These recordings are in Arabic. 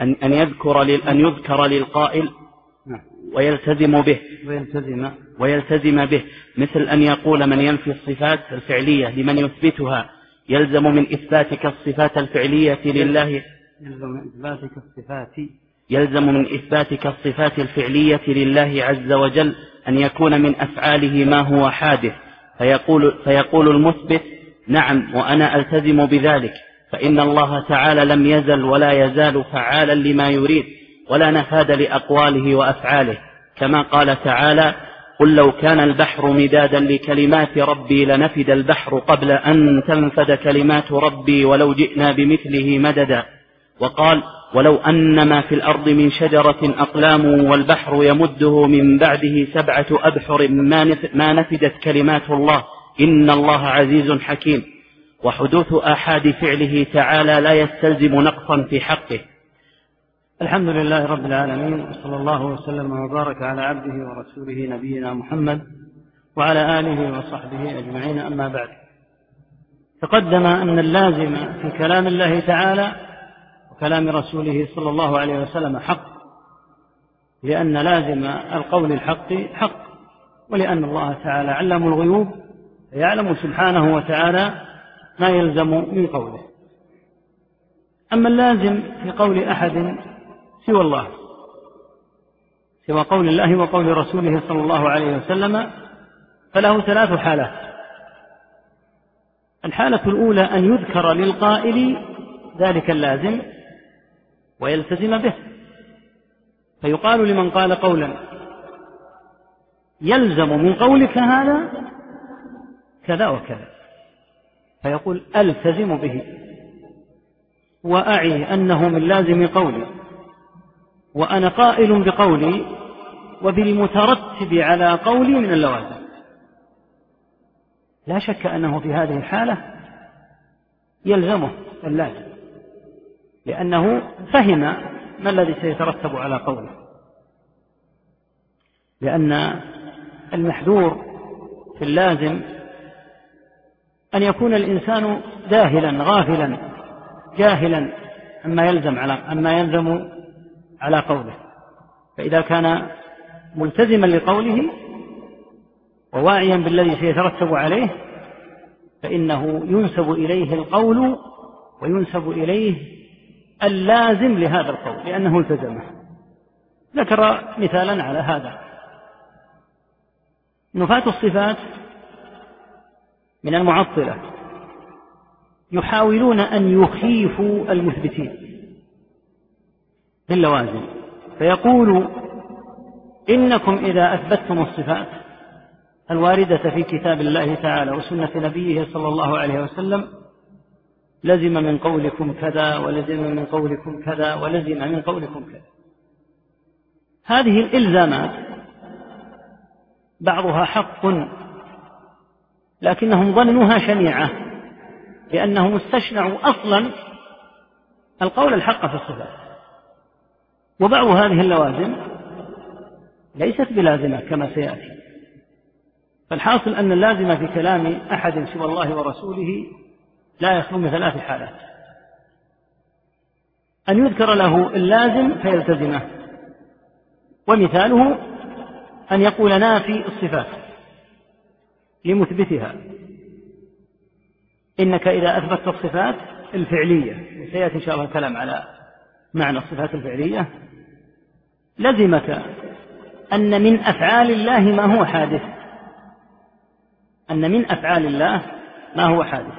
أن أن يذكر أن يذكر للقائل. ويلتزم به. ويلتزم. ويلتزم به. مثل أن يقول من ينفي الصفات الفعلية لمن يثبتها يلزم من إثباتك الصفات الفعلية لله. يلزم من إثباتك الصفات. يلزم من إثباتك الصفات الفعلية لله عز وجل أن يكون من أفعاله ما هو حادث. فيقول, فيقول المثبت نعم وأنا ألتزم بذلك. فإن الله تعالى لم يزل ولا يزال فعالا لما يريد ولا نفاد لأقواله وأفعاله. كما قال تعالى قل لو كان البحر مدادا لكلمات ربي لنفد البحر قبل أن تنفد كلمات ربي ولو جئنا بمثله مددا وقال ولو أن ما في الأرض من شجرة أقلام والبحر يمده من بعده سبعة أبحر ما نفدت كلمات الله إن الله عزيز حكيم. وحدوث آحاد فعله تعالى لا يستلزم نقصا في حقه. الحمد لله رب العالمين وصلى الله وسلم وبارك على عبده ورسوله نبينا محمد وعلى آله وصحبه أجمعين أما بعد. تقدم أن اللازم في كلام الله تعالى وكلام رسوله صلى الله عليه وسلم حق لأن لازم القول الحق حق ولأن الله تعالى علم الغيوب يعلم سبحانه وتعالى ما يلزم من قوله. أما اللازم في قول أحد سوى الله سوى قول الله وقول رسوله صلى الله عليه وسلم فله ثلاث حالات. الحالة الأولى أن يذكر للقائل ذلك اللازم ويلتزم به. فيقال لمن قال قولا يلزم من قولك هذا كذا وكذا. فيقول ألتزم به وأعي أنه من لازم قولي وأنا قائل بقولي وبالمترتب على قولي من اللوازم. لا شك أنه في هذه الحالة يلزمه اللازم لأنه فهم ما الذي سيترتب على قوله. لأن المحذور في اللازم أن يكون الإنسان جاهلا غافلا جاهلا عما يلزم على عما يلزم على قوله. فإذا كان ملتزما لقوله وواعيا بالذي سيترتب عليه فإنه ينسب إليه القول وينسب إليه اللازم لهذا القول لأنه التزمه ذكر مثالا على هذا. نفاة الصفات من المعطلة. يحاولون أن يخيفوا المثبتين. باللوازم فيقول إنكم إذا أثبتتم الصفات الواردة في كتاب الله تعالى وسنة نبيه صلى الله عليه وسلم لزم من قولكم كذا ولزم من قولكم كذا ولزم من قولكم كذا. هذه الإلزامات بعضها حق لكنهم ظنوها شنيعة لأنهم استشنعوا أصلا القول الحق في الصفات. وبعض هذه اللوازم ليست بلازمة كما سيأتي. فالحاصل أن اللازم في كلام أحد سوى الله ورسوله لا يخلو من ثلاث حالات. أن يذكر له اللازم فيلتزمه ومثاله أن يقول نافي الصفات. لمثبتها. إنك إذا أثبتت الصفات الفعلية وسيأتي إن شاء الله الكلام على معنى الصفات الفعلية لزمك أن من أفعال الله ما هو حادث. أن من أفعال الله ما هو حادث.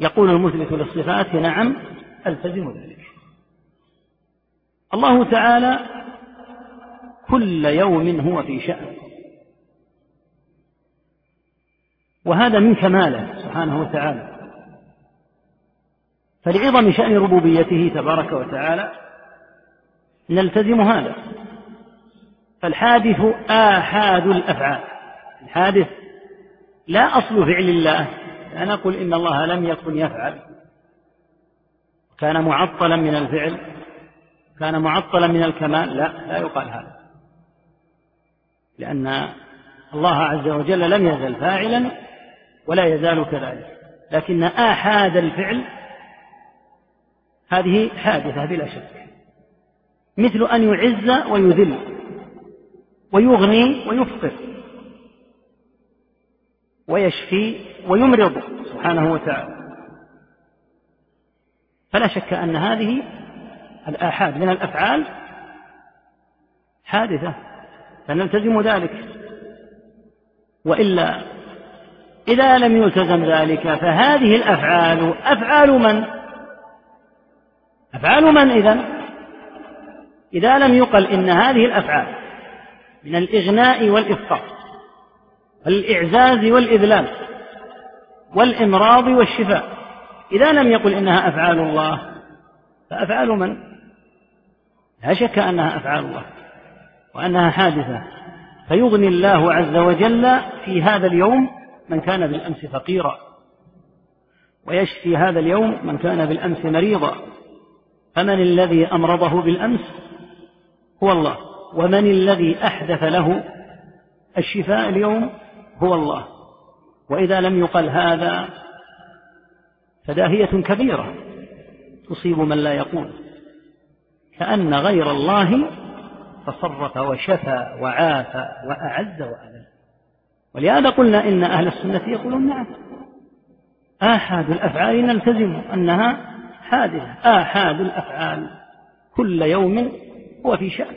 يقول المثبت للصفات نعم ألتزم ذلك. الله تعالى كل يوم هو في شأن. وهذا من كماله سبحانه وتعالى. فلعظم شأن ربوبيته تبارك وتعالى نلتزم هذا. فالحادث آحاد الأفعال. الحادث لا أصل فعل الله. لا نقول إن الله لم يكن يفعل. كان معطلا من الفعل. كان معطلا من الكمال. لا لا يقال هذا. لأن الله عز وجل لم يزل فاعلا ولا يزال كذلك. لكن آحاد الفعل هذه حادثة بلا شك. مثل أن يعز ويذل ويغني ويفقر ويشفي ويمرض سبحانه وتعالى. فلا شك أن هذه الآحاد من الأفعال حادثة. فنلتزم ذلك. وإلا إذا لم يلتزم ذلك فهذه الأفعال أفعال من؟ أفعال من إذن؟ إذا لم يقل إن هذه الأفعال من الإغناء والإفقار والإعزاز والإذلال والإمراض والشفاء إذا لم يقل إنها أفعال الله فأفعال من؟ لا شك أنها أفعال الله وأنها حادثة فيغني الله عز وجل في هذا اليوم من كان بالأمس فقيرا ويشفي هذا اليوم من كان بالأمس مريضا. فمن الذي أمرضه بالأمس؟ هو الله. ومن الذي أحدث له الشفاء اليوم؟ هو الله. وإذا لم يقل هذا فداهية كبيرة تصيب من لا يقول. كأن غير الله تصرف وشفى وعافى وأعز وأذل. ولهذا قلنا إن أهل السنة يقولون نعم. آحاد الأفعال نلتزم أنها حادثة. آحاد الأفعال كل يوم هو في شأن.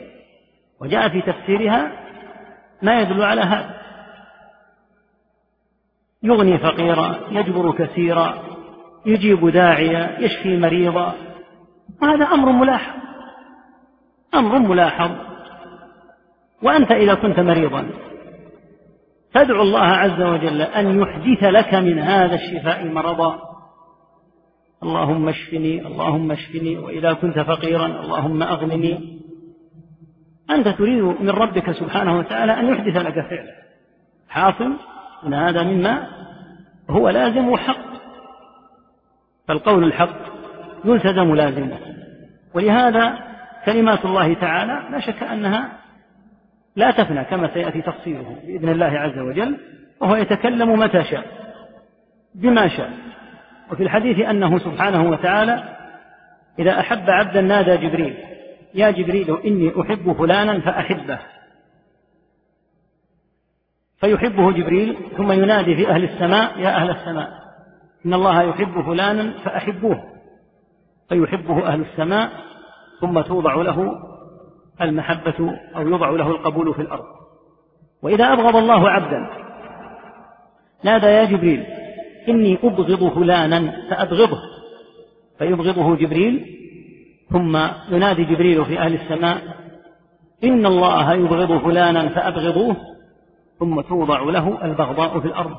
وجاء في تفسيرها ما يدل على هذا. يغني فقيرا يجبر كثيرا يجيب داعيا يشفي مريضا. وهذا أمر ملاحظ. أمر ملاحظ. وأنت إذا كنت مريضا تدعو الله عز وجل أن يحدث لك من هذا الشفاء مرضا. اللهم اشفني اللهم اشفني وإذا كنت فقيرا اللهم أغنني. أنت تريد من ربك سبحانه وتعالى أن يحدث لك فعلا. حاصل أن هذا مما هو لازم وحق. فالقول الحق يلتزم لازمه. ولهذا كلمات الله تعالى لا شك أنها لا تفنى كما سيأتي تفصيله بإذن الله عز وجل وهو يتكلم متى شاء بما شاء. وفي الحديث أنه سبحانه وتعالى إذا أحب عبدا نادى جبريل يا جبريل إني أحب فلانا فأحبه. فيحبه جبريل ثم ينادي في أهل السماء يا أهل السماء إن الله يحب فلانا فأحبوه. فيحبه أهل السماء ثم توضع له المحبة أو يوضع له القبول في الأرض. وإذا أبغض الله عبدا نادى يا جبريل إني أبغض فلانا فأبغضه. فيبغضه جبريل ثم ينادي جبريل في أهل السماء إن الله يبغض فلانا فأبغضوه ثم توضع له البغضاء في الأرض.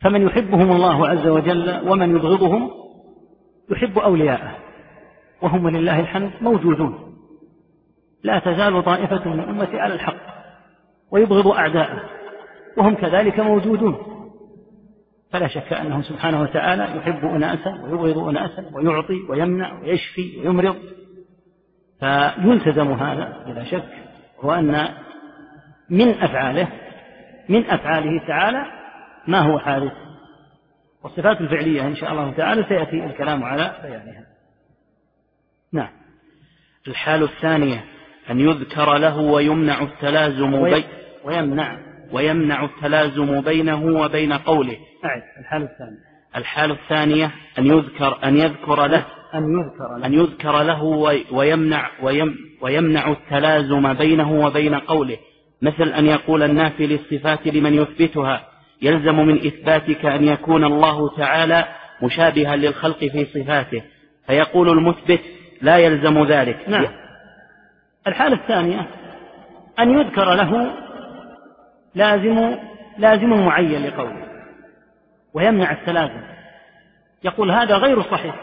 فمن يحبهم الله عز وجل ومن يبغضهم يحب أولياءه. وهم ولله الحمد موجودون. لا تزال طائفة من أمتي على الحق ويبغض أعداءه وهم كذلك موجودون. فلا شك أنه سبحانه وتعالى يحب أناسا ويبغض أناسا ويعطي ويمنع ويشفي ويمرض. فيلتزم هذا بلا شك هو أن من أفعاله من أفعاله تعالى ما هو حادث. والصفات الفعلية إن شاء الله تعالى سيأتي الكلام على بيانها. نعم. الحال الثانية أن يذكر له ويمنع التلازم بين ويمنع. ويمنع التلازم بينه وبين قوله. أعد. الحال الثانية الحال الثانية أن يذكر أن يذكر له. أن يذكر له. أن يذكر له ويمنع ويم ويمنع التلازم بينه وبين قوله. مثل أن يقول النافي للصفات لمن يثبتها يلزم من إثباتك أن يكون الله تعالى مشابها للخلق في صفاته. فيقول المثبت لا يلزم ذلك. نعم. الحالة الثانية أن يذكر له لازم لازم معين لقوله ويمنع التلازم. يقول هذا غير صحيح.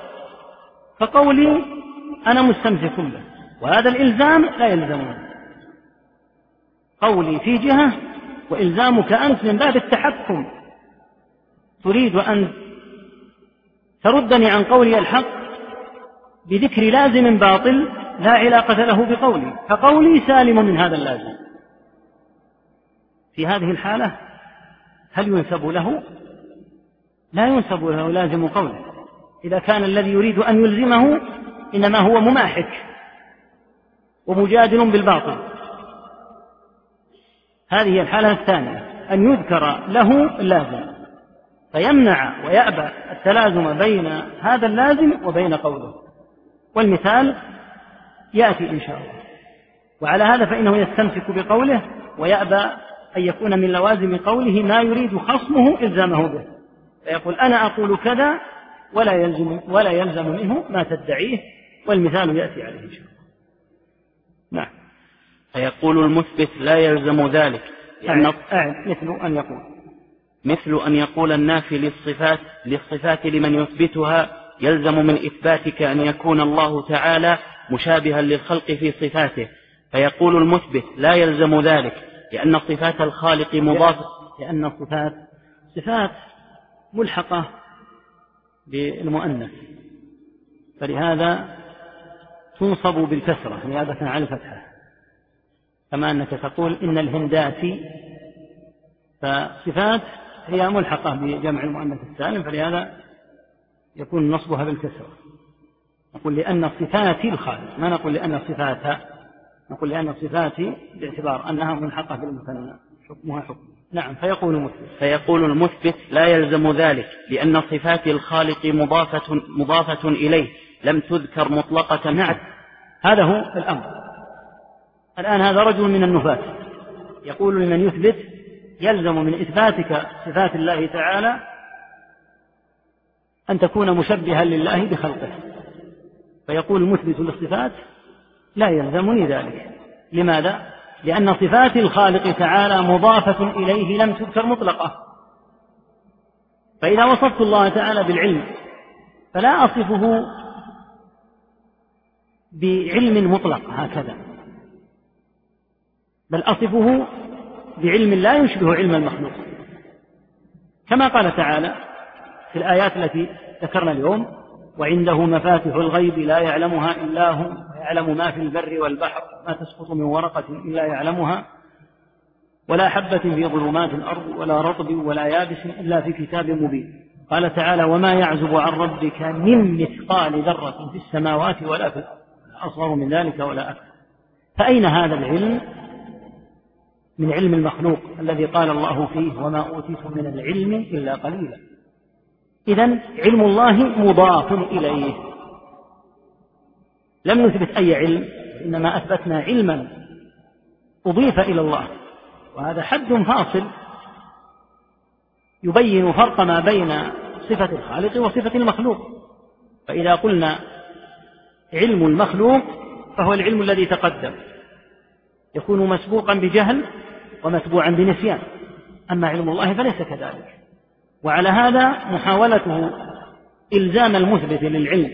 فقولي أنا مستمسك به وهذا الإلزام لا يلزمني قولي في جهة وإلزامك أنت من باب التحكم. تريد أن تردني عن قولي الحق بذكر لازم باطل لا علاقة له بقولي فقولي سالم من هذا اللازم. في هذه الحالة هل ينسب له؟ لا ينسب له لازم قوله. إذا كان الذي يريد أن يلزمه إنما هو مماحك ومجادل بالباطل. هذه الحالة الثانية أن يذكر له اللازم فيمنع ويأبى التلازم بين هذا اللازم وبين قوله. والمثال يأتي إن شاء الله. وعلى هذا فإنه يستمسك بقوله ويأبى أن يكون من لوازم قوله ما يريد خصمه إلزامه به. فيقول أنا أقول كذا ولا يلزم ولا يلزم منه ما تدعيه والمثال يأتي عليه إن شاء الله. نعم. فيقول المثبت لا يلزم ذلك يعني أعد مثل أن يقول. مثل أن يقول النافي للصفات للصفات لمن يثبتها يلزم من إثباتك أن يكون الله تعالى مشابها للخلق في صفاته. فيقول المثبت لا يلزم ذلك لأن صفات الخالق مضافة لأن الصفات صفات ملحقة بالمؤنث. فلهذا تنصب بالكسرة نيابة عن الفتحة كما أنك تقول إن الهندات فصفات هي ملحقة بجمع المؤنث السالم فلهذا يكون نصبها بالكسرة نقول لأن صفات الخالق ما نقول لأن صفات نقول لأن الصفات باعتبار أنها ملحقة بالمثنى. حكمها حكم. نعم فيقول المثبت. فيقول المثبت لا يلزم ذلك لأن صفات الخالق مضافة مضافة إليه لم تذكر مطلقة نعم هذا هو الأمر. الآن هذا رجل من النفاة يقول لمن يثبت يلزم من إثباتك صفات الله تعالى أن تكون مشبها لله بخلقه. فيقول المثبت للصفات لا يلزمني ذلك. لماذا؟ لأن صفات الخالق تعالى مضافة إليه لم تذكر مطلقة. فإذا وصفت الله تعالى بالعلم فلا أصفه بعلم مطلق هكذا. بل أصفه بعلم لا يشبه علم المخلوق. كما قال تعالى في الآيات التي ذكرنا اليوم وعنده مفاتح الغيب لا يعلمها إلا هو ويعلم ما في البر والبحر ما تسقط من ورقة إلا يعلمها ولا حبة في ظلمات الأرض ولا رطب ولا يابس إلا في كتاب مبين. قال تعالى وما يعزب عن ربك من مثقال ذرة في السماوات ولا في الأرض أصغر من ذلك ولا أكثر. فأين هذا العلم؟ من علم المخلوق الذي قال الله فيه وما أوتيتم من العلم إلا قليلا. إذا علم الله مضاف إليه. لم نثبت أي علم إنما أثبتنا علما أضيف إلى الله. وهذا حد فاصل يبين فرق ما بين صفة الخالق وصفة المخلوق. فإذا قلنا علم المخلوق فهو العلم الذي تقدم. يكون مسبوقا بجهل ومتبوعا بنسيان. أما علم الله فليس كذلك. وعلى هذا محاولته إلزام المثبت للعلم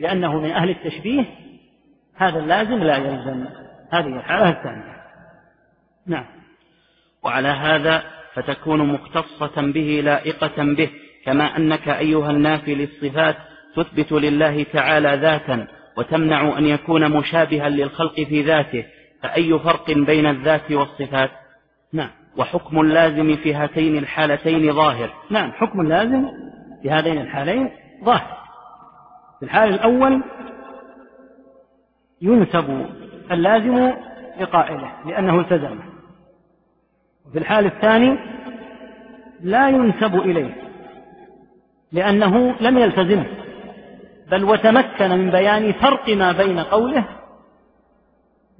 لأنه من أهل التشبيه هذا اللازم لا يلزم هذه الحالة الثانية. نعم. وعلى هذا فتكون مختصة به لائقة به كما أنك أيها النافي للصفات تثبت لله تعالى ذاتا وتمنع أن يكون مشابها للخلق في ذاته فأي فرق بين الذات والصفات؟ نعم. وحكم اللازم في هاتين الحالتين ظاهر. نعم حكم اللازم في هذين الحالين ظاهر. في الحال الأول ينسب اللازم لقائله لأنه التزمه وفي الحال الثاني لا ينسب إليه لأنه لم يلتزمه بل وتمكن من بيان فرق ما بين قوله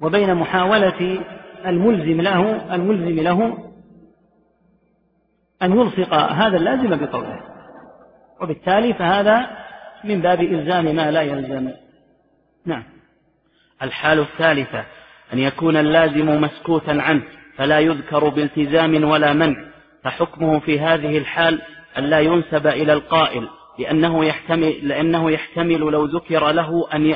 وبين محاولة الملزم له الملزم له أن يلصق هذا اللازم بقوله. وبالتالي فهذا من باب إلزام ما لا يلزم. نعم. الحال الثالثة أن يكون اللازم مسكوتا عنه فلا يذكر بالتزام ولا منع. فحكمه في هذه الحال أن لا ينسب إلى القائل لأنه يحتمل, لأنه يحتمل لو ذكر له أن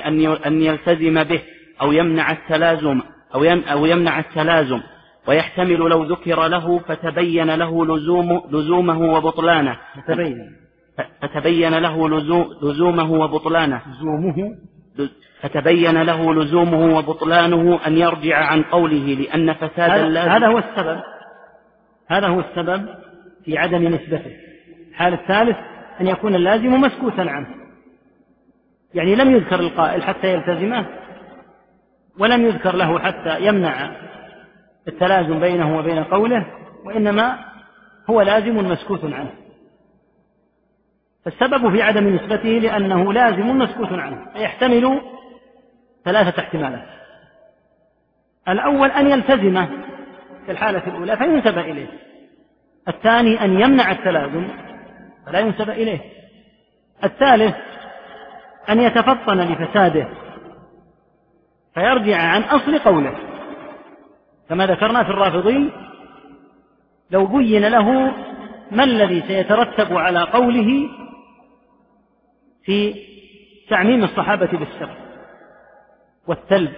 أن يلتزم به أو يمنع التلازم أو أو يمنع التلازم. ويحتمل لو ذكر له فتبين له لزوم لزومه وبطلانه. فتبين. فتبين له لزومه وبطلانه. لزومه. فتبين له لزومه وبطلانه أن يرجع عن قوله لأن فساد هذا, هذا هو السبب. هذا هو السبب في عدم نسبته. الحال الثالث أن يكون اللازم مسكوتا عنه. يعني لم يذكر القائل حتى يلتزمه ولم يذكر له حتى يمنع التلازم بينه وبين قوله وإنما هو لازم مسكوت عنه. فالسبب في عدم نسبته لأنه لازم مسكوت عنه فيحتمل ثلاثة احتمالات. الأول أن يلتزم في الحالة الأولى فينسب إليه. الثاني أن يمنع التلازم فلا ينسب إليه. الثالث أن يتفطن لفساده فيرجع عن أصل قوله. كما ذكرنا في الرافضي لو بين له ما الذي سيترتب على قوله في تعميم الصحابة بالسر والثلب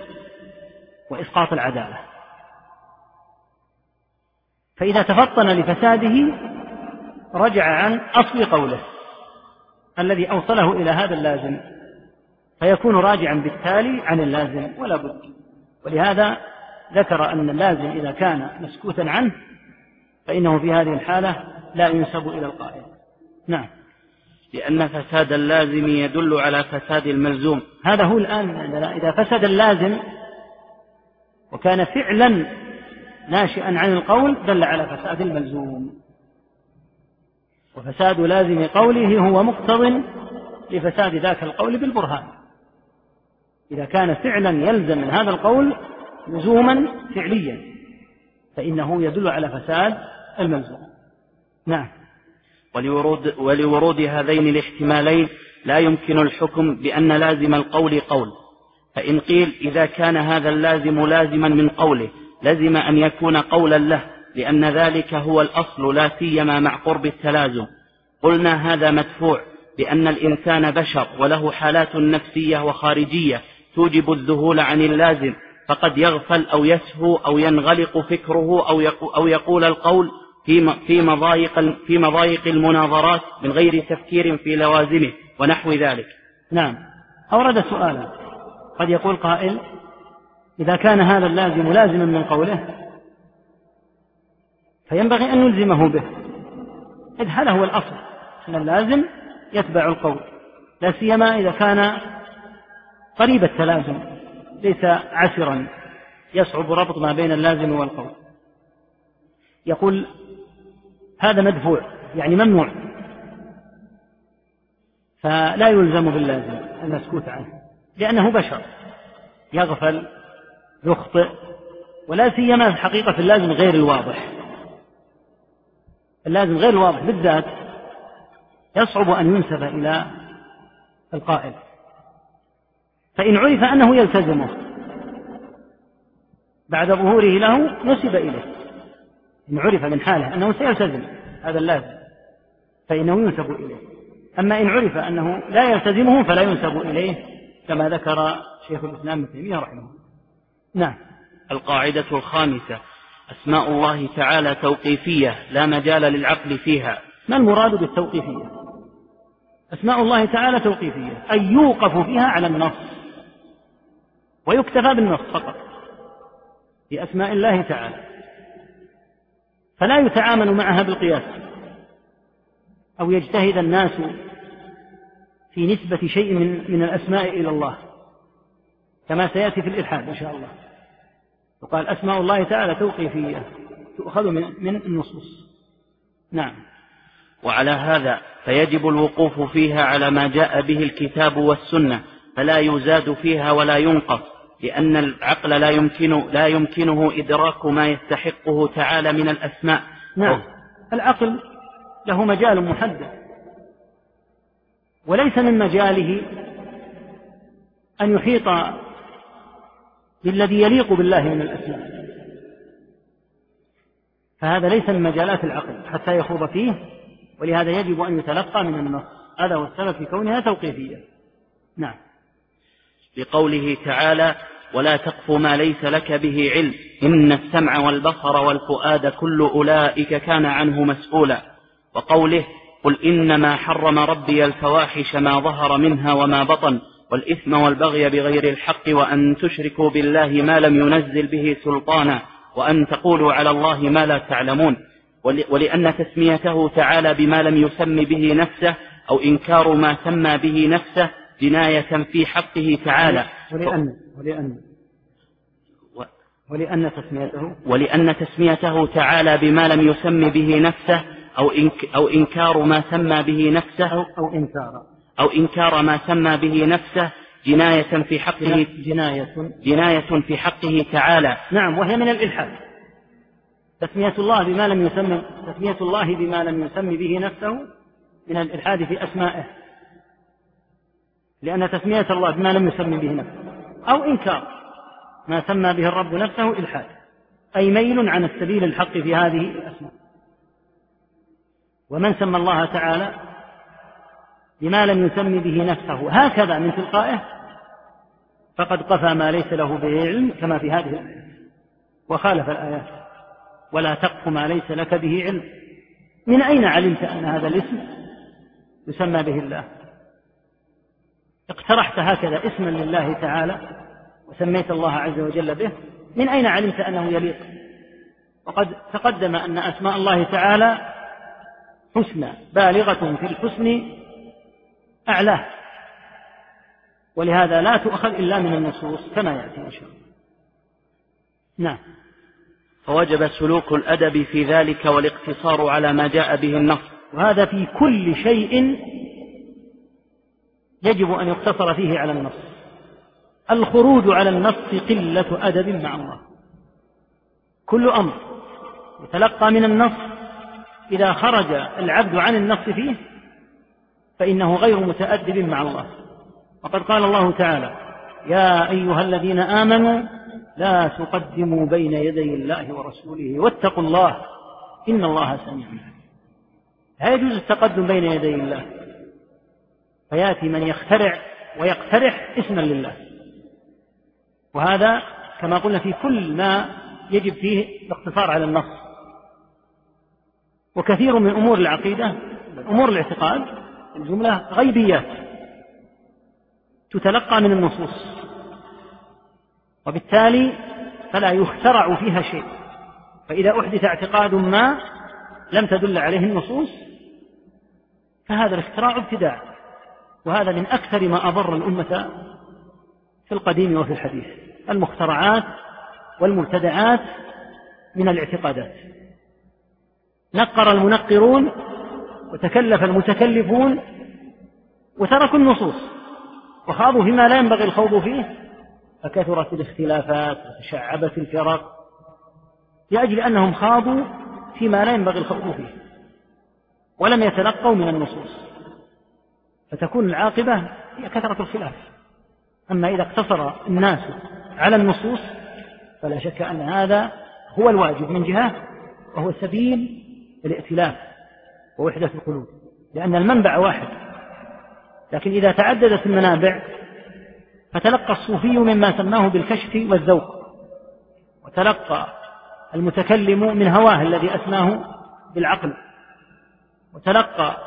وإسقاط العدالة. فإذا تفطن لفساده رجع عن أصل قوله الذي أوصله إلى هذا اللازم فيكون راجعا بالتالي عن اللازم ولا بد. ولهذا ذكر أن اللازم إذا كان مسكوتا عنه فإنه في هذه الحالة لا ينسب إلى القائل. نعم. لأن فساد اللازم يدل على فساد الملزوم. هذا هو الآن إذا فسد اللازم وكان فعلا ناشئا عن القول دل على فساد الملزوم. وفساد لازم قوله هو مقتض لفساد ذاك القول بالبرهان. إذا كان فعلا يلزم من هذا القول لزوما فعليا فإنه يدل على فساد الملزوم. نعم. ولورود, ولورود هذين الاحتمالين لا يمكن الحكم بأن لازم القول قول. فإن قيل إذا كان هذا اللازم لازما من قوله لزم أن يكون قولا له لأن ذلك هو الأصل لا سيما مع قرب التلازم. قلنا هذا مدفوع بأن الإنسان بشر وله حالات نفسية وخارجية توجب الذهول عن اللازم. فقد يغفل أو يسهو أو ينغلق فكره أو يقول القول في في مضايق في مضايق المناظرات من غير تفكير في لوازمه ونحو ذلك. نعم. أورد سؤالا قد يقول قائل إذا كان هذا اللازم لازما من قوله فينبغي أن نلزمه به إذ هذا هو الأصل أن اللازم يتبع القول لا سيما إذا كان قريب التلازم ليس عسرا يصعب ربط ما بين اللازم والقول. يقول هذا مدفوع يعني ممنوع. فلا يلزم باللازم المسكوت عنه لأنه بشر. يغفل يخطئ ولا سيما في اللازم غير الواضح. اللازم غير الواضح بالذات يصعب أن ينسب إلى القائل. فإن عرف أنه يلتزمه بعد ظهوره له نسب إليه. إن عرف من حاله أنه سيلتزم هذا اللازم فإنه ينسب إليه. أما إن عرف أنه لا يلتزمه فلا ينسب إليه كما ذكر شيخ الإسلام ابن تيمية رحمه الله. نعم. القاعدة الخامسة أسماء الله تعالى توقيفية لا مجال للعقل فيها. ما المراد بالتوقيفية؟ أسماء الله تعالى توقيفية أي يوقف فيها على النص. ويكتفى بالنص فقط في أسماء الله تعالى. فلا يتعامل معها بالقياس أو يجتهد الناس في نسبة شيء من من الأسماء إلى الله كما سيأتي في الإلحاد إن شاء الله. وقال أسماء الله تعالى توقيفية تؤخذ من من النصوص. نعم. وعلى هذا فيجب الوقوف فيها على ما جاء به الكتاب والسنة فلا يزاد فيها ولا ينقص لأن العقل لا يمكن لا يمكنه إدراك ما يستحقه تعالى من الأسماء. نعم. العقل له مجال محدد وليس من مجاله أن يحيط بالذي يليق بالله من الأسماء. فهذا ليس من مجالات العقل حتى يخوض فيه ولهذا يجب أن يتلقى من النص. هذا هو السبب في كونها توقيفية. نعم. لقوله تعالى ولا تقف ما ليس لك به علم إن السمع والبصر والفؤاد كل أولئك كان عنه مسؤولا وقوله قل إنما حرم ربي الفواحش ما ظهر منها وما بطن والإثم والبغي بغير الحق وأن تشركوا بالله ما لم ينزل به سلطانا وأن تقولوا على الله ما لا تعلمون ولأن تسميته تعالى بما لم يسم به نفسه أو إنكار ما سمى به نفسه جناية في حقه تعالى. ولأن ولأن ولأن تسميته ولأن تسميته تعالى بما لم يسم به نفسه أو, إنك أو إنكار ما سمى به نفسه. أو, أو إنكار. أو إنكار ما سمى به نفسه. جناية في حقه جناية جناية في حقه تعالى. نعم وهي من الإلحاد. تسمية الله بما لم يسم تسمية الله بما لم يسم به نفسه من الإلحاد في أسمائه. لأن تسمية الله بما لم يسم به نفسه أو إنكار ما سمى به الرب نفسه إلحاد أي ميل عن السبيل الحق في هذه الأسماء. ومن سمى الله تعالى بما لم يسم به نفسه هكذا من تلقائه فقد قفى ما ليس له به علم كما في هذه الآيات وخالف الآيات ولا تقف ما ليس لك به علم. من أين علمت أن هذا الاسم يسمى به الله؟ اقترحت هكذا اسما لله تعالى وسميت الله عز وجل به من أين علمت أنه يليق؟ وقد تقدم أن أسماء الله تعالى حسنى بالغة في الحسن أعلاه ولهذا لا تؤخذ إلا من النصوص كما يأتي إن شاء الله. نعم. فوجب سلوك الأدب في ذلك والاقتصار على ما جاء به النص. وهذا في كل شيء يجب أن يقتصر فيه على النص. الخروج على النص قلة أدب مع الله. كل أمر يتلقى من النص إذا خرج العبد عن النص فيه فإنه غير متأدب مع الله. وقد قال الله تعالى يا أيها الذين آمنوا لا تقدموا بين يدي الله ورسوله واتقوا الله إن الله سميع لا يجوز التقدم بين يدي الله؟ فيأتي من يخترع ويقترح اسما لله. وهذا كما قلنا في كل ما يجب فيه الاقتصار على النص. وكثير من أمور العقيدة أمور الاعتقاد الجملة غيبيات تتلقى من النصوص. وبالتالي فلا يخترع فيها شيء. فإذا أحدث اعتقاد ما لم تدل عليه النصوص فهذا الاختراع ابتداع. وهذا من أكثر ما أضر الأمة في القديم وفي الحديث. المخترعات والمبتدعات من الاعتقادات. نقر المنقرون وتكلف المتكلفون وتركوا النصوص. وخاضوا فيما لا ينبغي الخوض فيه. فكثرت الاختلافات وتشعبت الفرق. لأجل أنهم خاضوا فيما لا ينبغي الخوض فيه. ولم يتلقوا من النصوص. فتكون العاقبة هي كثرة الخلاف. أما إذا اقتصر الناس على النصوص فلا شك أن هذا هو الواجب من جهة وهو سبيل الائتلاف ووحدة القلوب. لأن المنبع واحد لكن إذا تعددت المنابع فتلقى الصوفي مما سماه بالكشف والذوق وتلقى المتكلم من هواه الذي أسماه بالعقل وتلقى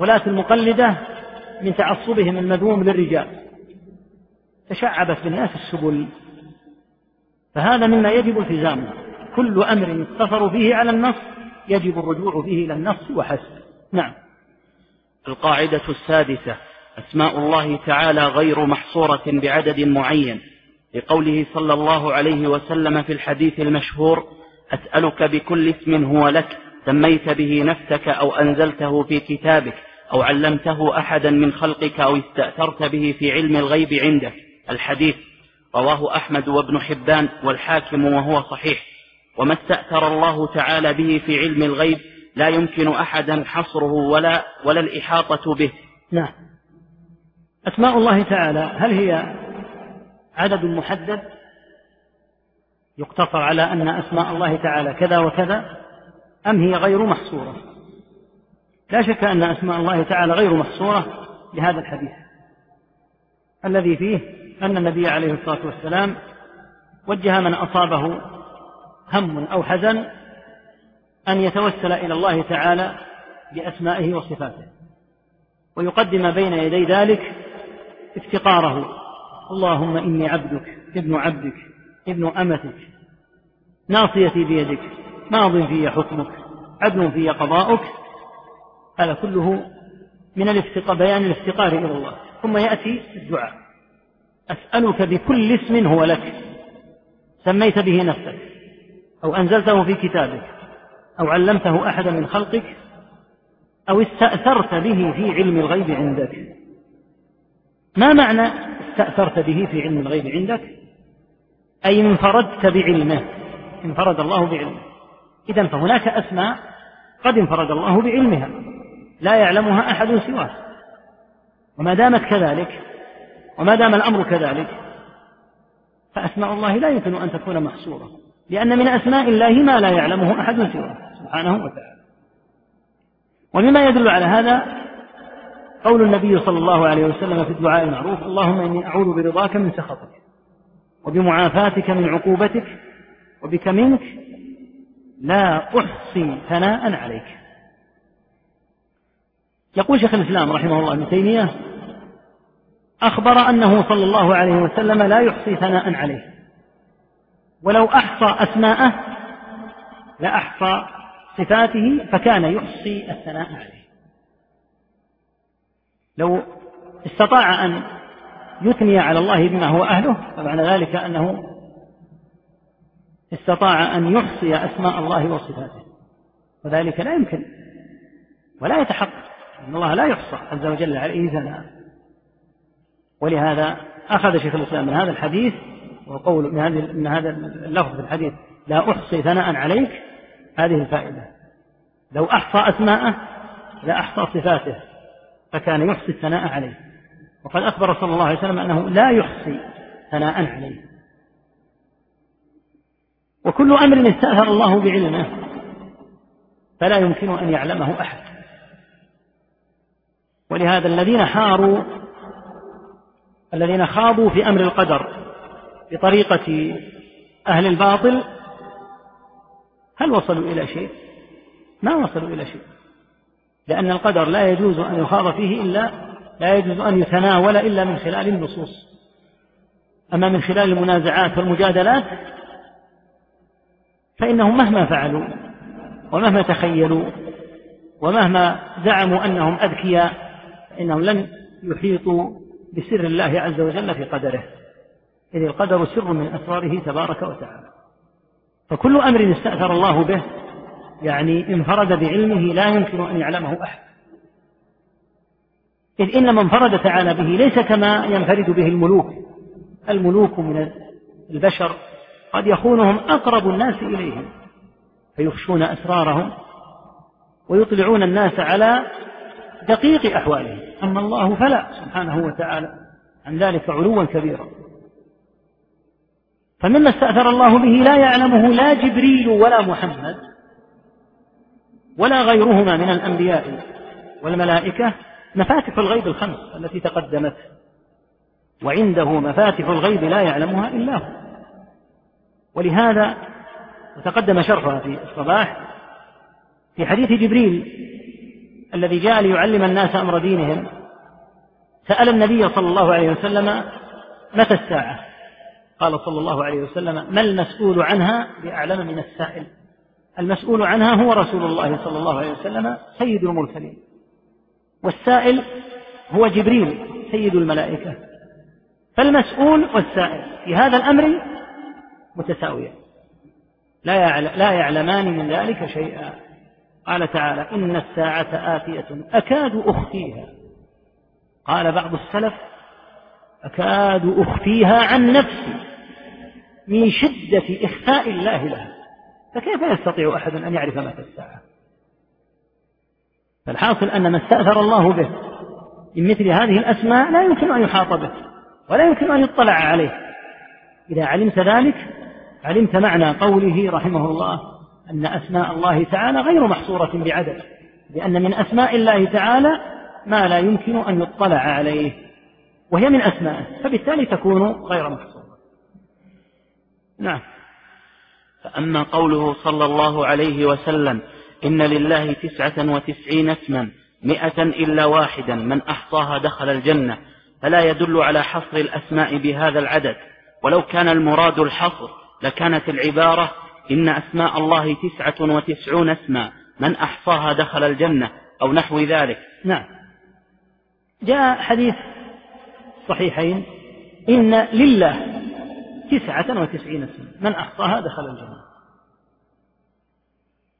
ولاة المقلدة من تعصبهم المذموم للرجال. تشعبت بالناس السبل. فهذا مما يجب التزامه. كل أمر يقتصر فيه على النص يجب الرجوع فيه إلى النص وحسب. نعم. القاعدة السادسة. أسماء الله تعالى غير محصورة بعدد معين. لقوله صلى الله عليه وسلم في الحديث المشهور أسألك بكل اسم هو لك سميت به نفسك أو أنزلته في كتابك. أو علمته أحدا من خلقك أو استأثرت به في علم الغيب عندك. الحديث رواه أحمد وابن حبان والحاكم وهو صحيح. وما استأثر الله تعالى به في علم الغيب لا يمكن أحدا حصره ولا ولا الإحاطة به. نعم. أسماء الله تعالى هل هي عدد محدد؟ يقتصر على أن أسماء الله تعالى كذا وكذا أم هي غير محصورة؟ لا شك أن أسماء الله تعالى غير محصورة لهذا الحديث. الذي فيه أن النبي عليه الصلاة والسلام وجه من أصابه هم أو حزن أن يتوسل إلى الله تعالى بأسمائه وصفاته ويقدم بين يدي ذلك افتقاره. اللهم إني عبدك ابن عبدك ابن أمتك. ناصيتي بيدك ماض في حكمك عدل في قضاؤك. هذا كله من الافتقار بيان الافتقار إلى الله. ثم يأتي الدعاء. أسألك بكل اسم هو لك. سميت به نفسك. أو أنزلته في كتابك. أو علمته أحدا من خلقك. أو استأثرت به في علم الغيب عندك. ما معنى استأثرت به في علم الغيب عندك؟ أي انفردت بعلمه. انفرد الله بعلمه. إذا فهناك أسماء قد انفرد الله بعلمها. لا يعلمها أحد سواه. وما دامت كذلك وما دام الأمر كذلك فأسماء الله لا يمكن أن تكون محصورة لأن من أسماء الله ما لا يعلمه أحد سواه سبحانه وتعالى. ومما يدل على هذا قول النبي صلى الله عليه وسلم في الدعاء المعروف اللهم إني أعوذ برضاك من سخطك وبمعافاتك من عقوبتك وبك منك لا أحصي ثناء عليك. يقول شيخ الإسلام رحمه الله ابن تيمية أخبر أنه صلى الله عليه وسلم لا يحصي ثناء عليه. ولو أحصى أسماءه لأحصى صفاته فكان يحصي الثناء عليه. لو استطاع أن يثني على الله بما هو أهله فمعنى ذلك أنه استطاع أن يحصي أسماء الله وصفاته. وذلك لا يمكن ولا يتحقق. أن الله لا يحصى عز وجل عليه ثناء ولهذا أخذ شيخ الإسلام من هذا الحديث وقول من هذا اللفظ في الحديث لا أحصي ثناء عليك. هذه الفائدة. لو أحصى أسماءه لأحصى صفاته فكان يحصي الثناء عليه. وقد أخبر صلى الله عليه وسلم أنه لا يحصي ثناء عليه. وكل أمر استأثر الله بعلمه فلا يمكن أن يعلمه أحد. ولهذا الذين حاروا الذين خاضوا في أمر القدر بطريقة أهل الباطل هل وصلوا إلى شيء؟ ما وصلوا إلى شيء لأن القدر لا يجوز أن يخاض فيه إلا لا يجوز أن يتناول إلا من خلال النصوص أما من خلال المنازعات والمجادلات فإنهم مهما فعلوا ومهما تخيلوا ومهما زعموا أنهم أذكياء فإنهم لن يحيطوا بسر الله عز وجل في قدره. إذ القدر سر من أسراره تبارك وتعالى. فكل أمر استأثر الله به يعني انفرد بعلمه لا يمكن أن يعلمه أحد. إذ إن من انفرد تعالى به ليس كما ينفرد به الملوك. الملوك من البشر قد يخونهم أقرب الناس إليهم فيخشون أسرارهم ويطلعون الناس على دقيق أحوالهم أما الله فلا سبحانه وتعالى. عن ذلك علوا كبيرا. فمما استأثر الله به لا يعلمه لا جبريل ولا محمد ولا غيرهما من الأنبياء والملائكة مفاتح الغيب الخمس التي تقدمت. وعنده مفاتح الغيب لا يعلمها إلا هو. ولهذا وتقدم شرحها في الصباح في حديث جبريل الذي جاء ليعلم الناس أمر دينهم سأل النبي صلى الله عليه وسلم متى الساعة؟ قال صلى الله عليه وسلم ما المسؤول عنها؟ بأعلم من السائل. المسؤول عنها هو رسول الله صلى الله عليه وسلم سيد المرسلين. والسائل هو جبريل سيد الملائكة. فالمسؤول والسائل في هذا الأمر متساويان. لا لا يعلمان من ذلك شيئا. قال تعالى إن الساعة آتية أكاد أخفيها. قال بعض السلف أكاد أخفيها عن نفسي من شدة إخفاء الله لها. فكيف يستطيع أحد أن يعرف متى الساعة؟ فالحاصل أن ما استأثر الله به من مثل هذه الأسماء لا يمكن أن يحاط به ولا يمكن أن يطلع عليه. إذا علمت ذلك علمت معنى قوله رحمه الله أن أسماء الله تعالى غير محصورة بعدد لأن من أسماء الله تعالى ما لا يمكن أن يطلع عليه وهي من أسمائه فبالتالي تكون غير محصورة. نعم. فأما قوله صلى الله عليه وسلم إن لله تسعة وتسعين اسما مئة إلا واحدا من أحصاها دخل الجنة فلا يدل على حصر الأسماء بهذا العدد ولو كان المراد الحصر لكانت العبارة إن أسماء الله تسعة وتسعون اسما. من أحصاها دخل الجنة أو نحو ذلك. نعم. جاء حديث الصحيحين إن لله تسعة وتسعين اسما. من أحصاها دخل الجنة.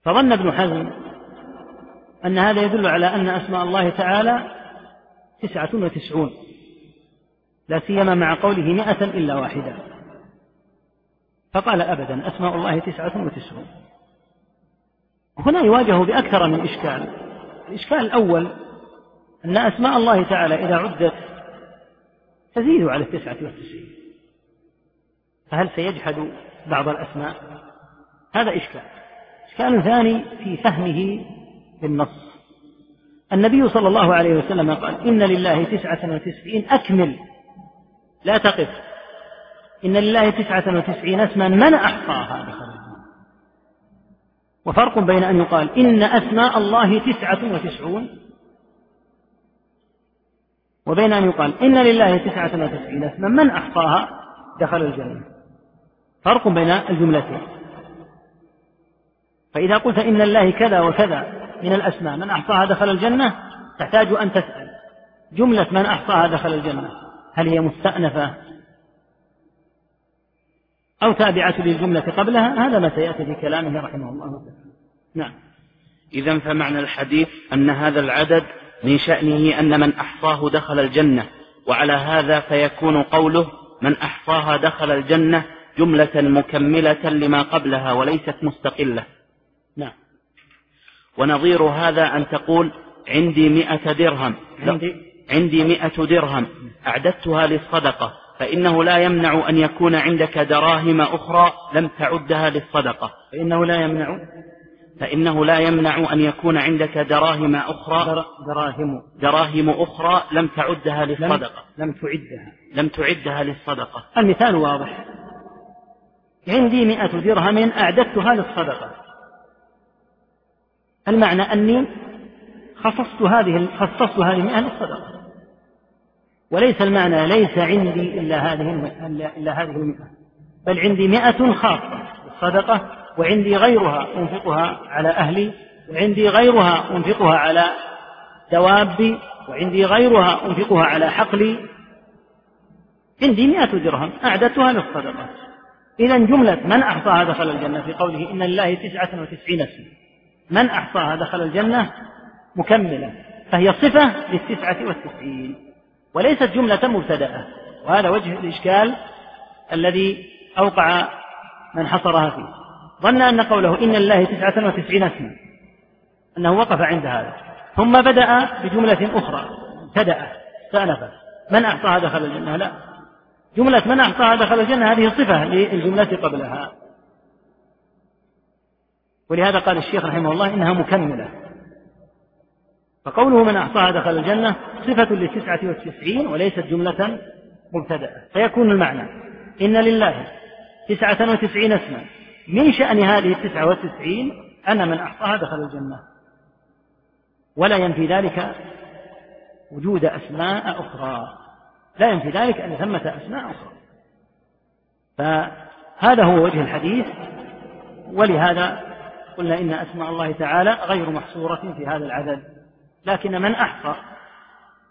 فظن ابن حزم أن هذا يدل على أن أسماء الله تعالى تسعة وتسعون. لا سيما مع قوله مئة إلا واحدة. فقال أبدا أسماء الله تسعة وتسعون. هنا يواجه بأكثر من إشكال. الإشكال الأول أن أسماء الله تعالى إذا عدت تزيد على التسعة والتسعين. فهل سيجحد بعض الأسماء؟ هذا إشكال. إشكال ثاني في فهمه للنص النبي صلى الله عليه وسلم قال إن لله تسعة وتسعين أكمل. لا تقف. إن لله تسعة وتسعين اسما من أحصاها وفرق بين أن يقال إن أسماء الله تسعة وتسعون وبين أن يقال إن لله تسعة وتسعين اسما من أحصاها دخل الجنة. فرق بين الجملتين. فإذا قلت إن الله كذا وكذا من الأسماء من أحصاها دخل الجنة تحتاج أن تسأل. جملة من أحصاها دخل الجنة هل هي مستأنفة؟ أو تابعة للجملة قبلها هذا ما سيأتي في كلامه رحمه الله تعالى. نعم. إذا فمعنى الحديث أن هذا العدد من شأنه أن من أحصاه دخل الجنة وعلى هذا فيكون قوله من أحصاها دخل الجنة جملة مكملة لما قبلها وليست مستقلة. نعم. ونظير هذا أن تقول عندي مئة درهم. عندي؟ عندي مئة درهم. أعددتها للصدقة. فإنه لا يمنع أن يكون عندك دراهم أخرى لم تعدها للصدقة. فإنه لا يمنع فإنه لا يمنع أن يكون عندك دراهم أخرى دراهم. دراهم أخرى لم تعدها للصدقة. لم, لم تعدها. لم تعدها للصدقة. المثال واضح. عندي مئة درهم أعددتها للصدقة. المعنى أني خصصت هذه خصصت هذه المئة للصدقة. وليس المعنى ليس عندي إلا هذه إلا هذه المئة. بل عندي مئة خاصة بالصدقة وعندي غيرها أنفقها على أهلي وعندي غيرها أنفقها على دوابي وعندي غيرها أنفقها على حقلي. عندي مئة درهم أعددتها للصدقة. إذا جملة من أحصاها دخل الجنة في قوله إن لله تسعة وتسعين اسما. من أحصاها دخل الجنة مكملة فهي صفة للتسعة والتسعين. وليست جملة مبتدأة وهذا وجه الإشكال الذي أوقع من حصرها فيه. ظن أن قوله إن لله تسعة وتسعين اسما أنه وقف عند هذا. ثم بدأ بجملة أخرى ابتدأ استأنف من أحصاها دخل الجنة؟ لا. جملة من أحصاها دخل الجنة هذه صفة للجملة قبلها. ولهذا قال الشيخ رحمه الله إنها مكملة. فقوله من أحصاها دخل الجنة صفة للتسعة والتسعين وليست جملة مبتدأة. فيكون المعنى إن لله تسعة وتسعين اسما. من شأن هذه التسعة والتسعين أن من أحصاها دخل الجنة. ولا ينفي ذلك وجود أسماء أخرى. لا ينفي ذلك أن ثمة أسماء أخرى. فهذا هو وجه الحديث. ولهذا قلنا إن أسماء الله تعالى غير محصورة في هذا العدد. لكن من أحصى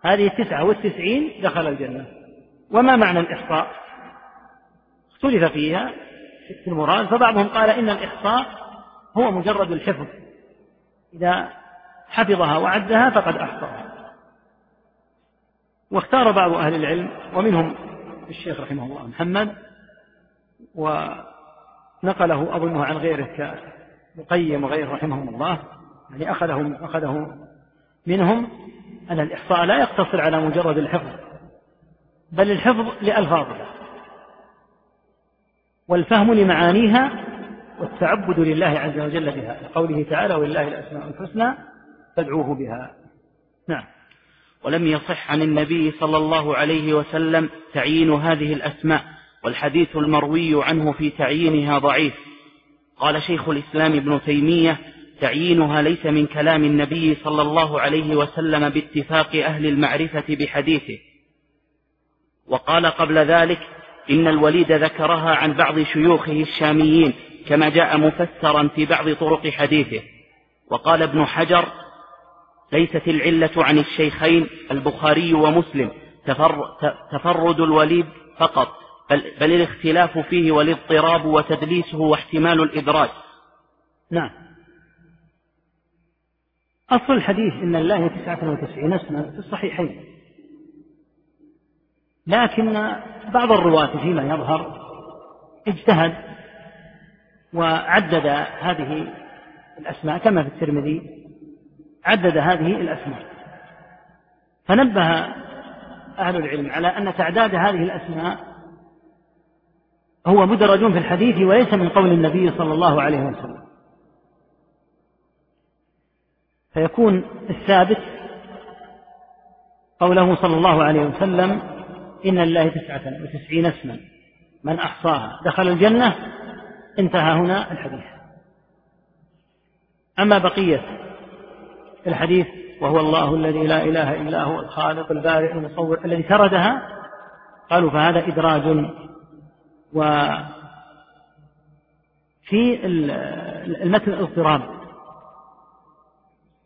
هذه التسعة والتسعين دخل الجنة. وما معنى الإحصاء؟ اختلف فيها في المراد فبعضهم قال إن الإحصاء هو مجرد الحفظ. إذا حفظها وعدها فقد أحصاها. واختار بعض أهل العلم ومنهم الشيخ رحمه الله محمد ونقله أظنه عن غيره كمقيم وغيره رحمهم الله يعني أخذه أخذه منهم. أن الإحصاء لا يقتصر على مجرد الحفظ بل الحفظ لألفاظها والفهم لمعانيها والتعبد لله عز وجل بها لقوله تعالى ولله الأسماء الحسنى فادعوه بها. نعم. ولم يصح عن النبي صلى الله عليه وسلم تعيين هذه الأسماء والحديث المروي عنه في تعيينها ضعيف. قال شيخ الإسلام ابن تيمية تعيينها ليس من كلام النبي صلى الله عليه وسلم باتفاق أهل المعرفة بحديثه. وقال قبل ذلك إن الوليد ذكرها عن بعض شيوخه الشاميين كما جاء مفسرا في بعض طرق حديثه. وقال ابن حجر ليست العلة عن الشيخين البخاري ومسلم تفرد الوليد فقط بل, بل الاختلاف فيه والاضطراب وتدليسه واحتمال الإدراج نعم. أصل الحديث إن الله تسعة وتسعين اسما في الصحيحين. لكن بعض الرواة فيما يظهر اجتهد وعدد هذه الأسماء كما في الترمذي عدد هذه الأسماء. فنبه أهل العلم على أن تعداد هذه الأسماء هو مدرج في الحديث وليس من قول النبي صلى الله عليه وسلم. فيكون الثابت قوله صلى الله عليه وسلم إن لله تسعة وتسعين اسما. من أحصاها دخل الجنة انتهى هنا الحديث. أما بقية الحديث وهو الله الذي لا إله إلا هو الخالق البارئ المصور الذي سردها قالوا فهذا إدراج وفي المتن اضطراب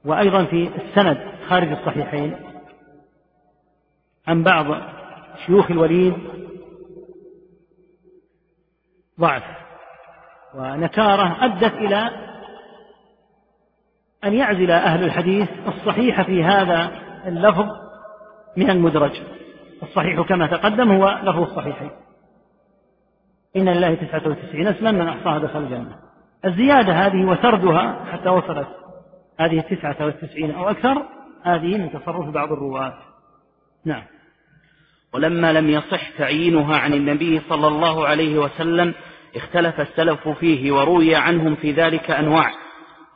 وأيضا في السند خارج الصحيحين عن بعض شيوخ الوليد ضعف ونكارة أدت إلى أن يعزل أهل الحديث الصحيح في هذا اللفظ من المدرج. الصحيح كما تقدم هو لفظ الصحيحين. إن لله تسعة وتسعين اسما من أحصاها دخل الجنة. الزيادة هذه وسردها حتى وصلت هذه التسعة والتسعين أو أكثر هذه من تصرف بعض الرواة. نعم. ولما لم يصح تعيينها عن النبي صلى الله عليه وسلم اختلف السلف فيه وروي عنهم في ذلك أنواع.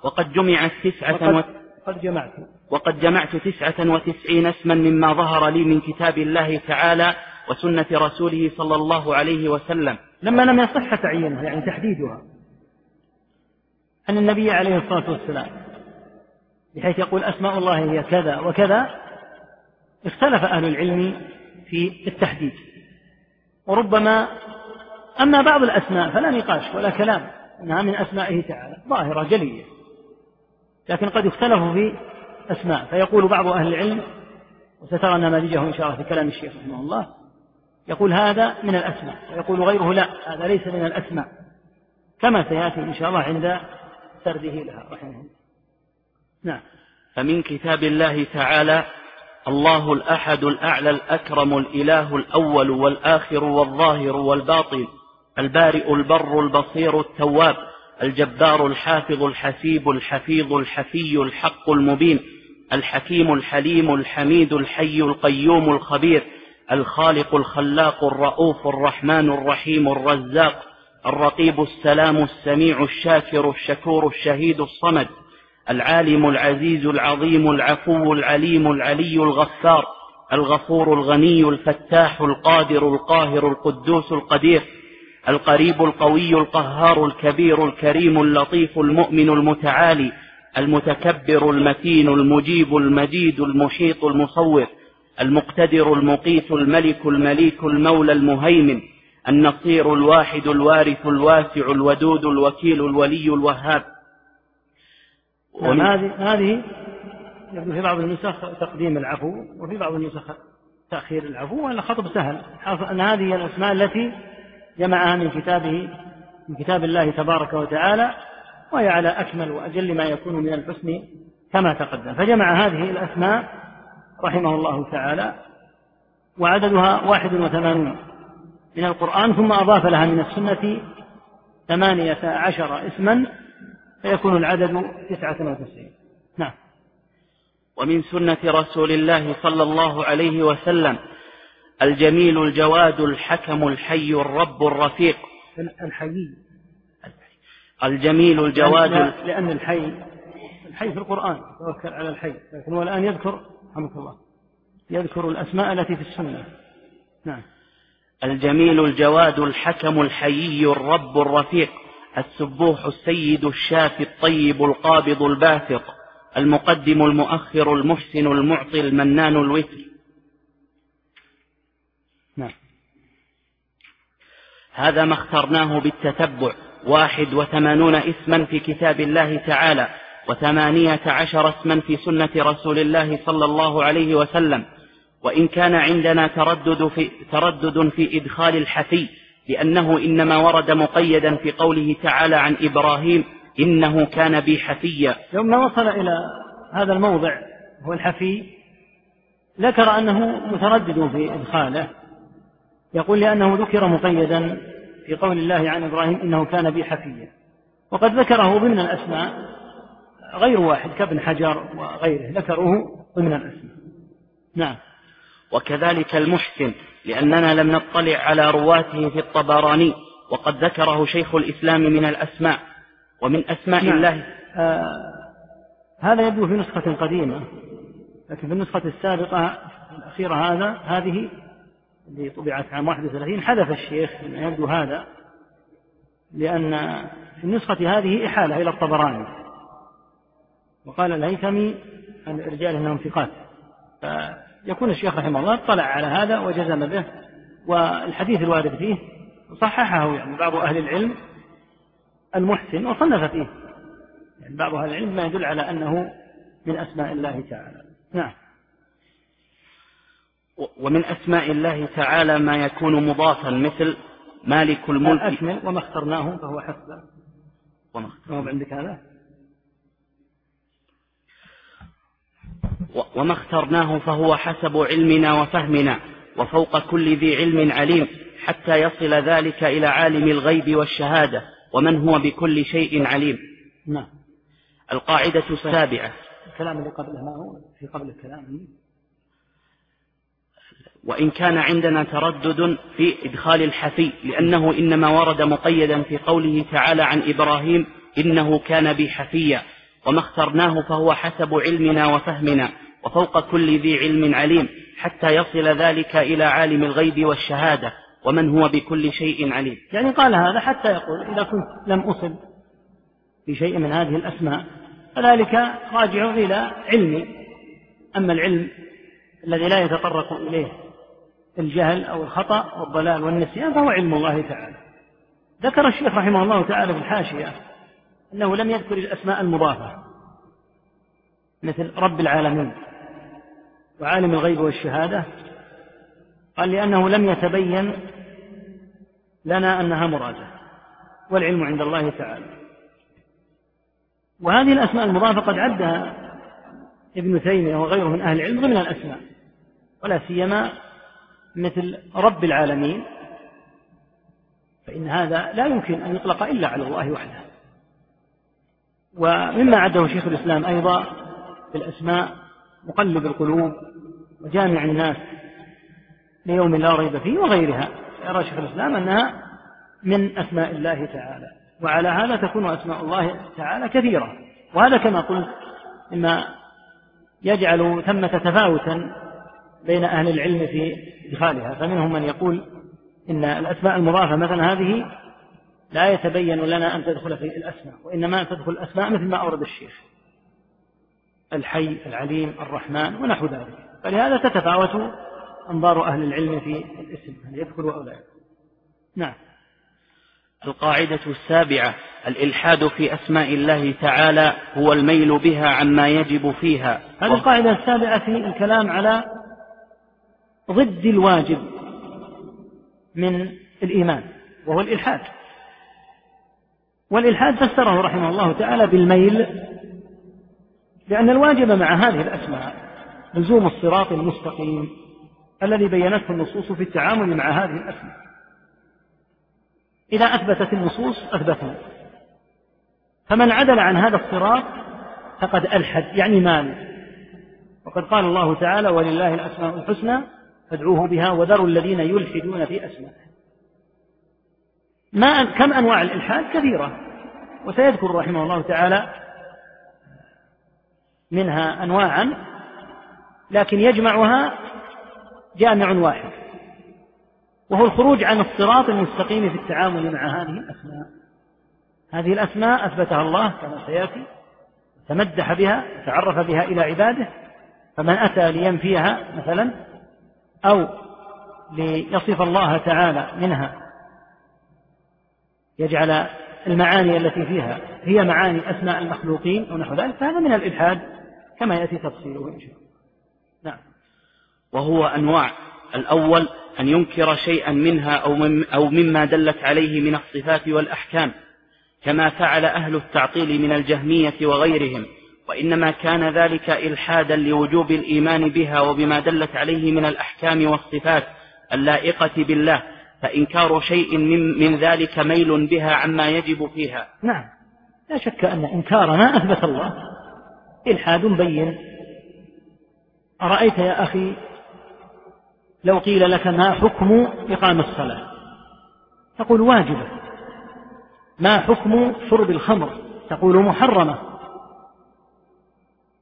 وقد جمعت تسعة وقد, وقد جمعت. وقد جمعت تسعة وتسعين اسما مما ظهر لي من كتاب الله تعالى وسنة رسوله صلى الله عليه وسلم. لما لم يصح تعيينها يعني تحديدها. أن النبي عليه الصلاة والسلام بحيث يقول أسماء الله هي كذا وكذا اختلف أهل العلم في التحديد. وربما أما بعض الأسماء فلا نقاش ولا كلام أنها من أسمائه تعالى ظاهرة جلية. لكن قد يختلف في أسماء. فيقول بعض أهل العلم وسترى نماذجه إن شاء الله في كلام الشيخ رحمه الله يقول هذا من الأسماء ويقول غيره لا هذا ليس من الأسماء. كما سيأتي إن شاء الله عند سرده لها رحمه الله. نعم. فمن كتاب الله تعالى الله الأحد الأعلى الأكرم الإله الأول والآخر والظاهر والباطن البارئ البر البصير التواب الجبار الحافظ الحسيب الحفيظ الحفي الحق المبين الحكيم الحليم الحميد الحي القيوم الخبير الخالق الخلاق الرؤوف الرحمن الرحيم الرزاق الرقيب السلام السميع الشاكر الشكور الشهيد الصمد. العالم العزيز العظيم العفو العليم العلي الغفار الغفور الغني الفتاح القادر القاهر القدوس القدير القريب القوي القهار الكبير الكريم اللطيف المؤمن المتعالي المتكبر المتين المجيب المجيد المحيط المصور المقتدر المقيت الملك المليك المولى المهيمن النصير الواحد الوارث الواسع الودود الوكيل الولي الوهاب. هذه هذه يبدو في بعض النسخ تقديم العفو وفي بعض النسخ تأخير العفو وأن خطب سهل. أن هذه الأسماء التي جمعها من كتابه من كتاب الله تبارك وتعالى وهي على أكمل وأجل ما يكون من الحسن كما تقدم. فجمع هذه الأسماء رحمه الله تعالى وعددها واحد وثمانون من القرآن ثم أضاف لها من السنة ثمانية عشر اسما فيكون العدد تسعة وتسعين. نعم. ومن سنة رسول الله صلى الله عليه وسلم الجميل الجواد الحكم الحي الرب الرفيق. الحي. الجميل الجواد لأن, لأن الحي الحي في القرآن توكل على الحي. لكن هو الآن يذكر رحمك الله يذكر الأسماء التي في السنة. نعم. الجميل الجواد الحكم الحيي الرب الرفيق. السبوح السيد الشافي الطيب القابض الباسط المقدم المؤخر المحسن المعطي المنان الوتر نعم. هذا ما اخترناه بالتتبع واحد وثمانون اسما في كتاب الله تعالى وثمانية عشر اسما في سنة رسول الله صلى الله عليه وسلم. وإن كان عندنا تردد في, تردد في إدخال الحفي لأنه إنما ورد مقيدا في قوله تعالى عن إبراهيم إنه كان بي حفيا. يوم وصل إلى هذا الموضع هو الحفي. ذكر أنه متردد في إدخاله. يقول لأنه ذكر مقيدا في قول الله عن إبراهيم إنه كان بي حفيا. وقد ذكره ضمن الأسماء غير واحد كابن حجر وغيره ذكروه ضمن الأسماء. نعم. وكذلك المحسن. لأننا لم نطلع على رواته في الطبراني وقد ذكره شيخ الإسلام من الأسماء ومن أسماء نعم. الله. آه هذا يبدو في نسخة قديمة لكن في النسخة السابقة الأخيرة هذا هذه اللي طبعت عام 31 حذف الشيخ يبدو هذا لأن في النسخة هذه إحالة إلى الطبراني. وقال الهيثمي أن الرجال أنهم ثقات. فيكون الشيخ رحمه الله اطلع على هذا وجزم به والحديث الوارد فيه صححه يعني بعض أهل العلم المحسن وصنف فيه. يعني بعض أهل العلم ما يدل على أنه من أسماء الله تعالى. نعم. ومن أسماء الله تعالى ما يكون مضافا مثل مالك الملك. أكمل وما اخترناه فهو حسب وما اخترناه. عندك هذا؟ وما اخترناه فهو حسب علمنا وفهمنا وفوق كل ذي علم عليم حتى يصل ذلك إلى عالم الغيب والشهادة ومن هو بكل شيء عليم. نعم. القاعدة السابعة. الكلام اللي قبله ما هو؟ في قبل الكلام. وإن كان عندنا تردد في إدخال الحفي لأنه إنما ورد مقيدا في قوله تعالى عن إبراهيم إنه كان بي حفيا. وما اخترناه فهو حسب علمنا وفهمنا وفوق كل ذي علم عليم حتى يصل ذلك إلى عالم الغيب والشهادة ومن هو بكل شيء عليم. يعني قال هذا حتى يقول إذا كنت لم أصب بشيء من هذه الأسماء فذلك راجع إلى علمي. أما العلم الذي لا يتطرق إليه الجهل أو الخطأ والضلال والنسيان فهو علم الله تعالى. ذكر الشيخ رحمه الله تعالى في الحاشية أنه لم يذكر الأسماء المضافة مثل رب العالمين وعالم الغيب والشهادة قال لأنه لم يتبين لنا أنها مرادة والعلم عند الله تعالى. وهذه الأسماء المضافة قد عدها ابن تيمية وغيره من أهل العلم ضمن الأسماء ولا سيما مثل رب العالمين فإن هذا لا يمكن أن يطلق إلا على الله وحده. ومما عده شيخ الإسلام أيضا في الأسماء مقلب القلوب وجامع الناس ليوم لا ريب فيه وغيرها. يرى شيخ الإسلام أنها من أسماء الله تعالى وعلى هذا تكون أسماء الله تعالى كثيرة. وهذا كما قلت مما يجعل ثمة تفاوتا بين أهل العلم في إدخالها. فمنهم من يقول إن الأسماء المضافة مثلا هذه لا يتبين لنا أن تدخل في الأسماء وإنما تدخل الأسماء مثل ما أورد الشيخ. الحي العليم الرحمن ونحو ذلك. فلهذا تتفاوت أنظار أهل العلم في الاسم هل يدخل أو لا يدخل نعم. القاعدة السابعة الإلحاد في أسماء الله تعالى هو الميل بها عما يجب فيها. هذه القاعدة السابعة في الكلام على ضد الواجب من الإيمان وهو الإلحاد. والإلحاد فسره رحمه الله تعالى بالميل لأن الواجب مع هذه الأسماء لزوم الصراط المستقيم الذي بينته النصوص في التعامل مع هذه الأسماء. إذا أثبتت النصوص أثبتنا. فمن عدل عن هذا الصراط فقد ألحد يعني مال. وقد قال الله تعالى ولله الأسماء الحسنى فادعوه بها وذروا الذين يلحدون في أسمائه. ما كم أنواع الإلحاد؟ كثيرة. وسيذكر رحمه الله تعالى منها أنواعا لكن يجمعها جامع واحد وهو الخروج عن الصراط المستقيم في التعامل مع هذه الأسماء. هذه الأسماء أثبتها الله كما سيأتي تمدح بها تعرف بها إلى عباده فمن أتى لينفيها مثلا أو ليصف الله تعالى منها يجعل المعاني التي فيها هي معاني أسماء المخلوقين أو نحو ذلك فهذا من الإلحاد كما يأتي تفصيله إن شاء الله. نعم. وهو أنواع. الأول أن ينكر شيئا منها أو, مم أو مما دلت عليه من الصفات والأحكام كما فعل أهل التعطيل من الجهمية وغيرهم وإنما كان ذلك إلحادا لوجوب الإيمان بها وبما دلت عليه من الأحكام والصفات اللائقة بالله فإنكار شيء من, من ذلك ميل بها عما يجب فيها. نعم. لا شك أن إنكار ما أثبت الله. إلحاد بين. أرأيت يا أخي لو قيل لك ما حكم إقام الصلاة؟ تقول واجبة. ما حكم شرب الخمر؟ تقول محرمة.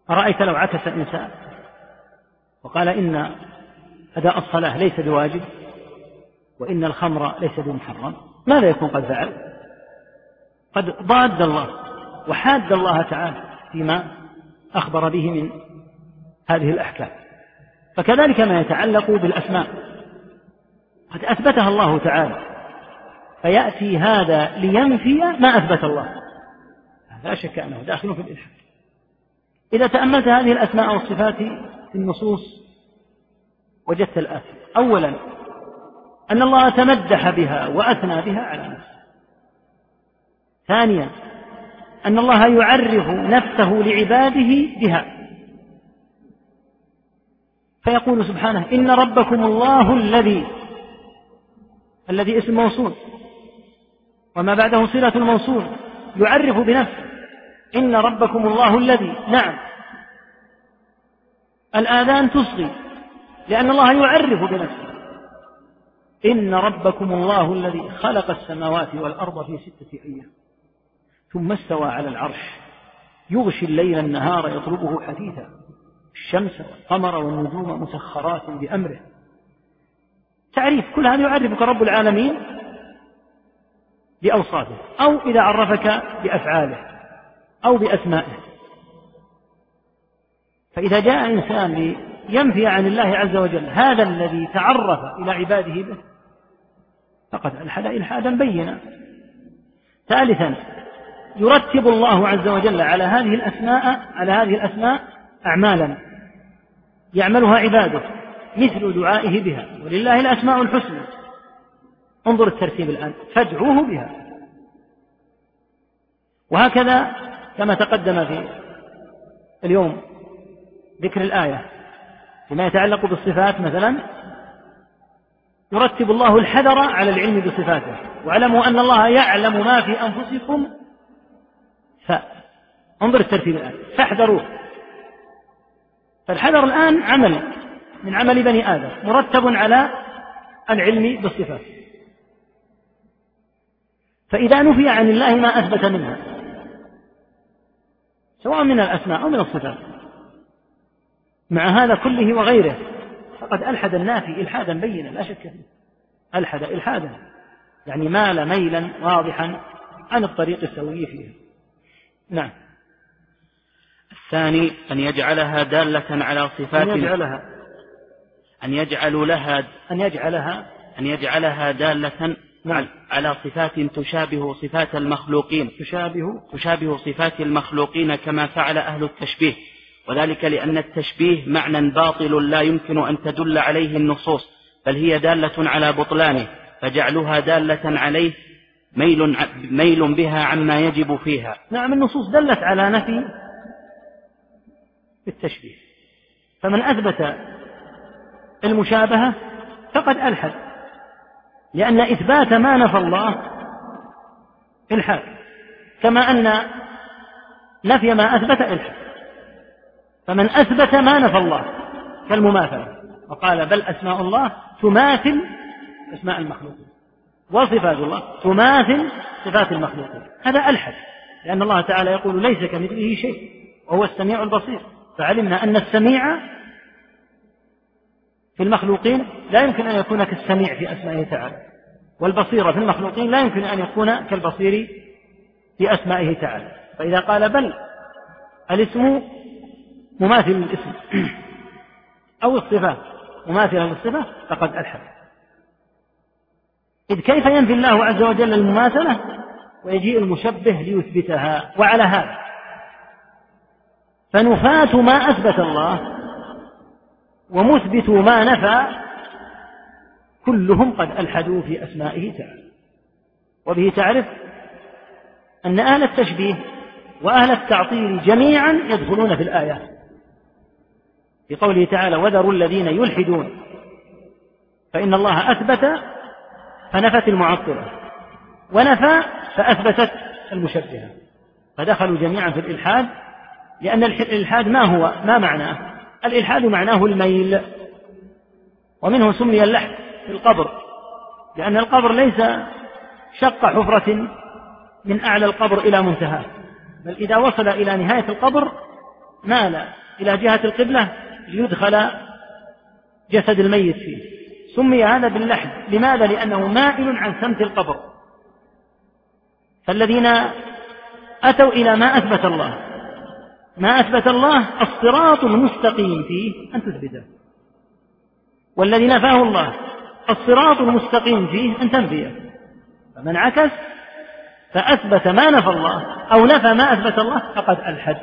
أرأيت لو عكس إنسان وقال إن أداء الصلاة ليس بواجب؟ وإن الخمر ليس بمحرم. ماذا يكون قد فعل؟ قد ضاد الله وحاد الله تعالى فيما أخبر به من هذه الأحكام. فكذلك ما يتعلق بالأسماء. قد أثبتها الله تعالى. فيأتي هذا لينفي ما أثبت الله. لا شك أنه داخل في الإلحاد. إذا تأملت هذه الأسماء والصفات في النصوص وجدت الآتي. أولا أن الله تمدح بها وأثنى بها على نفسه ثانيا أن الله يعرف نفسه لعباده بها. فيقول سبحانه إن ربكم الله الذي الذي اسم موصول. وما بعده صلة الموصول. يعرف بنفسه. إن ربكم الله الذي نعم. الآذان تصغي لأن الله يعرف بنفسه. إن ربكم الله الذي خلق السماوات والأرض في ستة أيام ثم استوى على العرش. يغشي الليل النهار يطلبه حثيثا الشمس والقمر والنجوم مسخرات بأمره. تعريف كل هذا يعرفك رب العالمين بأوصافه أو إذا عرفك بأفعاله أو بأسمائه. فإذا جاء إنسان لينفي عن الله عز وجل هذا الذي تعرف إلى عباده به فقد ألحد إلحادا بينا. ثالثا يرتب الله عز وجل على هذه الأسماء على هذه الأسماء أعمالا. يعملها عباده مثل دعائه بها. ولله الأسماء الحسنى. انظر الترتيب الآن. فادعوه بها. وهكذا كما تقدم في اليوم ذكر الآية فيما يتعلق بالصفات مثلا يرتب الله الحذر على العلم بصفاته. واعلموا أن الله يعلم ما في أنفسكم. فانظر الترتيب الآن. فاحذروه. فالحذر الآن عمل من عمل بني آدم مرتب على العلم بالصفات. فإذا نفي عن الله ما أثبت منها سواء من الأسماء أو من الصفات مع هذا كله وغيره فقد ألحد النافي إلحادا بينا لا شك فيه. ألحد إلحادا. يعني مال ميلا واضحا عن الطريق السوي فيه. نعم. الثاني أن يجعلها دالة على صفات أن يجعلها. أن يجعل لها أن يجعلها. أن يجعلها دالة نعم. على صفات تشابه صفات المخلوقين. تشابه. تشابه صفات المخلوقين كما فعل أهل التشبيه. وذلك لأن التشبيه معنى باطل لا يمكن أن تدل عليه النصوص بل هي دالة على بطلانه فجعلها دالة عليه ميل ميل بها عما يجب فيها. نعم النصوص دلت على نفي التشبيه. فمن أثبت المشابهة فقد ألحد لأن إثبات ما نفى الله إلحاد كما أن نفي ما أثبت إلحاد. فمن أثبت ما نفى الله كالمماثلة. وقال بل أسماء الله تماثل أسماء المخلوقين وصفات الله تماثل صفات المخلوقين هذا ألحد لأن الله تعالى يقول ليس كمثله شيء وهو السميع البصير. فعلمنا أن السميع في المخلوقين لا يمكن أن يكون كالسميع في أسمائه تعالى. والبصير في المخلوقين لا يمكن أن يكون كالبصير في أسمائه تعالى. فإذا قال بل الاسم مماثل للاسم. أو الصفة. مماثلة للصفة فقد ألحد إذ كيف ينفي الله عز وجل المماثلة؟ ويجيء المشبه ليثبتها. وعلى هذا. فنفاة ما أثبت الله ومثبتوا ما نفى كلهم قد ألحدوا في أسمائه تعالى. وبه تعرف أن أهل التشبيه وأهل التعطيل جميعا يدخلون في الآيات. في قوله تعالى وذروا الذين يلحدون. فإن الله أثبت فنفت المعطلة. ونفى فأثبتت المشبهة. فدخلوا جميعا في الإلحاد لأن الإلحاد ما هو؟ ما معناه؟ الإلحاد معناه الميل. ومنه سمي اللحد في القبر. لأن القبر ليس شق حفرة من أعلى القبر إلى منتهاه. بل إذا وصل إلى نهاية القبر مال. إلى جهة القبلة ليدخل جسد الميت فيه. سمي هذا باللحد. لماذا؟ لأنه مائل عن سمت القبر. فالذين أتوا إلى ما أثبت الله. ما أثبت الله الصراط المستقيم فيه أن تثبته. والذي نفاه الله الصراط المستقيم فيه أن تنفيه. فمن عكس فأثبت ما نفى الله أو نفى ما أثبت الله فقد ألحد.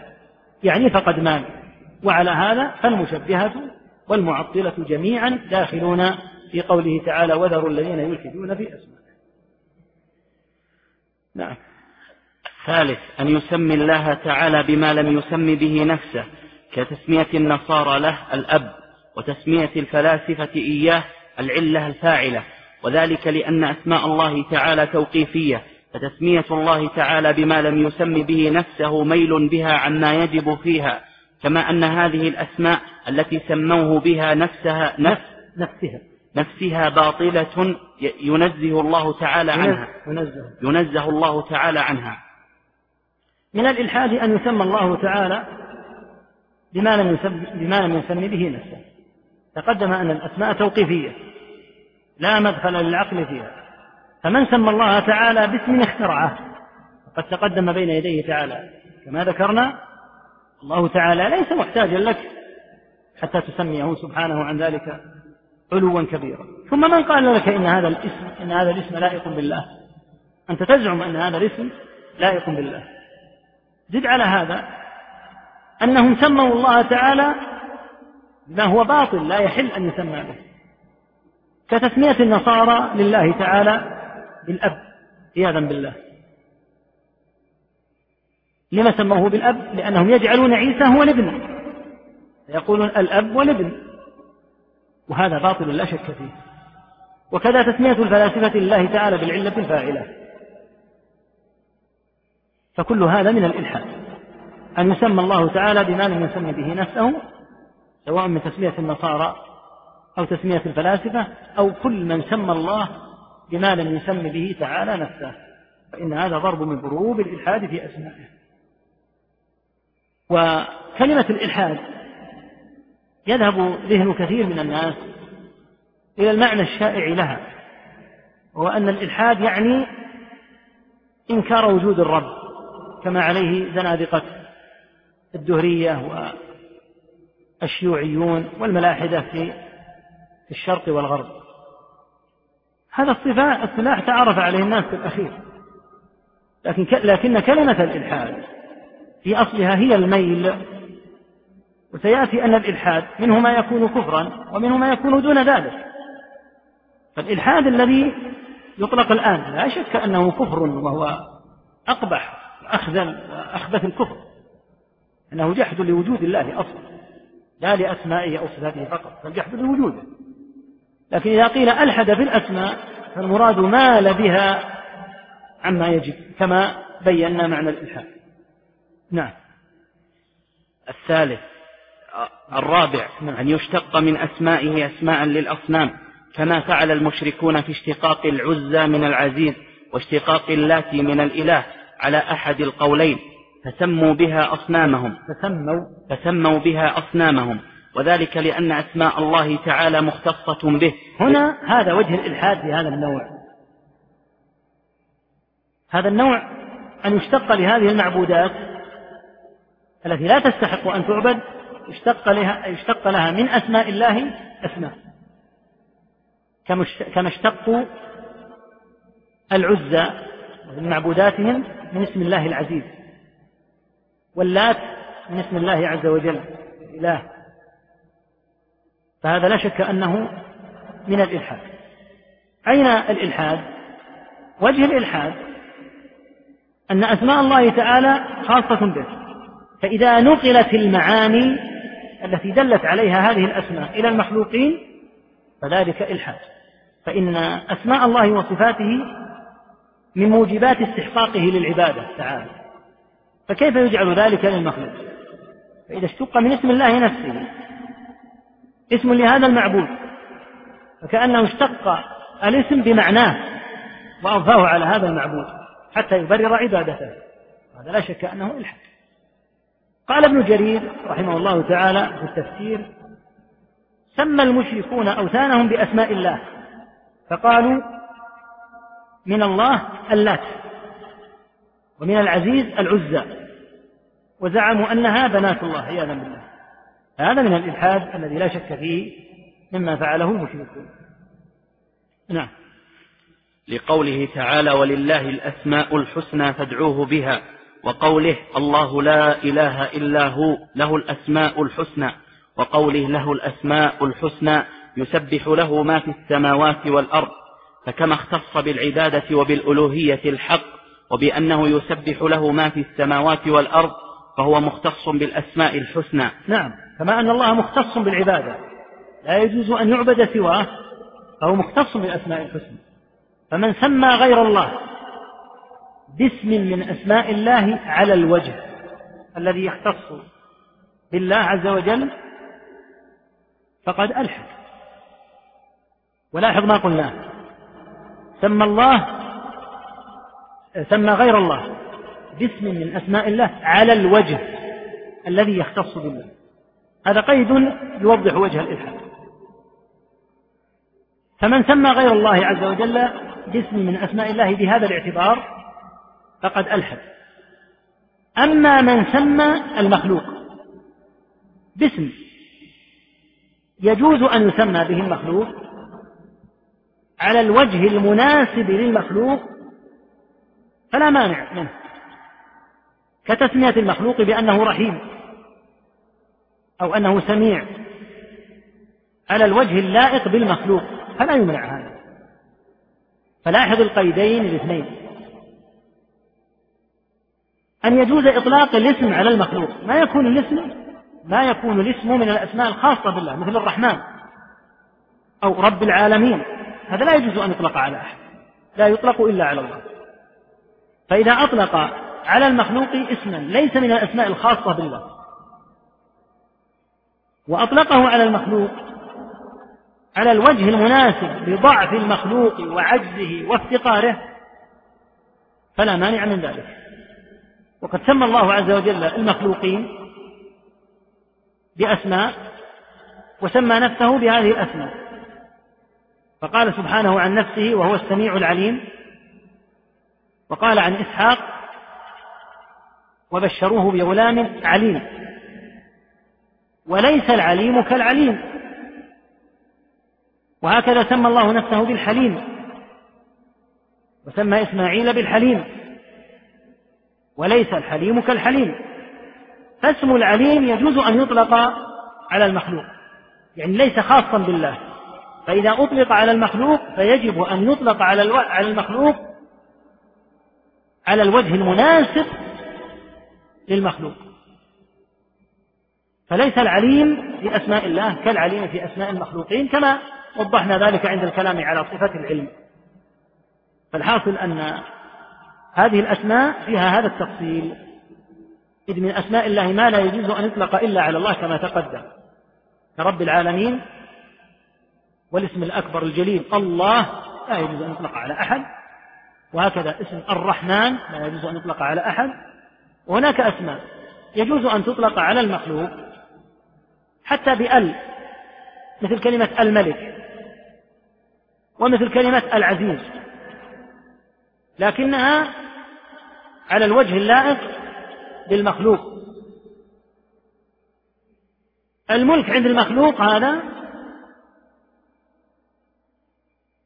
يعني فقد مال. وعلى هذا فالمشبهة والمعطلة جميعا داخلون في قوله تعالى وذروا الذين يلحدون في أسمائه نعم. ثالث أن يسمي الله تعالى بما لم يسم به نفسه كتسمية النصارى له الأب وتسمية الفلاسفة إياه العلة الفاعلة وذلك لأن أسماء الله تعالى توقيفية فتسمية الله تعالى بما لم يسم به نفسه ميل بها عما يجب فيها كما أن هذه الأسماء التي سموه بها نفسها نفس نفسها. نفسها باطلة ينزه الله تعالى عنها. ينزه, ينزه الله تعالى عنها. من الإلحاد أن يسمى الله تعالى بما لم يسم بما لم يسم به نفسه. تقدم أن الأسماء توقيفية لا مدخل للعقل فيها. فمن سمى الله تعالى باسم اخترعه؟ فقد تقدم بين يديه تعالى كما ذكرنا الله تعالى ليس محتاجا لك حتى تسميه سبحانه عن ذلك علوا كبيرا. ثم من قال لك إن هذا الاسم إن هذا الاسم لائق بالله؟ أنت تزعم أن هذا الاسم لائق بالله. زد على هذا أنهم سموا الله تعالى ما هو باطل لا يحل أن يسمى به. كتسمية النصارى لله تعالى بالأب عياذا بالله. لما سموه بالأب؟ لأنهم يجعلون عيسى هو الابن. يقولون الأب والابن. وهذا باطل لا شك فيه. وكذا تسمية الفلاسفة لله تعالى بالعلة الفاعلة. فكل هذا من الإلحاد. أن يسمى الله تعالى بما لم يسمى به نفسه سواء من تسمية النصارى أو تسمية الفلاسفة أو كل من سمى الله بما لم يسم به تعالى نفسه. فإن هذا ضرب من ضروب الإلحاد في أسمائه. وكلمة الإلحاد يذهب ذهن كثير من الناس إلى المعنى الشائع لها وهو أن الإلحاد يعني إنكار وجود الرب كما عليه زنادقة الدهرية والشيوعيون والملاحدة في الشرق والغرب. هذا الصلاح تعرف عليه الناس في الأخير لكن لكن كلمة الإلحاد في أصلها هي الميل. وسيأتي أن الإلحاد منه ما يكون كفرا ومنه ما يكون دون ذلك. فالإلحاد الذي يطلق الآن لا شك أنه كفر وهو أقبح وأخذل وأخبث الكفر. أنه جحد لوجود الله أصلا لا لأسمائه أو صفاته فقط بل جحد لوجوده. لكن إذا قيل ألحد في الأسماء فالمراد مال بها عما يجب كما بينا معنى الإلحاد. نعم. الثالث الرابع نعم. أن يشتق من أسمائه أسماء للأصنام كما فعل المشركون في اشتقاق العزى من العزيز واشتقاق اللات من الإله على أحد القولين فسموا بها أصنامهم. فسموا. فسموا بها أصنامهم وذلك لأن أسماء الله تعالى مختصة به. هنا هذا وجه الإلحاد في هذا النوع. هذا النوع أن يشتق لهذه المعبودات التي لا تستحق أن تعبد يشتق لها يشتق لها من أسماء الله أسماء. كما اشتقوا العزى من معبوداتهم من اسم الله العزيز واللات من اسم الله عز وجل الإله. فهذا لا شك أنه من الإلحاد. أين الإلحاد؟ وجه الإلحاد أن أسماء الله تعالى خاصة به. فإذا نقلت المعاني التي دلت عليها هذه الأسماء إلى المخلوقين فذلك إلحاد. فإن أسماء الله وصفاته من موجبات استحقاقه للعبادة تعالى. فكيف يجعل ذلك للمخلوق؟ فإذا اشتق من اسم الله نفسه اسم لهذا المعبود فكأنه اشتق الاسم بمعناه وأضفاه على هذا المعبود حتى يبرر عبادته. هذا لا شك أنه إلحاد. قال ابن جرير رحمه الله تعالى في التفسير سمى المشركون أوثانهم بأسماء الله فقالوا من الله اللات ومن العزيز العزى وزعموا أنها بنات الله عياذا بالله. هذا من الإلحاد الذي لا شك فيه مما فعله المشركون. نعم. لقوله تعالى ولله الأسماء الحسنى فادعوه بها. وقوله الله لا إله إلا هو له الأسماء الحسنى وقوله له الأسماء الحسنى يسبح له ما في السماوات والأرض فكما اختص بالعبادة وبالألوهية الحق وبأنه يسبح له ما في السماوات والأرض فهو مختص بالأسماء الحسنى. نعم كما أن الله مختص بالعبادة لا يجوز أن يعبد سواه فهو مختص بالأسماء الحسنى. فمن سمى غير الله باسم من أسماء الله على الوجه الذي يختص بالله عز وجل فقد ألحد. ولاحظ ما قلناه سمى الله سمى غير الله باسم من أسماء الله على الوجه الذي يختص بالله. هذا قيد يوضح وجه الإلحاد. فمن سمى غير الله عز وجل باسم من أسماء الله بهذا الاعتبار فقد ألحد. أما من سمى المخلوق باسم يجوز أن يسمى به المخلوق على الوجه المناسب للمخلوق فلا مانع منه كتسمية المخلوق بأنه رحيم أو أنه سميع على الوجه اللائق بالمخلوق فلا يمنع هذا. فلاحظ القيدين الاثنين. أن يجوز إطلاق الاسم على المخلوق. ما يكون الاسم؟ ما يكون الاسم من الأسماء الخاصة بالله مثل الرحمن أو رب العالمين. هذا لا يجوز أن يطلق على أحد. لا يطلق إلا على الله. فإذا أطلق على المخلوق اسما ليس من الأسماء الخاصة بالله. وأطلقه على المخلوق على الوجه المناسب لضعف المخلوق وعجزه وافتقاره فلا مانع من ذلك. وقد سمى الله عز وجل المخلوقين بأسماء وسمى نفسه بهذه الأسماء. فقال سبحانه عن نفسه وهو السميع العليم وقال عن إسحاق وبشروه بغلام عليم وليس العليم كالعليم. وهكذا سمى الله نفسه بالحليم وسمى إسماعيل بالحليم. وليس الحليم كالحليم. فاسم العليم يجوز أن يطلق على المخلوق يعني ليس خاصا بالله. فإذا أطلق على المخلوق فيجب أن يطلق على على المخلوق على الوجه المناسب للمخلوق. فليس العليم في أسماء الله كالعليم في أسماء المخلوقين كما وضحنا ذلك عند الكلام على صفة العلم. فالحاصل أن هذه الأسماء فيها هذا التفصيل. إذ من أسماء الله ما لا يجوز أن يطلق إلا على الله كما تقدم. كرب العالمين والاسم الأكبر الجليل الله لا يجوز أن يطلق على أحد. وهكذا اسم الرحمن لا يجوز أن يطلق على أحد. وهناك أسماء يجوز أن تطلق على المخلوق حتى بأل مثل كلمة الملك ومثل كلمة العزيز. لكنها على الوجه اللائق بالمخلوق. الملك عند المخلوق هذا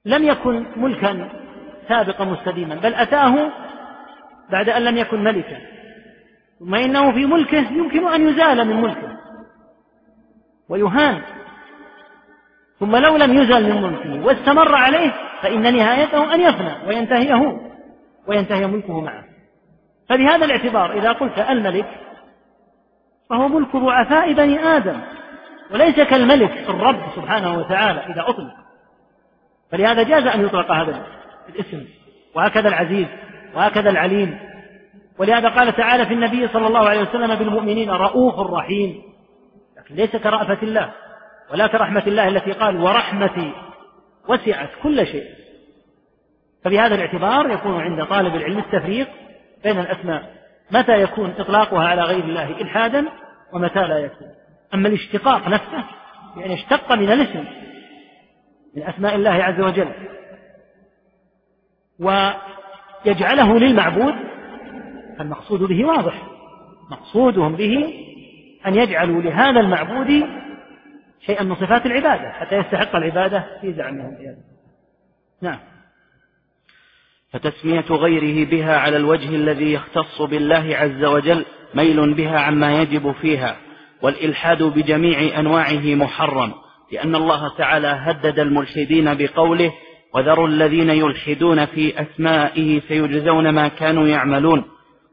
لم يكن ملكا سابقا مستديما بل أتاه بعد أن لم يكن ملكا. ثم إنه في ملكه يمكن أن يزال من ملكه ويهان. ثم لو لم يزل من ملكه واستمر عليه فإن نهايته أن يفنى وينتهي هو وينتهي ملكه معه. فبهذا الاعتبار إذا قلت الملك فهو ملك ضعفاء بني آدم وليس كالملك الرب سبحانه وتعالى إذا أطلق. فلهذا جاز أن يطلق هذا الاسم وهكذا العزيز وهكذا العليم. ولهذا قال تعالى في النبي صلى الله عليه وسلم بالمؤمنين رؤوف رحيم لكن ليس كرأفة الله ولا كرحمة الله التي قال ورحمتي وسعت كل شيء فبهذا الاعتبار يكون عند طالب العلم التفريق بين الأسماء. متى يكون إطلاقها على غير الله إلحادا ومتى لا يكون. أما الاشتقاق نفسه يعني اشتق من الاسم من أسماء الله عز وجل ويجعله للمعبود فالمقصود به واضح. مقصودهم به أن يجعلوا لهذا المعبود شيئا من صفات العبادة حتى يستحق العبادة في زعمهم. نعم. فتسمية غيره بها على الوجه الذي يختص بالله عز وجل ميل بها عما يجب فيها والإلحاد بجميع أنواعه محرم لأن الله تعالى هدد الملحدين بقوله وذروا الذين يلحدون في أسمائه سيجزون ما كانوا يعملون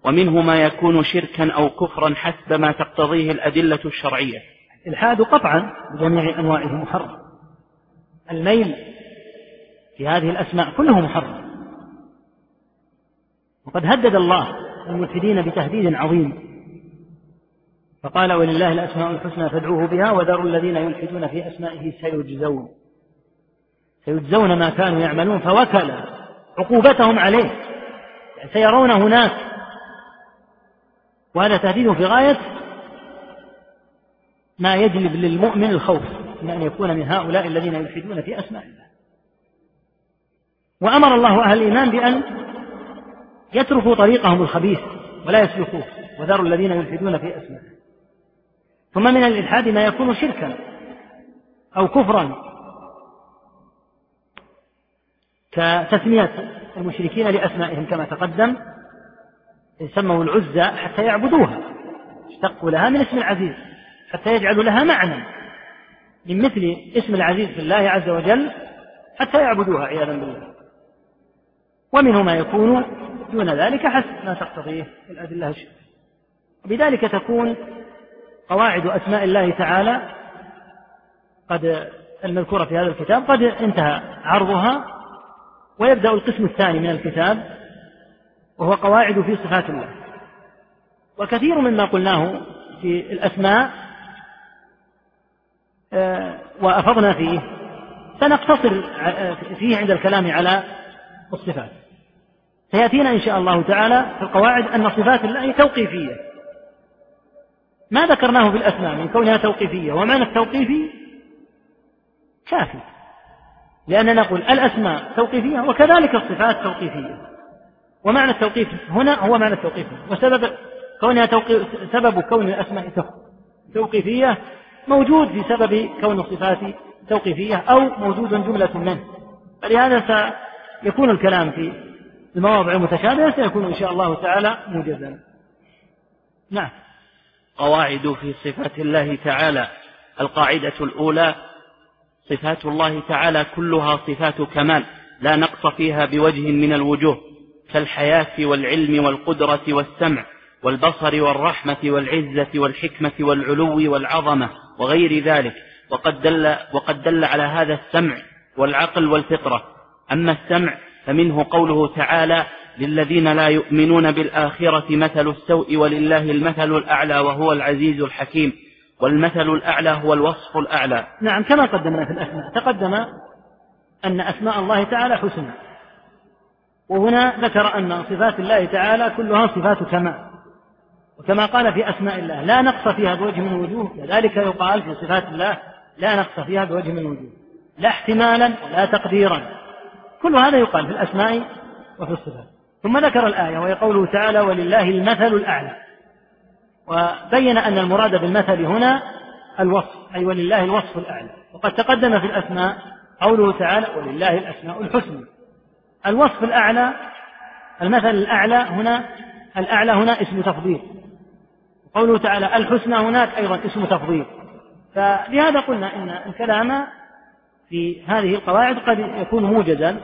ومنه ما يكون شركا أو كفرا حسب ما تقتضيه الأدلة الشرعية. الحاد قطعا بجميع أنواعه محرم الميل في هذه الأسماء كله محرم. وقد هدد الله الملحدين بتهديد عظيم. فقال ولله الأسماء الحسنى فادعوه بها وذروا الذين يلحدون في أسمائه سيجزون. سيجزون ما كانوا يعملون فوكل عقوبتهم عليه. سيرون هناك. وهذا تهديد في غاية ما يجلب للمؤمن الخوف من أن يكون من هؤلاء الذين يلحدون في أسماء الله. وأمر الله أهل الإيمان بأن يتركوا طريقهم الخبيث ولا يسلكوه وذروا الذين يلحدون في أسمائه ثم من الإلحاد ما يكون شركا أو كفرا. كتسمية المشركين لأسمائهم كما تقدم سموا العزى حتى يعبدوها اشتقوا لها من اسم العزيز حتى يجعلوا لها معنى من مثل اسم العزيز في الله عز وجل حتى يعبدوها عياذا بالله. ومنه ما يكون دون ذلك حسب ما تقتضيه الأدلة الشرعية. وبذلك تكون قواعد أسماء الله تعالى قد المذكورة في هذا الكتاب قد انتهى عرضها ويبدأ القسم الثاني من الكتاب وهو قواعد في صفات الله. وكثير مما قلناه في الأسماء آه، وأفضنا فيه. سنقتصر فيه عند الكلام على الصفات. سيأتينا إن شاء الله تعالى في القواعد أن صفات الله توقيفية. ما ذكرناه في الأسماء من كونها توقيفية ومعنى التوقيفي كافي. لأننا نقول الأسماء توقيفية وكذلك الصفات توقيفية. ومعنى التوقيف هنا هو معنى التوقيف. وسبب كونها توقيف سبب كون الأسماء توقيفية موجود في سبب كون الصفات توقيفية أو موجود جملة منه. فلهذا سيكون الكلام في المواضع المتشابهة سيكون إن شاء الله تعالى موجزا. نعم. قواعد في صفات الله تعالى. القاعدة الأولى صفات الله تعالى كلها صفات كمال. لا نقص فيها بوجه من الوجوه كالحياة والعلم والقدرة والسمع والبصر والرحمة والعزة والحكمة والعلو والعظمة وغير ذلك. وقد دل, وقد دل على هذا السمع والعقل والفطرة. أما السمع فمنه قوله تعالى للذين لا يؤمنون بالآخرة مثل السوء ولله المثل الأعلى وهو العزيز الحكيم والمثل الأعلى هو الوصف الأعلى. نعم كما قدمنا في الأسماء. تقدم أن أسماء الله تعالى حسنى. وهنا ذكر أن صفات الله تعالى كلها صفات كمال. وكما قال في أسماء الله لا نقص فيها بوجه من الوجوه كذلك يقال في صفات الله لا نقص فيها بوجه من الوجوه لا احتمالا ولا تقديرا. كل هذا يقال في الأسماء وفي الصفات. ثم ذكر الآية وهي قوله تعالى ولله المثل الأعلى وبين أن المراد بالمثل هنا الوصف أي ولله الوصف الأعلى وقد تقدم في الأسماء قوله تعالى ولله الأسماء الحسنى الوصف الأعلى المثل الأعلى هنا الأعلى هنا اسم تفضيل. قوله تعالى الحسنى هناك أيضا اسم تفضيل. فلهذا قلنا إن الكلام في هذه القواعد قد يكون موجزا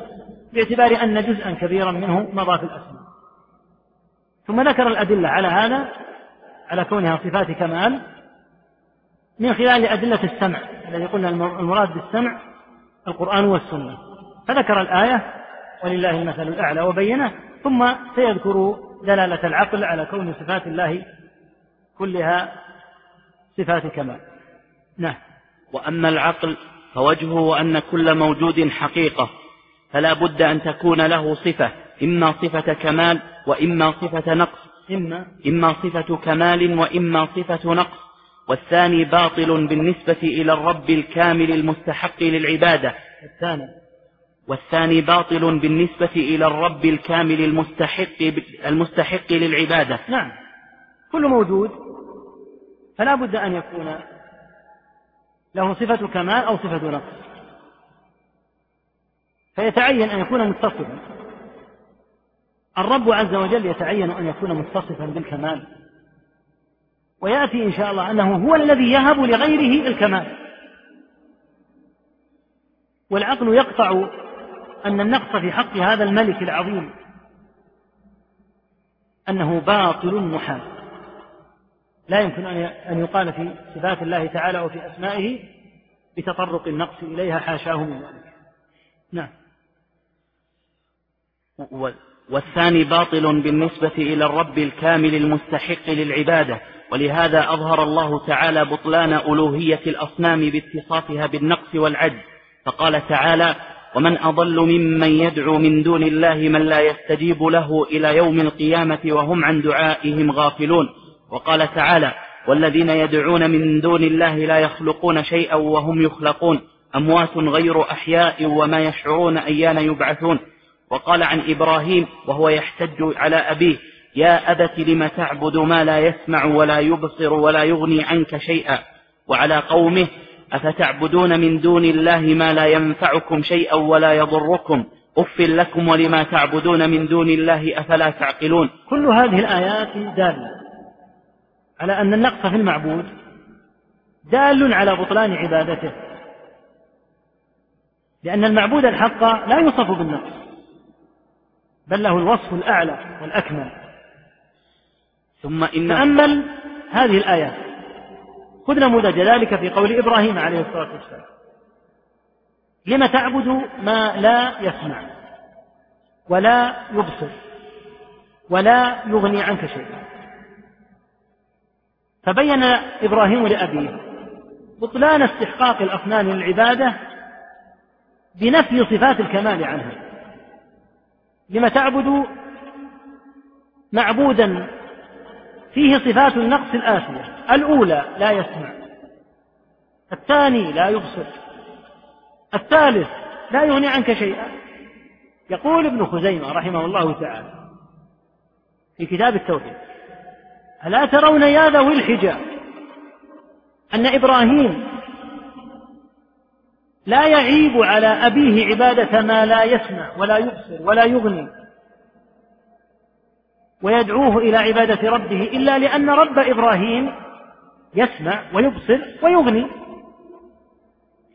باعتبار أن جزءا كبيرا منه مضى في الأسماء. ثم ذكر الأدلة على هذا على كونها صفات كمال من خلال أدلة السمع الذي قلنا المراد بالسمع القرآن والسنة. فذكر الآية ولله المثل الأعلى وبينه ثم سيذكر دلالة العقل على كون صفات الله كلها صفات كمال. نعم. وأما العقل فوجهه أن كل موجود حقيقة. فلا بد أن تكون له صفة إما صفة كمال وإما صفة نقص. إما إما صفة كمال وإما صفة نقص. والثاني باطل بالنسبة إلى الرب الكامل المستحق للعبادة. الثاني. والثاني باطل بالنسبة إلى الرب الكامل المستحق المستحق للعبادة. نعم. كل موجود. فلا بد أن يكون له صفة كمال أو صفة نقص. فيتعين أن يكون متصفا. الرب عز وجل يتعين أن يكون متصفا بالكمال. ويأتي إن شاء الله أنه هو الذي يهب لغيره الكمال. والعقل يقطع أن النقص في حق هذا الملك العظيم. أنه باطل محال. لا يمكن أن يقال في صفات الله تعالى وفي أسمائه بتطرق النقص إليها حاشاه من ذلك. نعم. والثاني باطل بالنسبة إلى الرب الكامل المستحق للعبادة. ولهذا أظهر الله تعالى بطلان ألوهية الأصنام باتصافها بالنقص والعجز. فقال تعالى ومن أضل ممن يدعو من دون الله من لا يستجيب له إلى يوم القيامة وهم عن دعائهم غافلون وقال تعالى والذين يدعون من دون الله لا يخلقون شيئا وهم يخلقون. أموات غير أحياء وما يشعرون أيان يبعثون وقال عن إبراهيم وهو يحتج على أبيه يا أبت لم تعبد ما لا يسمع ولا يبصر ولا يغني عنك شيئا؟ وعلى قومه أفتعبدون من دون الله ما لا ينفعكم شيئا ولا يضركم؟ أف لكم ولما تعبدون من دون الله أفلا تعقلون؟ كل هذه الآيات دالة على أن النقص في المعبود دال على بطلان عبادته لأن المعبود الحق لا يوصف بالنقص. بل له الوصف الأعلى والأكمل. ثم إن تأمل هذه الآيات خذ نموذج ذلك في قول إبراهيم عليه الصلاة والسلام. لم تعبد ما لا يسمع ولا يبصر ولا يغني عنك شيئا. فبين إبراهيم لأبيه بطلان استحقاق الأصنام للعبادة بنفي صفات الكمال عنها. لم تعبد معبودا فيه صفات النقص الآتية الأولى لا يسمع الثاني لا يبصر الثالث لا يغني عنك شيئا. يقول ابن خزيمة رحمه الله تعالى في كتاب التوحيد ألا ترون يا ذوي الحجاب أن إبراهيم لا يعيب على أبيه عبادة ما لا يسمع ولا يبصر ولا يغني. ويدعوه إلى عبادة ربه إلا لأن رب إبراهيم يسمع ويبصر ويغني.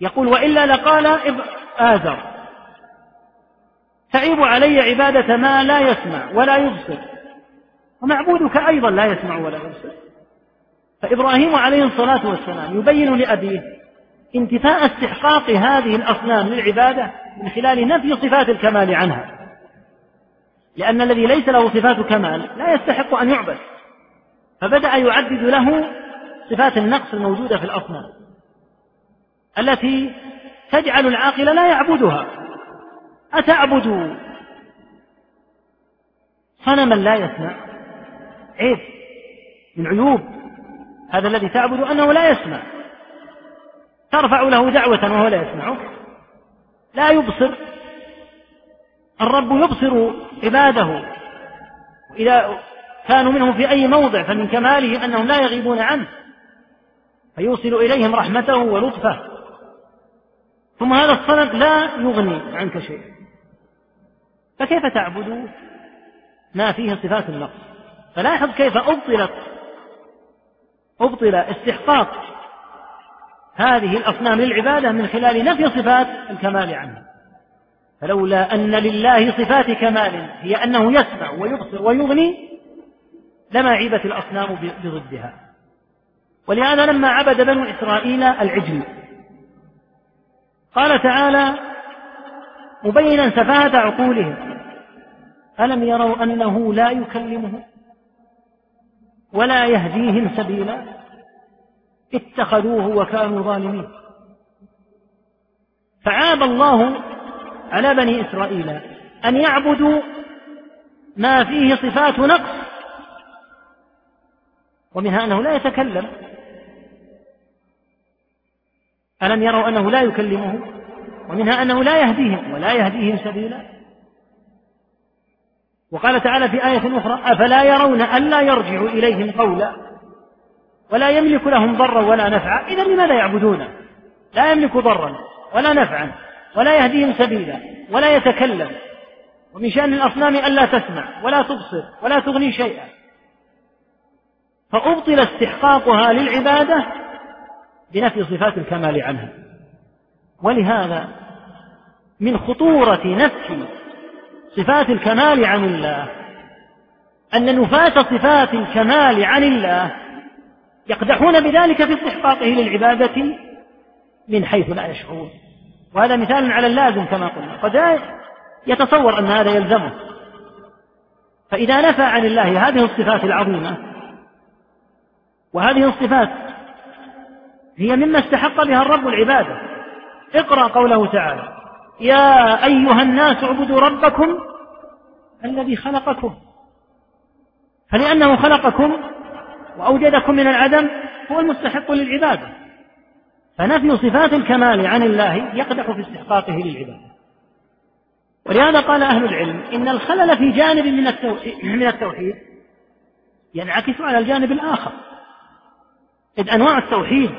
يقول وإلا لقال آذر. تعيب علي عبادة ما لا يسمع ولا يبصر. ومعبودك أيضا لا يسمع ولا يبصر. فإبراهيم عليه الصلاة والسلام يبين لأبيه انتفاء استحقاق هذه الأصنام للعبادة من خلال نفي صفات الكمال عنها. لأن الذي ليس له صفات كمال لا يستحق أن يعبد. فبدأ يعدد له صفات النقص الموجودة في الأصنام. التي تجعل العاقل لا يعبدها. أتعبد صنما لا يسمع؟ عيب. من عيوب. هذا الذي تعبد أنه لا يسمع. ترفع له دعوة وهو لا يسمعك لا يبصر. الرب يبصر عباده. إذا كانوا منه في أي موضع فمن كماله أنهم لا يغيبون عنه. فيوصل إليهم رحمته ولطفه. ثم هذا الصنم لا يغني عنك شيئا فكيف تعبد؟ ما فيه صفات النقص. فلاحظ كيف أبطلت. أبطل استحقاق. هذه الأصنام للعبادة من خلال نفي صفات الكمال عنها. فلولا أن لله صفات كمال هي أنه يسمع ويبصر ويغني لما عيبت الأصنام بضدها. ولهذا لما عبد بنو إسرائيل العجل قال تعالى مبينا سفاهة عقولهم ألم يروا أنه لا يكلمهم ولا يهديهم سبيلا؟ اتخذوه وكانوا ظالمين. فعاب الله على بني إسرائيل أن يعبدوا ما فيه صفات نقص ومنها أنه لا يتكلم. ألم يروا أنه لا يكلمهم؟ ومنها أنه لا يهديهم ولا يهديهم سبيلا. وقال تعالى في آية أخرى أفلا يرون ألا يرجع إليهم قولا؟ ولا يملك لهم ضرا ولا نفعا. إذا لماذا يعبدونه لا يملك ضرا ولا نفعا ولا يهديهم سبيلا ولا يتكلم. ومن شأن الأصنام ألا تسمع ولا تبصر ولا تغني شيئا. فأبطل استحقاقها للعبادة بنفي صفات الكمال عنها. ولهذا من خطورة نفي صفات الكمال عن الله أن نفاة صفات الكمال عن الله يقدحون بذلك في استحقاقه للعبادة من حيث لا يشعرون. وهذا مثال على اللازم كما قلنا. قد يتصور أن هذا يلزمه. فإذا نفى عن الله هذه الصفات العظيمة وهذه الصفات هي مما استحق بها الرب العبادة اقرأ قوله تعالى يا أيها الناس اعبدوا ربكم الذي خلقكم. فلأنه خلقكم وأوجدكم من العدم هو المستحق للعبادة. فنفي صفات الكمال عن الله يقدح في استحقاقه للعبادة. ولهذا قال أهل العلم إن الخلل في جانب من التوحيد ينعكس على الجانب الآخر. إذ أنواع التوحيد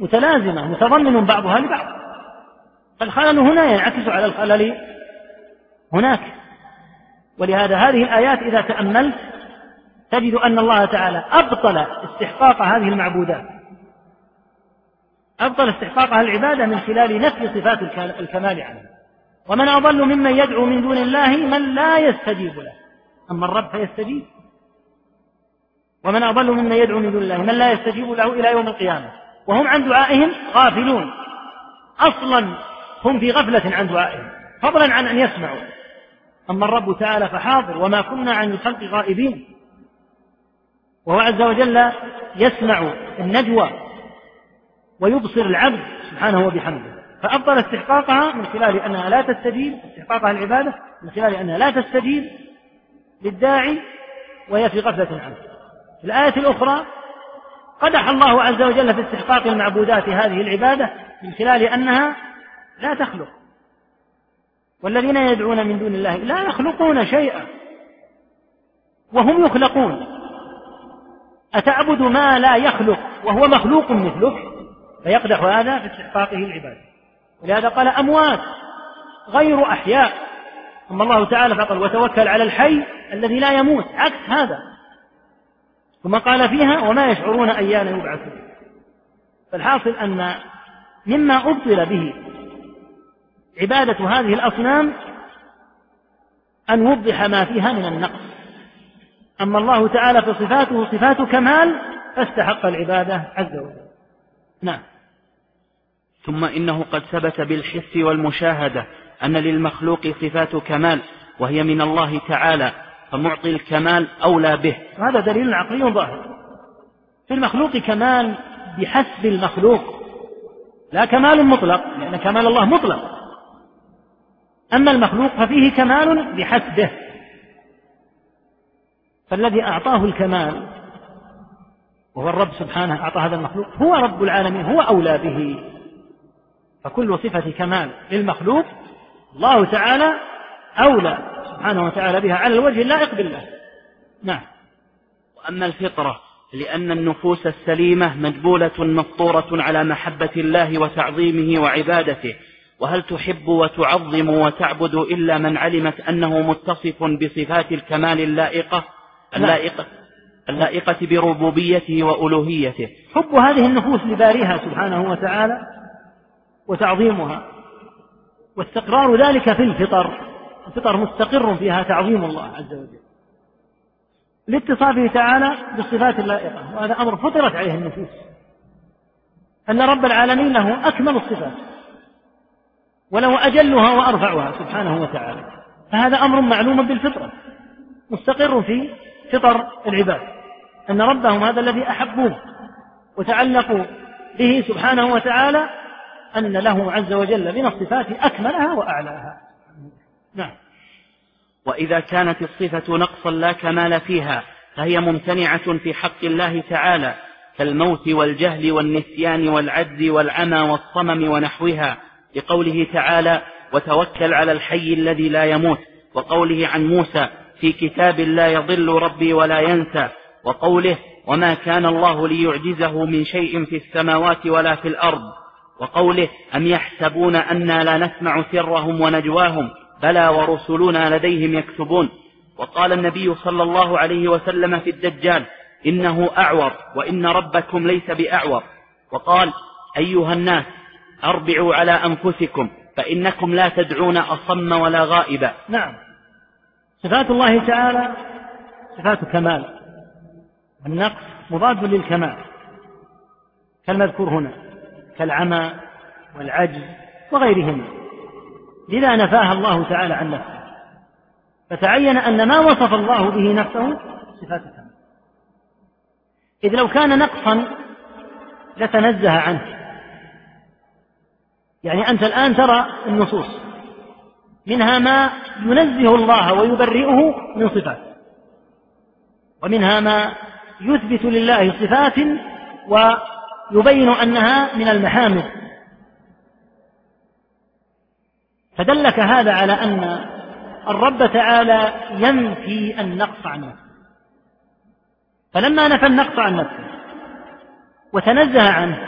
متلازمة متضمن بعضها لبعض. فالخلل هنا ينعكس على الخلل هناك. ولهذا هذه الآيات إذا تأملت تجد أن الله تعالى أبطل استحقاق هذه المعبودات. أبطل استحقاقها العبادة من خلال نفي صفات الكمال عنها ومن أضل ممن يدعو من دون الله من لا يستجيب له. أما الرب فيستجيب. ومن أضل ممن يدعو من دون الله من لا يستجيب له إلى يوم القيامة. وهم عن دعائهم غافلون. أصلا هم في غفلة عن دعائهم. فضلا عن أن يسمعوا. أما الرب تعالى فحاضر. وما كنا عن الخلق غائبين. وهو عز وجل يسمع النجوى ويبصر العبد سبحانه وبحمده. فأفضل استحقاقها من خلال أنها لا تستجيب استحقاقها العبادة من خلال أنها لا تستجيب للداعي وهي في غفلة عنه في الآية الأخرى قدح الله عز وجل في استحقاق المعبودات هذه العبادة من خلال أنها لا تخلق. والذين يدعون من دون الله لا يخلقون شيئا وهم يخلقون. أتعبد ما لا يخلق وهو مخلوق مثلك فيقدح هذا في استحقاقه العبادة ولهذا قال أموات غير أحياء. ثم الله تعالى فقال وتوكل على الحي الذي لا يموت. عكس هذا. ثم قال فيها وما يشعرون أيان يبعثون. فالحاصل أن مما أبطل به عبادة هذه الأصنام أن وضح ما فيها من النقص. أما الله تعالى فصفاته صفات كمال فاستحق العبادة عز وجل. نعم. ثم إنه قد ثبت بالحس والمشاهدة أن للمخلوق صفات كمال وهي من الله تعالى فمعطي الكمال أولى به. هذا دليل عقلي ظاهر في المخلوق كمال بحسب المخلوق لا كمال مطلق لأن كمال الله مطلق. أما المخلوق ففيه كمال بحسبه. فالذي أعطاه الكمال وهو الرب سبحانه أعطى هذا المخلوق هو رب العالمين هو أولى به. فكل صفة كمال للمخلوق الله تعالى أولى سبحانه وتعالى بها على الوجه اللائق بالله. نعم. وأما الفطرة لأن النفوس السليمة مجبولة مفطورة على محبة الله وتعظيمه وعبادته. وهل تحب وتعظم وتعبد إلا من علمت أنه متصف بصفات الكمال اللائقة؟ اللائقة اللائقة بربوبيته وألوهيته. حب هذه النفوس لباريها سبحانه وتعالى وتعظيمها. واستقرار ذلك في الفطر. الفطر مستقر فيها تعظيم الله عز وجل. لاتصافه تعالى بالصفات اللائقة. وهذا أمر فطرت عليه النفوس. أن رب العالمين له أكمل الصفات. وله أجلها وأرفعها سبحانه وتعالى. فهذا أمر معلوم بالفطرة. مستقر في فطر العباد أن ربهم هذا الذي أحبوه وتعلقوا به سبحانه وتعالى أن له عز وجل من الصفات أكملها وأعلاها. نعم. وإذا كانت الصفة نقصا لا كمال فيها فهي ممتنعة في حق الله تعالى كالموت والجهل والنسيان والعجز والعمى والصمم ونحوها لقوله تعالى وتوكل على الحي الذي لا يموت وقوله عن موسى في كتاب لا يضل ربي ولا ينسى وقوله وما كان الله ليعجزه من شيء في السماوات ولا في الأرض وقوله أم يحسبون أنا لا نسمع سرهم ونجواهم بلى ورسلنا لديهم يكتبون وقال النبي صلى الله عليه وسلم في الدجال إنه أعور وإن ربكم ليس بأعور وقال أيها الناس أربعوا على أنفسكم فإنكم لا تدعون أصم ولا غائبا نعم. صفات الله تعالى صفات كمال النقص مضاد للكمال كالمذكور هنا كالعمى والعجز وغيرهما لذا نفاها الله تعالى عن نفسه فتعين أن ما وصف الله به نفسه صفات كمال. إذ لو كان نقصا لتنزه عنه يعني أنت الآن ترى النصوص منها ما ينزه الله ويبرئه من صفات. ومنها ما يثبت لله صفات ويبين أنها من المحامد. فدلك هذا على أن الرب تعالى ينفي النقص عن نفسه. فلما نفى النقص عن نفسه وتنزه عنه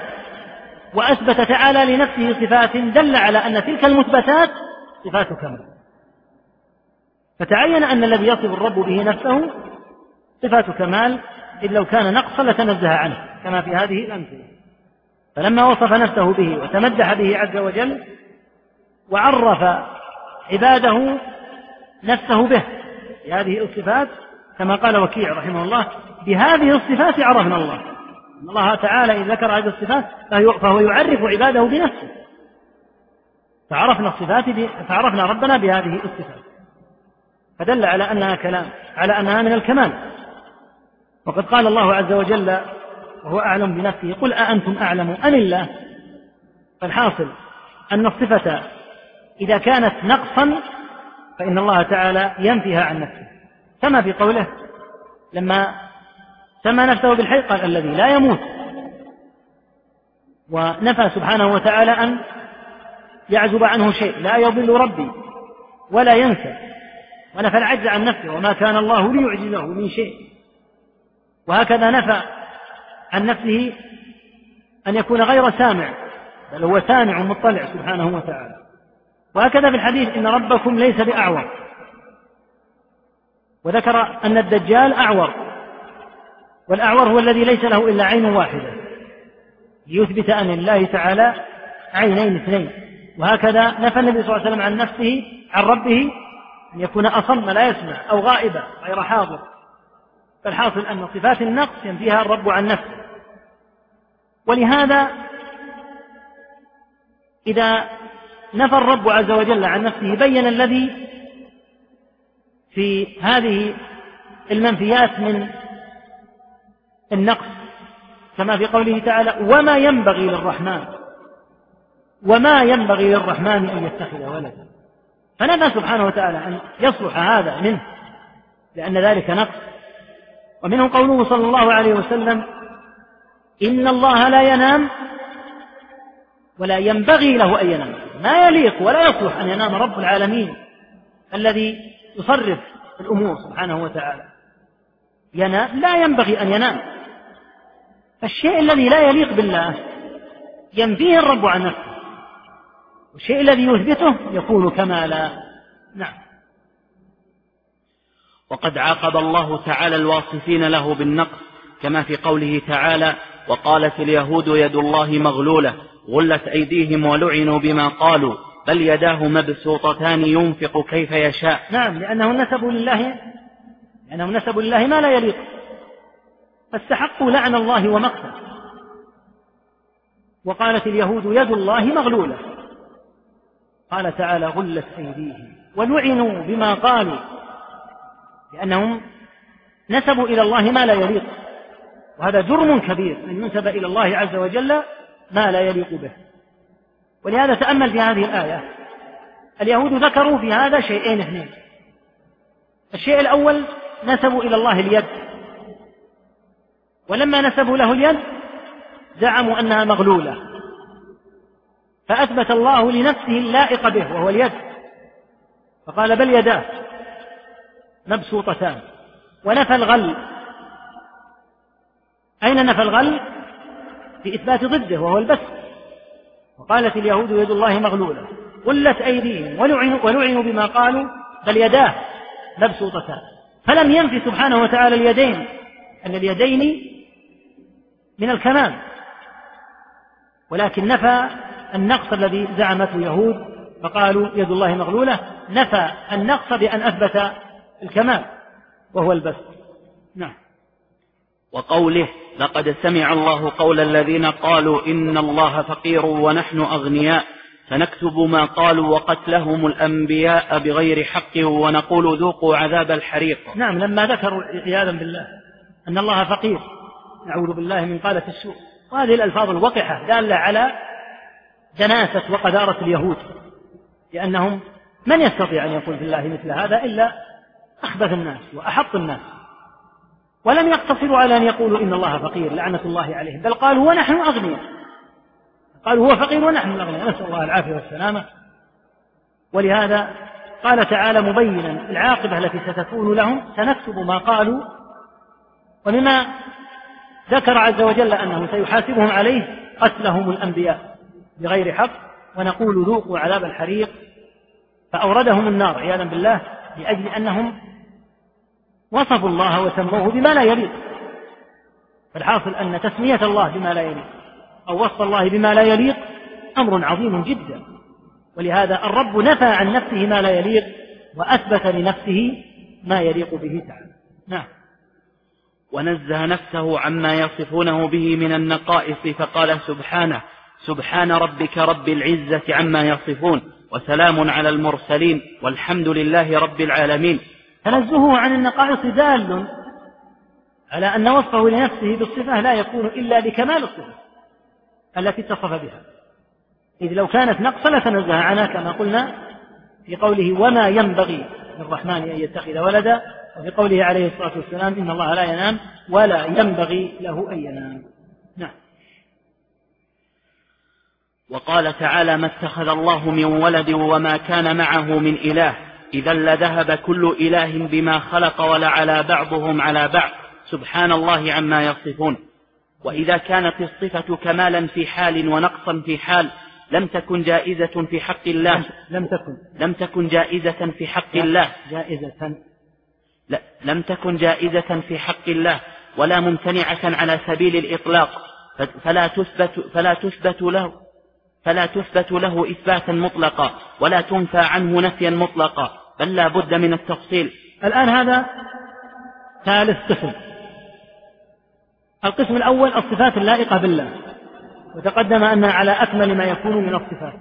وأثبت تعالى لنفسه صفات دل على أن تلك المثبتات صفات كمال فتعين أن الذي يصف الرب به نفسه صفات كمال إذ لو كان نقصا لتنزه عنه كما في هذه الأمثلة. فلما وصف نفسه به وتمدح به عز وجل وعرف عباده نفسه به بهذه الصفات كما قال وكيع رحمه الله بهذه الصفات عرفنا الله. الله تعالى إن ذكر هذه الصفات فهو يعرف عباده بنفسه. فعرفنا الصفات فعرفنا ربنا بهذه الصفات. فدل على أنها كلام على أنها من الكمال. وقد قال الله عز وجل وهو أعلم بنفسه قل أأنتم أعلم؟ أم الله؟ فالحاصل أن الصفة إذا كانت نقصا فإن الله تعالى ينفيها عن نفسه. كما في قوله لما سمى نفسه بالحي قال الذي لا يموت. ونفى سبحانه وتعالى أن يعزب عنه شيء لا يضل ربي ولا ينسى. ونفى العجز عن نفسه وما كان الله ليعجزه من شيء. وهكذا نفى عن نفسه أن يكون غير سامع بل هو سامع مطلع سبحانه وتعالى. وهكذا في الحديث إن ربكم ليس بأعور. وذكر أن الدجال أعور. والأعور هو الذي ليس له إلا عين واحدة. ليثبت أن لله تعالى عينين اثنين. وهكذا نفى النبي صلى الله عليه وسلم عن نفسه عن ربه أن يكون أصم لا يسمع أو غائبا غير حاضر. فالحاصل أن صفات النقص ينفيها الرب عن نفسه. ولهذا إذا نفى الرب عز وجل عن نفسه بين الذي في هذه المنفيات من النقص كما في قوله تعالى وما ينبغي للرحمن وما ينبغي للرحمن أن يتخذ ولدا. فنفى سبحانه وتعالى أن يصلح هذا منه لأن ذلك نقص. ومنه قوله صلى الله عليه وسلم إن الله لا ينام ولا ينبغي له أن ينام. ما يليق ولا يصلح أن ينام رب العالمين الذي يصرف الأمور سبحانه وتعالى. ينام لا ينبغي أن ينام. فالشيء الذي لا يليق بالله ينفيه الرب عن نفسه. والشيء الذي يثبته يكون كمالا نعم. وقد عاقب الله تعالى الواصفين له بالنقص كما في قوله تعالى وقالت اليهود يد الله مغلولة غلت أيديهم ولعنوا بما قالوا بل يداه مبسوطتان ينفق كيف يشاء. نعم لأنهم نسبوا لله لأنهم نسبوا لله ما لا يليق. فاستحقوا لعن الله ومقته. وقالت اليهود يد الله مغلولة. قال تعالى غلت أيديهم ولعنوا بما قالوا لأنهم نسبوا إلى الله ما لا يليق وهذا جرم كبير أن ينسب إلى الله عز وجل ما لا يليق به ولهذا تأمل في هذه الآية اليهود ذكروا في هذا شيئين اثنين الشيء الأول نسبوا إلى الله اليد ولما نسبوا له اليد زعموا أنها مغلولة فأثبت الله لنفسه اللائق به وهو اليد. فقال بل يداه مبسوطتان. ونفى الغل. أين نفى الغل؟ في إثبات ضده وهو البث وقالت اليهود يد الله مغلولة. غلت أيديهم ولعنوا, ولعنوا بما قالوا بل يداه. مبسوطتان. فلم ينفي سبحانه وتعالى اليدين. أن اليدين من الكمال. ولكن نفى النقص الذي زعمته يهود فقالوا يد الله مغلولة نفى النقص بأن أثبت الكمال وهو البسط. نعم. وقوله لقد سمع الله قول الذين قالوا إن الله فقير ونحن أغنياء فنكتب ما قالوا وقتلهم الأنبياء بغير حق ونقول ذوقوا عذاب الحريق. نعم لما ذكروا عياذا بالله أن الله فقير نعوذ بالله من قالة السوء. وهذه الألفاظ الوقحة دالة على دناسة وقذارة اليهود لأنهم من يستطيع أن يقول في الله مثل هذا إلا أخبث الناس وأحط الناس. ولم يقتصروا على أن يقولوا إن الله فقير لعنة الله عليهم بل قالوا ونحن أغنياء. قالوا هو فقير ونحن الأغنياء نسأل الله العافية والسلامة. ولهذا قال تعالى مبينا العاقبة التي ستكون لهم سنكتب ما قالوا ومما ذكر عز وجل أنه سيحاسبهم عليه قتلهم الأنبياء. بغير حق ونقول ذوقوا عذاب الحريق فأوردهم النار عياذا بالله لأجل أنهم وصفوا الله وسموه بما لا يليق. فالحاصل أن تسمية الله بما لا يليق أو وصف الله بما لا يليق أمر عظيم جدا. ولهذا الرب نفى عن نفسه ما لا يليق وأثبت لنفسه ما يليق به تعالى. نعم. ونزه نفسه عما يصفونه به من النقائص فقال سبحانه سبحان ربك رب العزة عما يصفون وسلام على المرسلين والحمد لله رب العالمين. تنزهه عن النقائص دال على أن وصفه لنفسه بالصفة لا يكون إلا بكمال الصفة التي اتصف بها. إذ لو كانت نقصا لتنزه عنها كما قلنا في قوله وما ينبغي للرحمن أن يتخذ ولدا وفي قوله عليه الصلاة والسلام إن الله لا ينام ولا ينبغي له أن ينام نعم وقال تعالى ما اتخذ الله من ولد وما كان معه من إله. إذا لذهب كل إله بما خلق ولعلى بعضهم على بعض. سبحان الله عما يصفون. وإذا كانت الصفة كمالا في حال ونقصا في حال لم تكن جائزة في حق الله. لم تكن. لم تكن جائزة في حق الله. جائزة. لا لم تكن جائزة في حق الله. ولا ممتنعة على سبيل الإطلاق. فلا تثبت فلا تثبت له. فلا تثبت له إثباتا مطلقا ولا تنفى عنه نفيا مطلقا بل لا بد من التفصيل. الآن هذا ثالث قسم. القسم الأول الصفات اللائقة بالله. وتقدم أن على أكمل ما يكون من الصفات.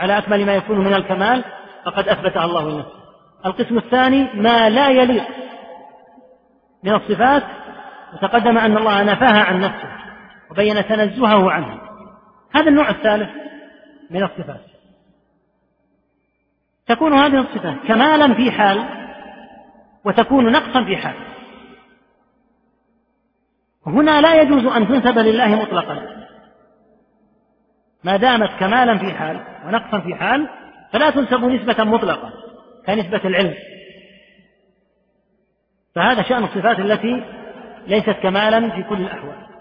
على أكمل ما يكون من الكمال فقد أثبتها الله لنفسه. القسم الثاني ما لا يليق من الصفات وتقدم أن الله نفاها عن نفسه وبين تنزهه عنه. هذا النوع الثالث من الصفات. تكون هذه الصفات كمالا في حال وتكون نقصا في حال. هنا لا يجوز أن تنسب لله مطلقا. ما دامت كمالا في حال ونقصا في حال فلا تنسب نسبة مطلقة كنسبة العلم. فهذا شأن الصفات التي ليست كمالا في كل الأحوال.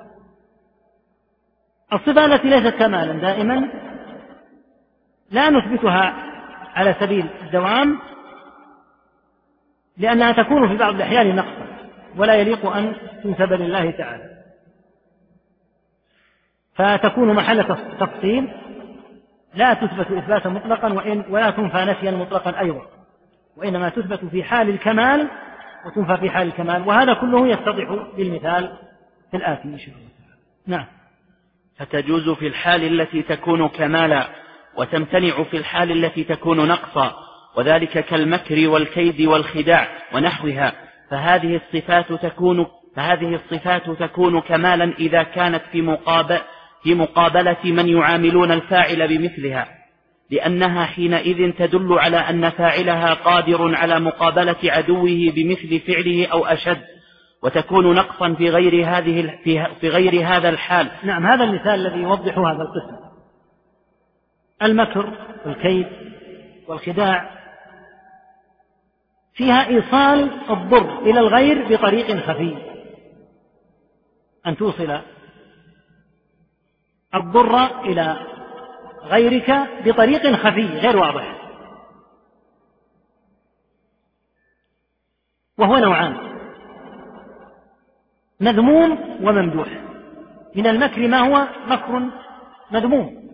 الصفة التي ليست كمالا دائما لا نثبتها على سبيل الدوام لأنها تكون في بعض الأحيان نقصا ولا يليق أن تنسب لله تعالى. فتكون محل تفصيل لا تثبت إثباتا مطلقا وإن ولا تنفى نفيا مطلقا أيضا. وإنما تثبت في حال الكمال وتنفى في حال الكمال. وهذا كله يتضح بالمثال في الآتي إن شاء الله نعم. فتجوز في الحال التي تكون كمالا وتمتنع في الحال التي تكون نقصا وذلك كالمكر والكيد والخداع ونحوها. فهذه الصفات تكون فهذه الصفات تكون كمالا إذا كانت في مقابل في مقابلة من يعاملون الفاعل بمثلها. لأنها حينئذ تدل على أن فاعلها قادر على مقابلة عدوه بمثل فعله أو أشد. وتكون نقصا في غير هذه في غير هذا الحال. نعم هذا المثال الذي يوضح هذا القسم. المكر والكيد والخداع فيها إيصال الضر إلى الغير بطريق خفي. أن توصل الضر إلى غيرك بطريق خفي غير واضح. وهو نوعان. مذموم وممدوح. من المكر ما هو مكر مذموم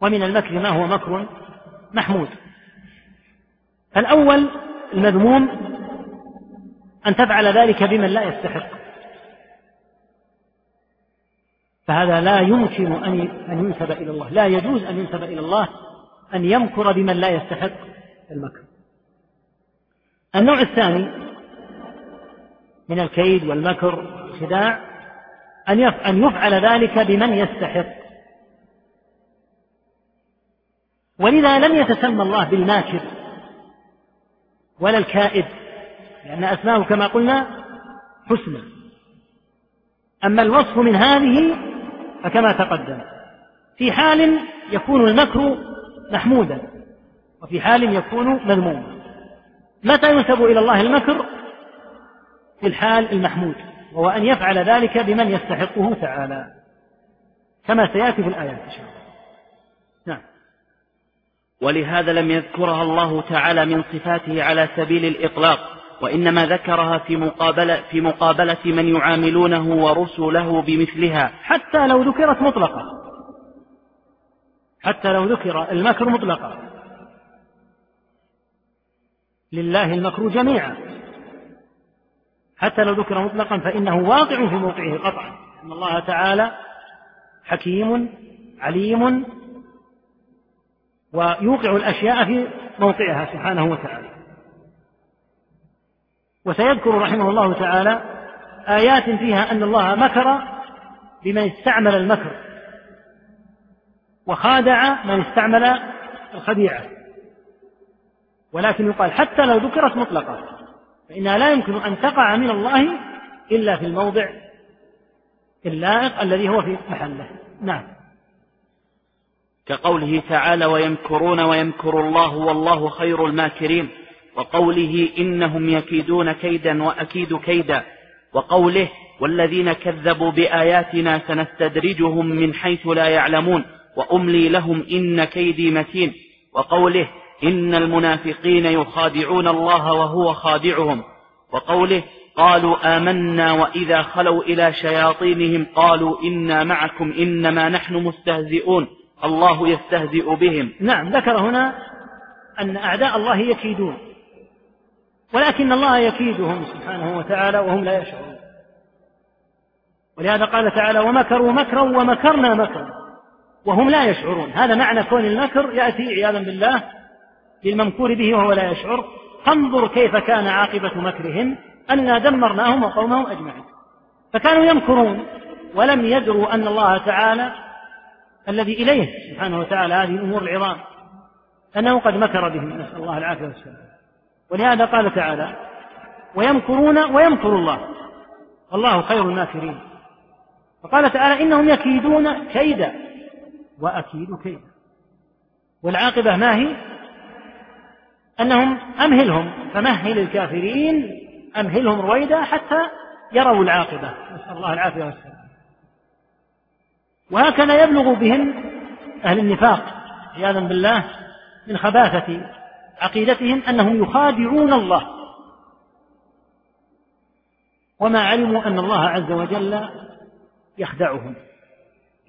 ومن المكر ما هو مكر محمود. الأول المذموم أن تفعل ذلك بمن لا يستحق. فهذا لا يمكن أن أن ينسب إلى الله لا يجوز أن ينسب إلى الله أن يمكر بمن لا يستحق المكر. النوع الثاني من الكيد والمكر والخداع أن يفعل ذلك بمن يستحق. ولذا لم يتسمى الله بالماكر ولا الكائد لأن أسماءه كما قلنا حسنى. أما الوصف من هذه فكما تقدم في حال يكون المكر محمودا وفي حال يكون مذموما. متى ينسب إلى الله المكر؟ في الحال المحمود. وهو أن يفعل ذلك بمن يستحقه تعالى. كما سيأتي في الآيات إن شاء الله. نعم. ولهذا لم يذكرها الله تعالى من صفاته على سبيل الإطلاق وإنما ذكرها في مقابلة, في مقابلة من يعاملونه ورسله بمثلها. حتى لو ذكرت مطلقة. حتى لو ذكر المكر مطلقا. لله المكر جميعا. حتى لو ذكر مطلقا فإنه واقع في موقعه قطعا. أن الله تعالى حكيم عليم ويوقع الأشياء في موقعها سبحانه وتعالى. وسيذكر رحمه الله تعالى آيات فيها أن الله مكر بمن استعمل المكر وخادع من استعمل الخديعة. ولكن يقال حتى لو ذكرت مطلقة فإنها لا يمكن أن تقع من الله إلا في الموضع اللائق الذي هو في محله. نعم. كقوله تعالى ويمكرون ويمكر الله والله خير الماكرين وقوله إنهم يكيدون كيدا وأكيد كيدا وقوله والذين كذبوا بآياتنا سنستدرجهم من حيث لا يعلمون وأملي لهم إن كيدي متين وقوله إن المنافقين يخادعون الله وهو خادعهم. وقوله قالوا آمنا وإذا خلوا إلى شياطينهم قالوا إنا معكم إنما نحن مستهزئون. الله يستهزئ بهم. نعم ذكر هنا أن أعداء الله يكيدون. ولكن الله يكيدهم سبحانه وتعالى وهم لا يشعرون. ولهذا قال تعالى ومكروا مكرا ومكرنا مكرا وهم لا يشعرون. هذا معنى كون المكر يأتي عياذا بالله للممكور به وهو لا يشعر فانظر كيف كان عاقبة مكرهم أنا دمرناهم وقومهم أجمعين. فكانوا يمكرون ولم يدروا أن الله تعالى الذي إليه سبحانه وتعالى هذه الأمور العظام أنه قد مكر بهم نسأل الله العافية والسلام. ولهذا قال تعالى ويمكرون ويمكر الله والله خير الماكرين. وقال تعالى إنهم يكيدون كيدا وأكيد كيدا. والعاقبة ما هي؟ أنهم أمهلهم فمهل الكافرين أمهلهم رويدا حتى يروا العاقبة. نسأل الله العافية والسلام. وهكذا يبلغ بهم أهل النفاق عياذا بالله من خباثة عقيدتهم أنهم يخادعون الله. وما علموا أن الله عز وجل يخدعهم.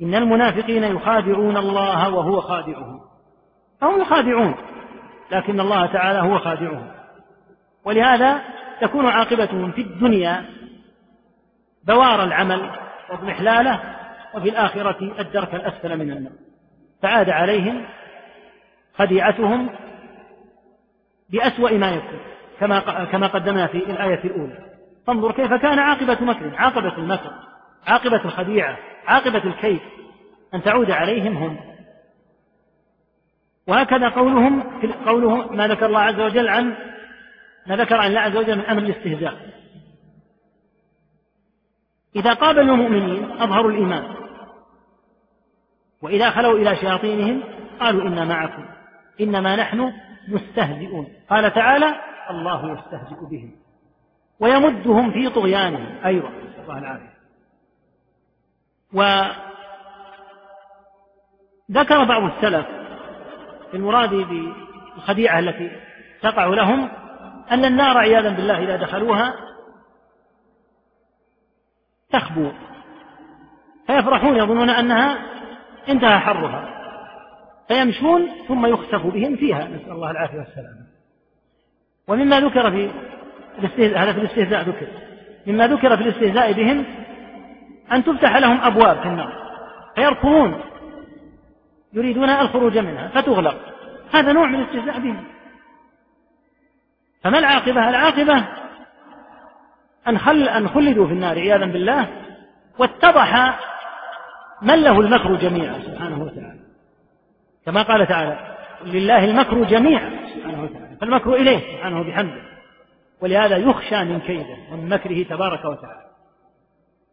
إن المنافقين يخادعون الله وهو خادعهم. فهم يخادعون. لكن الله تعالى هو خادعهم ولهذا تكون عاقبتهم في الدنيا بوار العمل واضمحلاله وفي الآخرة الدرك الأسفل من النار. فعاد عليهم خديعتهم بأسوأ ما يكون كما كما قدمنا في الآية الأولى. فانظر كيف كان عاقبة مكر عاقبة المكر عاقبة الخديعة عاقبة الكيد أن تعود عليهم هم. وهكذا قولهم في ما ذكر الله عز وجل عن ما ذكر عن الله عز وجل من أمر الاستهزاء. إذا قابلوا المؤمنين أظهروا الإيمان. وإذا خلوا إلى شياطينهم قالوا إنا معكم. إنما نحن مستهزئون. قال تعالى الله يستهزئ بهم. ويمدهم في طغيانهم. أيضا نسأل الله العافية. وذكر بعض السلف المراد بالخديعة التي تقع لهم أن النار عياذا بالله إذا دخلوها تخبو. فيفرحون يظنون أنها انتهى حرها. فيمشون ثم يخسف بهم فيها. نسأل الله العافية والسلامة ومما ذكر في هذا في الاستهزاء ذكر. مما ذكر في الاستهزاء بهم أن تفتح لهم أبواب في النار. فيركضون. يريدون الخروج منها فتغلق. هذا نوع من الاستهزاء بهم. فما العاقبة؟ العاقبة أن خل أن خلدوا في النار عياذا بالله واتضح من له المكر جميعا سبحانه وتعالى. كما قال تعالى لله المكر جميعا سبحانه وتعالى. فالمكر إليه سبحانه بحمده ولهذا يخشى من كيده ومن مكره تبارك وتعالى.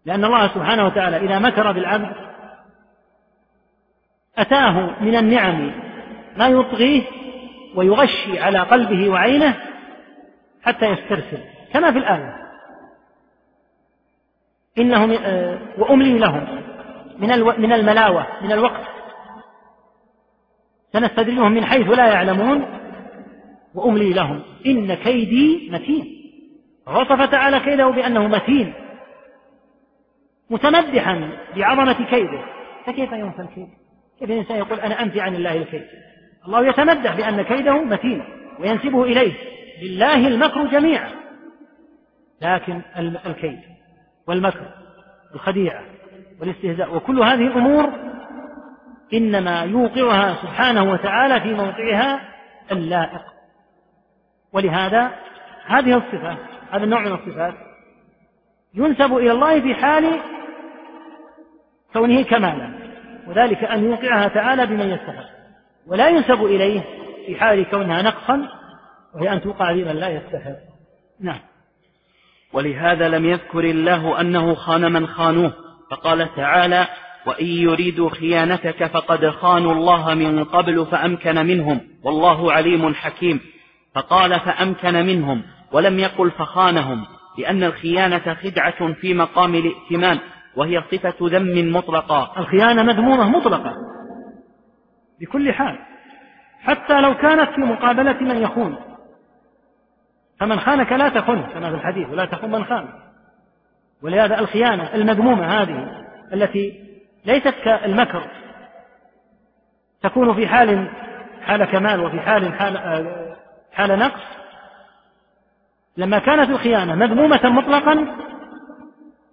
لأن الله سبحانه وتعالى إذا مكر بالعبد أتاه من النعم ما يطغيه ويغشي على قلبه وعينه حتى يسترسل كما في الآية. إنهم آه، وأملي لهم من من الملاوة من الوقت. سنستدرجهم من حيث لا يعلمون. وأملي لهم. إن كيدي متين. وصف تعالى كيده بأنه متين. متمدحا بعظمة كيده. فكيف ينفى الكيد؟ الإنسان يقول أنا أنفي عن الله الكيد؟ الله يتمدح بأن كيده متين وينسبه إليه. لله المكر جميعا. لكن الكيد والمكر الخديعة والاستهزاء وكل هذه الأمور إنما يوقعها سبحانه وتعالى في موقعها اللائق. ولهذا هذه الصفة هذا النوع من الصفات ينسب إلى الله في حال كونه كمالا. وذلك أن يوقعها تعالى بمن يستحق. ولا ينسب إليه في حال كونها نقصا وهي أن توقع بمن لا يستحق. نعم. ولهذا لم يذكر الله أنه خان من خانوه فقال تعالى وإن يريدوا خيانتك فقد خانوا الله من قبل فأمكن منهم والله عليم حكيم. فقال فأمكن منهم ولم يقل فخانهم لأن الخيانة خدعة في مقام الائتمان. وهي صفة ذم مطلقة. الخيانة مذمومة مطلقة. بكل حال حتى لو كانت في مقابلة من يخون. فمن خانك لا تخن كما في الحديث ولا تخن من خان. ولهذا الخيانة المذمومة هذه التي ليست كالمكر تكون في حال حال كمال وفي حال حال, حال نقص. لما كانت الخيانة مذمومة مطلقا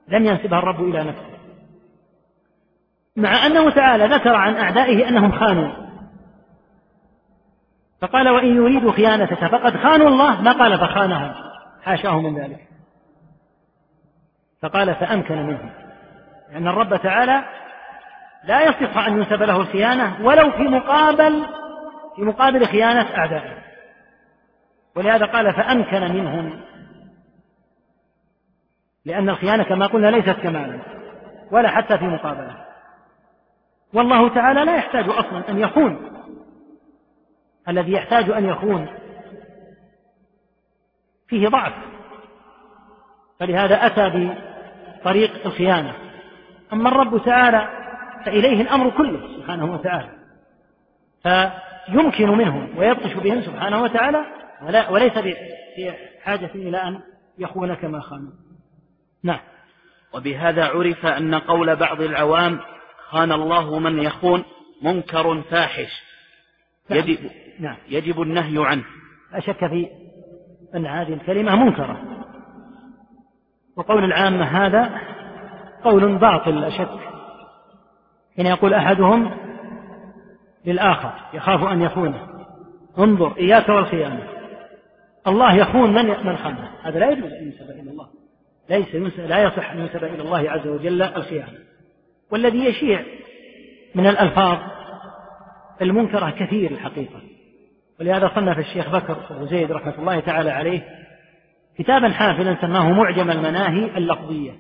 لم ينسبها الرب إلى نفسه. مع أنه تعالى ذكر عن أعدائه أنهم خانوا. فقال وإن يريدوا خيانتك فقد خانوا الله. ما قال فخانهم؟ حاشاه من ذلك. فقال فأمكن منهم. لأن الرب تعالى لا يصح أن ينسب له الخيانة ولو في مقابل في مقابل خيانة أعدائه. ولهذا قال فأمكن منهم. لأن الخيانة كما قلنا ليست كمالا ولا حتى في مقابلة. والله تعالى لا يحتاج أصلا أن يخون. الذي يحتاج أن يخون فيه ضعف. فلهذا أتى بطريق الخيانة. أما الرب تعالى فإليه الأمر كله سبحانه وتعالى. فيمكن منهم ويبطش بهم سبحانه وتعالى وليس بحاجة إلى أن يخون كما خانوا نعم. وبهذا عرف أن قول بعض العوام خان الله من يخون منكر فاحش. نعم. يجب, نعم. يجب النهي عنه. لا شك في أن هذه الكلمة منكرة. وقول العامة هذا قول باطل لا شك. حين يقول أحدهم للآخر يخاف أن يخونه. انظر إياك والخيانة. الله يخون من من خانه. هذا لا يجوز. أن ليس لا يصح أن ينسب إلى الله عز وجل الخيانة. والذي يشيع من الألفاظ المنكرة كثير الحقيقة. ولهذا صنف الشيخ بكر بن زيد رحمة الله تعالى عليه كتابا حافلا سماه معجم المناهي اللفظية.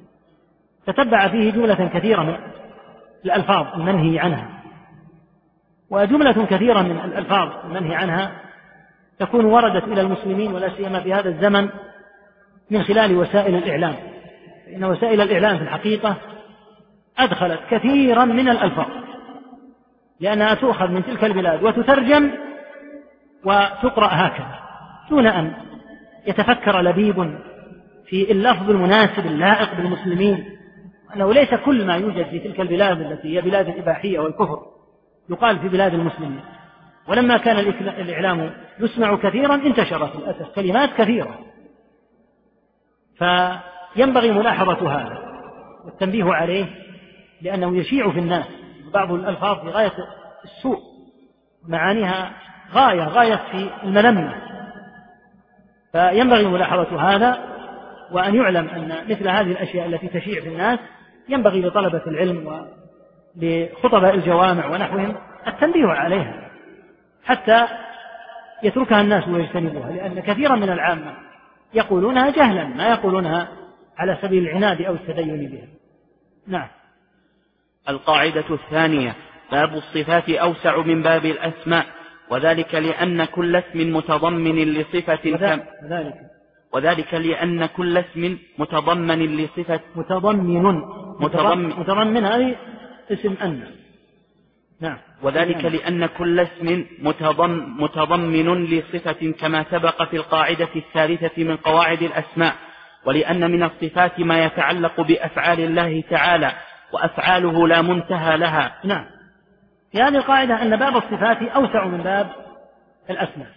تتبع فيه جملة كثيرة من الألفاظ المنهي عنها. وجملة كثيرة من الألفاظ المنهي عنها تكون وردت إلى المسلمين ولا سيما في هذا الزمن من خلال وسائل الإعلام. فإن وسائل الإعلام في الحقيقة أدخلت كثيرا من الألفاظ لأنها تؤخذ من تلك البلاد وتترجم وتقرأ هكذا دون أن يتفكر لبيب في اللفظ المناسب اللائق بالمسلمين أنه ليس كل ما يوجد في تلك البلاد التي هي بلاد الإباحية والكفر يقال في بلاد المسلمين. ولما كان الإعلام يسمع كثيرا انتشرت للأسف كلمات كثيرة. فينبغي ملاحظة هذا والتنبيه عليه لأنه يشيع في الناس بعض الألفاظ في غاية السوء معانيها غاية غاية في الملمة. فينبغي ملاحظة هذا وأن يعلم أن مثل هذه الأشياء التي تشيع في الناس ينبغي لطلبة العلم ولخطباء الجوامع ونحوهم التنبيه عليها حتى يتركها الناس ويجتنبوها لأن كثيرا من العامة يقولونها جهلا ما يقولونها على سبيل العناد أو التدين بها. نعم. القاعدة الثانية باب الصفات أوسع من باب الأسماء وذلك لأن كل اسم متضمن لصفة وذلك. وذلك لأن كل اسم متضمن لصفة متضمن. متضمن. متضمن هذه اسم أن. نعم. وذلك لأن كل اسم متضم متضمن لصفة كما سبق في القاعدة الثالثة من قواعد الأسماء ولأن من الصفات ما يتعلق بأفعال الله تعالى وأفعاله لا منتهى لها. نعم. في هذه القاعدة أن باب الصفات أوسع من باب الأسماء.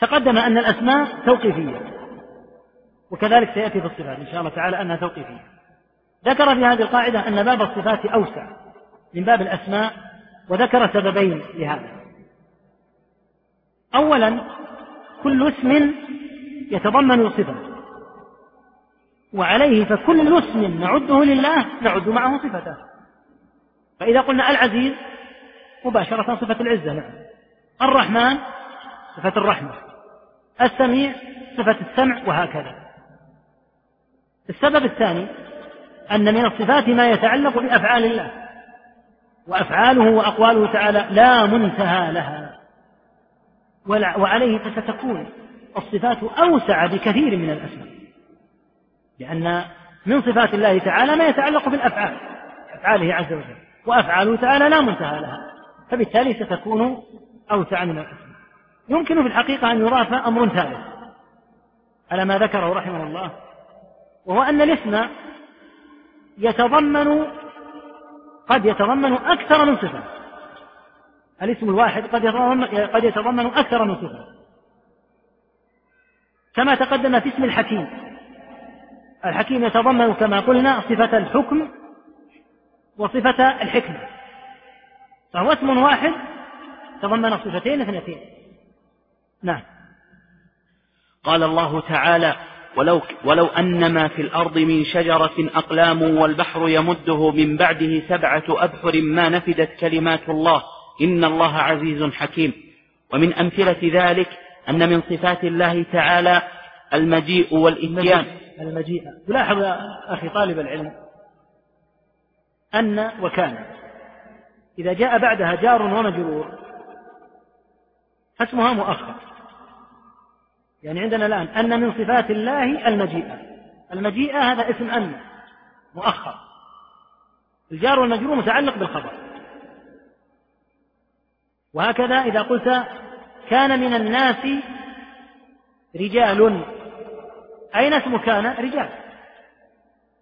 تقدم أن الأسماء توقيفية وكذلك سيأتي في الصفات إن شاء الله تعالى أنها توقيفية. ذكر في هذه القاعدة أن باب الصفات أوسع. من باب الأسماء وذكر سببين لهذا. أولا كل اسم يتضمن صفة وعليه فكل اسم نعده لله نعد معه صفته. فإذا قلنا العزيز مباشرة صفة العزة نعم. الرحمن صفة الرحمة السميع صفة السمع وهكذا. السبب الثاني أن من الصفات ما يتعلق بأفعال الله. وأفعاله وأقواله تعالى لا منتهى لها. وعليه فستكون الصفات أوسع بكثير من الأسماء. لأن من صفات الله تعالى ما يتعلق بالأفعال أفعاله عز وجل وأفعاله تعالى لا منتهى لها. فبالتالي ستكون أوسع من الأسماء. يمكن في الحقيقة أن يضاف أمر ثالث. على ما ذكره رحمه الله وهو أن الاسم يتضمن قد يتضمن أكثر من صفة. الاسم الواحد قد يتضمن, قد يتضمن أكثر من صفة. كما تقدم في اسم الحكيم. الحكيم يتضمن كما قلنا صفة الحكم وصفة الحكمة. فهو اسم واحد تضمن صفتين اثنتين. نعم. قال الله تعالى ولو, ولو أن ما في الأرض من شجرة أقلام والبحر يمده من بعده سبعة أبحر ما نفدت كلمات الله. إن الله عزيز حكيم. ومن أمثلة ذلك أن من صفات الله تعالى المجيء والإتيان. المجيء تلاحظ أخي طالب العلم أن وكان. إذا جاء بعدها جار ومجرور فاسمها مؤخر. يعني عندنا الآن أن من صفات الله المجيء المجيء هذا اسم أن مؤخر. الجار والمجرور متعلق بالخبر. وهكذا إذا قلت كان من الناس رجال. أين اسم كان رجال؟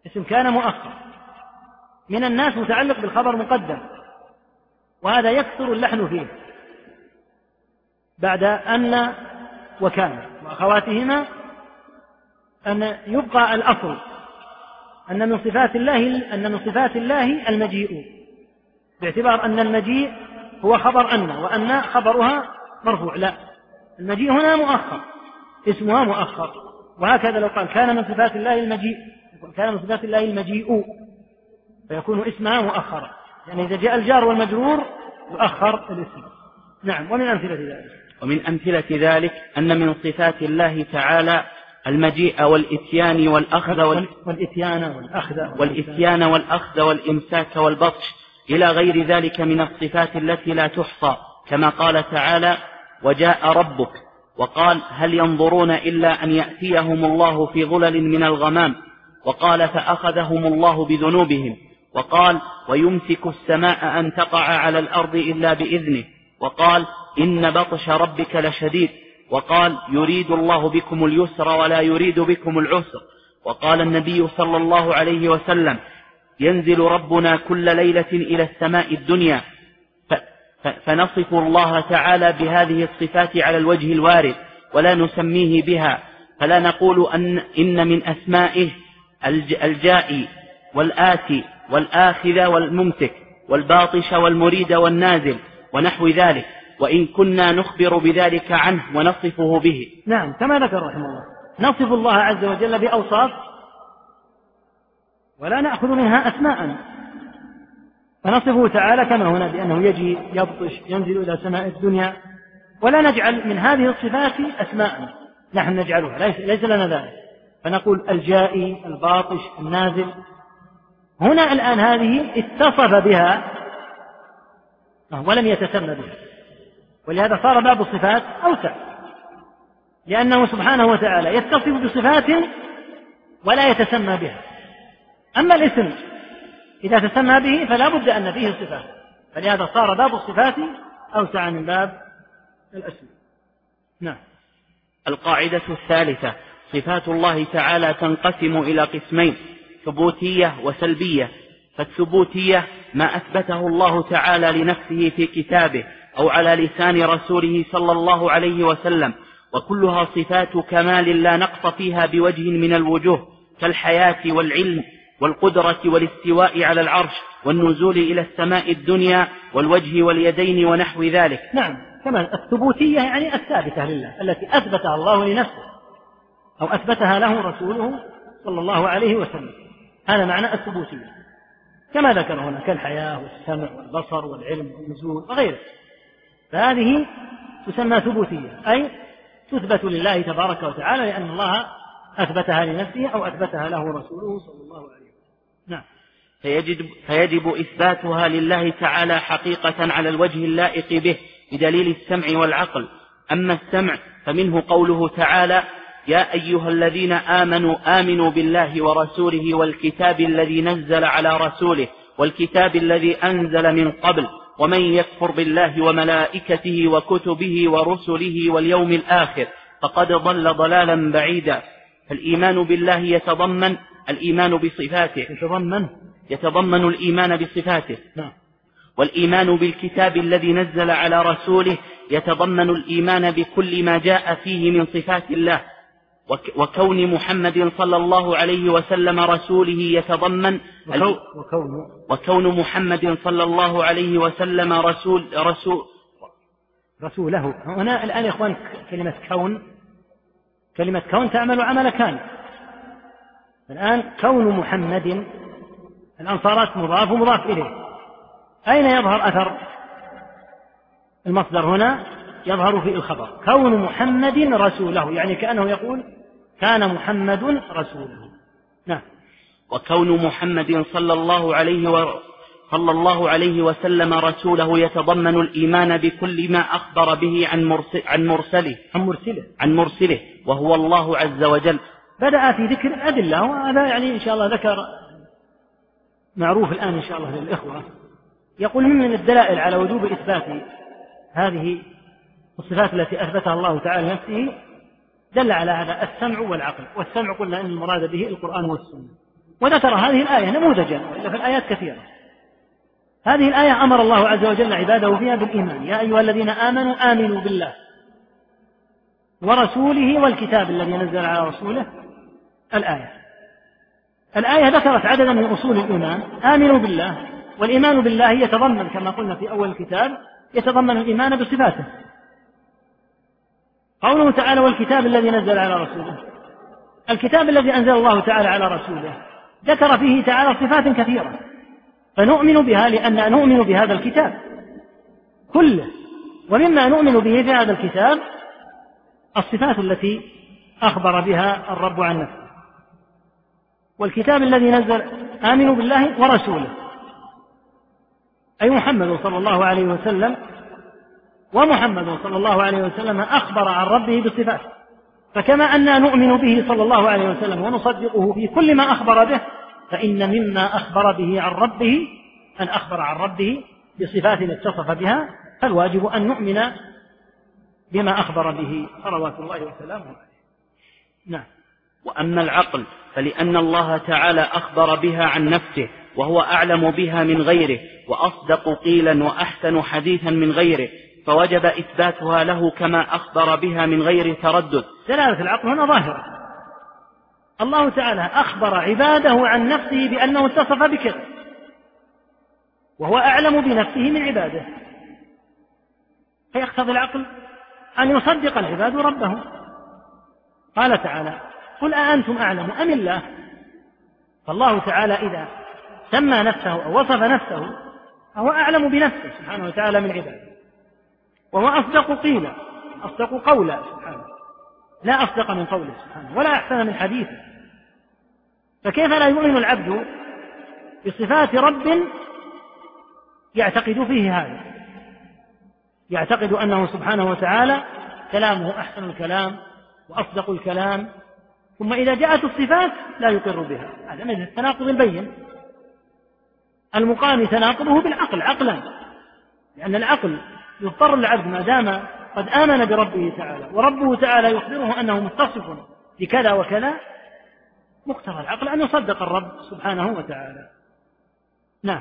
اسم كان مؤخر. من الناس متعلق بالخبر مقدم. وهذا يكثر اللحن فيه. بعد أن وكان. وأخواتهما أن يبقى الأصل أن من صفات الله أن من صفات الله المجيء. باعتبار أن المجيء هو خبر أن وأن خبرها مرفوع لا. المجيء هنا مؤخر اسمها مؤخر. وهكذا لو قال كان من صفات الله المجيء كان من صفات الله المجيء. فيكون اسمها مؤخرا يعني إذا جاء الجار والمجرور يؤخر الاسم. نعم ومن أمثلة ذلك. ومن أمثلة ذلك أن من صفات الله تعالى المجيء والإتيان والأخذ وال... والإتيان والأخذ. والإتيان والأخذ والإمساك والبطش إلى غير ذلك من الصفات التي لا تحصى كما قال تعالى وجاء ربك وقال هل ينظرون إلا أن يأتيهم الله في ظلل من الغمام؟ وقال فأخذهم الله بذنوبهم. وقال ويمسك السماء أن تقع على الأرض إلا بإذنه. وقال إن بطش ربك لشديد. وقال يريد الله بكم اليسر ولا يريد بكم العسر. وقال النبي صلى الله عليه وسلم ينزل ربنا كل ليلة إلى السماء الدنيا. فنصف الله تعالى بهذه الصفات على الوجه الوارد ولا نسميه بها. فلا نقول أن إن من أسمائه الجائي والآتي والآخذ والممسك والباطش والمريد والنازل ونحو ذلك. وإن كنا نخبر بذلك عنه ونصفه به. نعم كما ذكر رحمه الله. نصف الله عز وجل بأوصاف ولا نأخذ منها أسماء. فنصفه تعالى كما هنا بأنه يجي يبطش ينزل إلى سماء الدنيا. ولا نجعل من هذه الصفات أسماء. نحن نجعلها ليس, ليس لنا ذلك. فنقول الجائي الباطش النازل. هنا الآن هذه اتصف بها ولم يتسمى بها. ولهذا صار باب الصفات أوسع. لأنه سبحانه وتعالى يتصف بصفات ولا يتسمى بها. أما الاسم إذا تسمى به فلا بد أن فيه صفات فلهذا صار باب الصفات أوسع من باب الأسماء نعم. القاعدة الثالثة صفات الله تعالى تنقسم إلى قسمين ثبوتية وسلبية. فالثبوتية ما أثبته الله تعالى لنفسه في كتابه أو على لسان رسوله صلى الله عليه وسلم وكلها صفات كمال لا نقص فيها بوجه من الوجوه كالحياة والعلم والقدرة والاستواء على العرش والنزول إلى السماء الدنيا والوجه واليدين ونحو ذلك. نعم كمان الثبوتية يعني الثابتة لله التي أثبتها الله لنفسه أو أثبتها له رسوله صلى الله عليه وسلم. هذا معنى الثبوتية. كما ذكر هنا كالحياة والسمع والبصر والعلم والنزول وغيره. فهذه تسمى ثبوتية أي تثبت لله تبارك وتعالى لأن الله أثبتها لنفسه أو أثبتها له رسوله صلى الله عليه وسلم. نعم. فيجب, فيجب إثباتها لله تعالى حقيقة على الوجه اللائق به بدليل السمع والعقل. أما السمع فمنه قوله تعالى يا أيها الذين آمنوا آمنوا بالله ورسوله والكتاب الذي نزل على رسوله والكتاب الذي أنزل من قبل. ومن يكفر بالله وملائكته وكتبه ورسله واليوم الآخر فقد ضل ضلالا بعيدا. فالإيمان بالله يتضمن الإيمان بصفاته. يتضمن. يتضمن الإيمان بصفاته. نعم. والإيمان بالكتاب الذي نزل على رسوله يتضمن الإيمان بكل ما جاء فيه من صفات الله. وكون محمد صلى الله عليه وسلم رسوله يتضمن وكون, وكون محمد صلى الله عليه وسلم رسول رسول رسوله. هنا الآن يا إخوان كلمة كون. كلمة كون تعمل عمل كان. الآن كون محمد. الآن صارت مضاف ومضاف إليه. أين يظهر أثر المصدر هنا؟ يظهر في الخبر. كون محمد رسوله يعني كأنه يقول كان محمد رسوله. نعم. وكون محمد صلى الله عليه و... صلى الله عليه وسلم رسوله يتضمن الإيمان بكل ما أخبر به عن, مرسل عن مرسله. عن مرسله. عن مرسله. وهو الله عز وجل. بدأ في ذكر الأدلة وهذا يعني إن شاء الله ذكر معروف الآن إن شاء الله للإخوة. يقول من الدلائل على وجوب إثبات هذه الصفات التي أثبتها الله تعالى لنفسه دل على هذا السمع والعقل. والسمع قلنا أن المراد به القرآن والسنة. وذكر هذه الآية نموذجا وإلا في الآيات كثيرة. هذه الآية أمر الله عز وجل عباده فيها بالإيمان. يا أيها الذين آمنوا آمنوا بالله ورسوله والكتاب الذي نزل على رسوله. الآية. الآية ذكرت عددا من أصول الإيمان. آمنوا بالله. والإيمان بالله يتضمن كما قلنا في أول الكتاب يتضمن الإيمان بصفاته. قوله تعالى والكتاب الذي نزل على رسوله. الكتاب الذي أنزل الله تعالى على رسوله. ذكر فيه تعالى صفات كثيرة. فنؤمن بها لأن نؤمن بهذا الكتاب. كله. ومما نؤمن به في هذا الكتاب الصفات التي أخبر بها الرب عن نفسه. والكتاب الذي نزل آمنوا بالله ورسوله. أي محمد صلى الله عليه وسلم ومحمد صلى الله عليه وسلم أخبر عن ربه بصفات. فكما أننا نؤمن به صلى الله عليه وسلم ونصدقه في كل ما أخبر به فإن مما أخبر به عن ربه أن أخبر عن ربه بصفات اتصف بها فالواجب أن نؤمن بما أخبر به. صلوات الله وسلامه عليه. نعم. وأما العقل فلأن الله تعالى أخبر بها عن نفسه وهو أعلم بها من غيره وأصدق قيلا وأحسن حديثا من غيره فوجب إثباتها له كما أخبر بها من غير تردد. دلالة العقل هنا ظاهرة. الله تعالى أخبر عباده عن نفسه بأنه اتصف بكذا وهو أعلم بنفسه من عباده. فيقتضي العقل أن يصدق العباد ربهم. قال تعالى قل أأنتم أعلم أم الله؟ فالله تعالى إذا سمى نفسه أو وصف نفسه فهو أعلم بنفسه سبحانه وتعالى من عباده. وهو أصدق قيلا أصدق قولا سبحانه. لا أصدق من قوله سبحانه ولا أحسن من حديثه. فكيف لا يؤمن العبد بصفات رب يعتقد فيه هذا؟ يعتقد أنه سبحانه وتعالى كلامه أحسن الكلام وأصدق الكلام ثم إذا جاءت الصفات لا يقر بها. هذا من التناقض البين. المقام تناقضه بالعقل عقلا. لأن العقل يضطر العبد ما دام قد آمن بربه تعالى وربه تعالى يخبره أنه متصف بكذا وكذا مقتضى العقل أن يصدق الرب سبحانه وتعالى. نعم.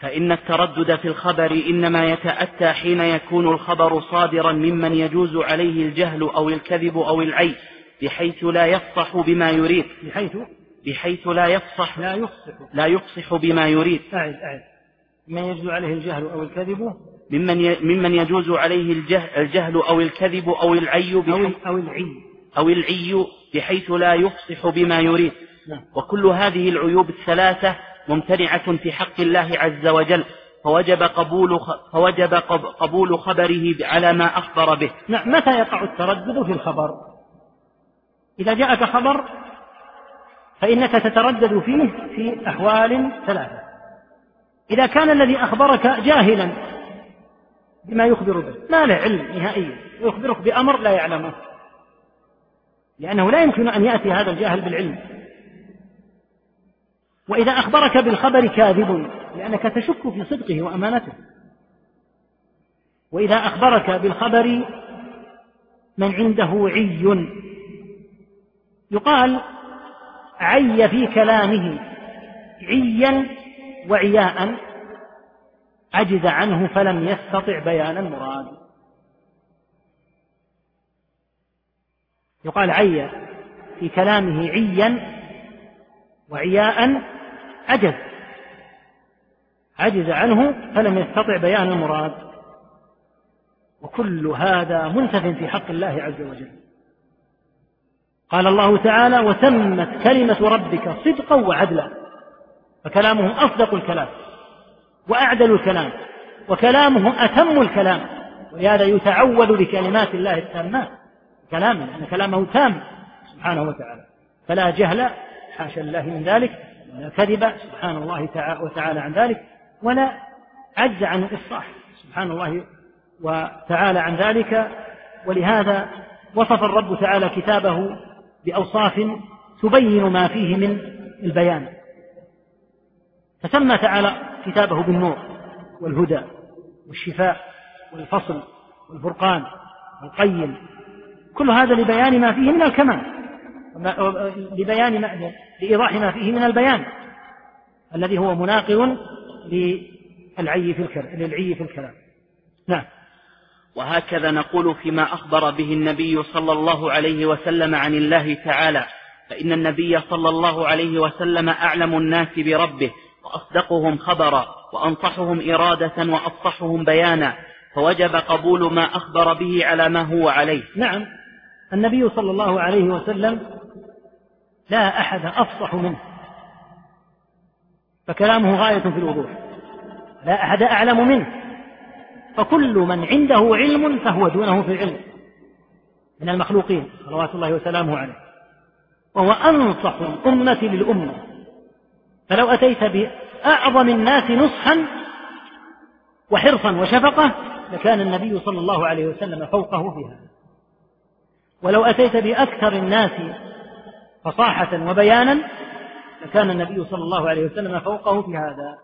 فإن التردد في الخبر إنما يتأتى حين يكون الخبر صادرا ممن يجوز عليه الجهل أو الكذب أو العي بحيث لا يفصح بما يريد. بحيث؟ بحيث لا يفصح. لا يفصح. لا يفصح بما يريد. أعد أعد. من يجوز عليه الجهل أو الكذب ممن ممن يجوز عليه الجهل, أو الكذب أو العي أو أو العي أو العي بحيث لا يفصح بما يريد نعم. وكل هذه العيوب الثلاثة ممتنعة في حق الله عز وجل فوجب قبول فوجب قبول خبره على ما أخبر به. نعم متى يقع التردد في الخبر؟ إذا جاءك خبر فإنك تتردد فيه في أحوال ثلاثة. إذا كان الذي أخبرك جاهلا بما يخبر به، ما له علم نهائيا، يخبرك بأمر لا يعلمه. لأنه لا يمكن أن يأتي هذا الجاهل بالعلم وإذا أخبرك بالخبر كاذب لأنك تشك في صدقه وأمانته وإذا أخبرك بالخبر من عنده عي يقال عي في كلامه عيا وعياء عجز عنه فلم يستطع بيان المراد يقال عي في كلامه عيا وعياء عجز عجز عنه فلم يستطع بيان المراد وكل هذا منتف في حق الله عز وجل. قال الله تعالى وتمت كلمة ربك صدقا وعدلا. فكلامه أصدق الكلام وأعدل الكلام وكلامه أتم الكلام ولهذا يتعوذ بكلمات الله التامات كلامه لأن كلامه تام سبحانه وتعالى فلا جهل حاشا لله من ذلك ولا كذب سبحان الله وتعالى عن ذلك ولا عجز عن الإصلاح سبحان الله وتعالى عن ذلك ولهذا وصف الرب تعالى كتابه بأوصاف تبين ما فيه من البيان فسمى تعالى كتابه بالنور والهدى والشفاء والفصل والفرقان والقيم. كل هذا لبيان ما فيه من الكمال لبيان ما لإيضاح ما فيه من البيان الذي هو مناقض للعي في للعي في الكلام. نعم. وهكذا نقول فيما أخبر به النبي صلى الله عليه وسلم عن الله تعالى فإن النبي صلى الله عليه وسلم أعلم الناس بربه وأصدقهم خبرا وأنصحهم إرادة وأفصحهم بيانا فوجب قبول ما أخبر به على ما هو عليه. نعم النبي صلى الله عليه وسلم لا أحد أفصح منه فكلامه غاية في الوضوح لا أحد أعلم منه فكل من عنده علم فهو دونه في العلم من المخلوقين صلوات الله وسلامه عليه. وهو أنصح الأمة للأمة. فلو أتيت بأعظم الناس نصحا وحرصا وشفقة لكان النبي صلى الله عليه وسلم فوقه في هذا ولو أتيت بأكثر الناس فصاحة وبيانا لكان النبي صلى الله عليه وسلم فوقه في هذا.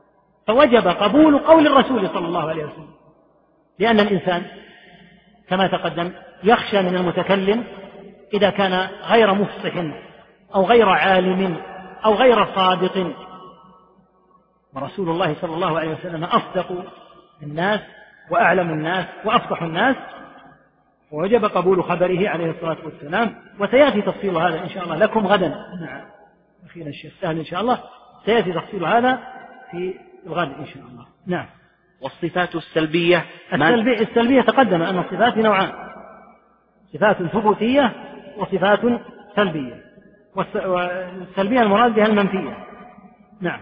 فوجب قبول قول الرسول صلى الله عليه وسلم. لأن الإنسان كما تقدم يخشى من المتكلم إذا كان غير مفصح أو غير عالم أو غير صادق. ورسول الله صلى الله عليه وسلم أصدق الناس وأعلم الناس وأفصح الناس ووجب قبول خبره عليه الصلاة والسلام. وسيأتي تفصيل هذا إن شاء الله لكم غدا مع أخينا الشيخ سهل إن شاء الله. سيأتي تفصيل هذا في الغد إن شاء الله. نعم. والصفات السلبية السلبية, السلبية تقدم أن الصفات نوعان. صفات ثبوتية وصفات سلبية. والسلبية المراد بها المنفية. نعم.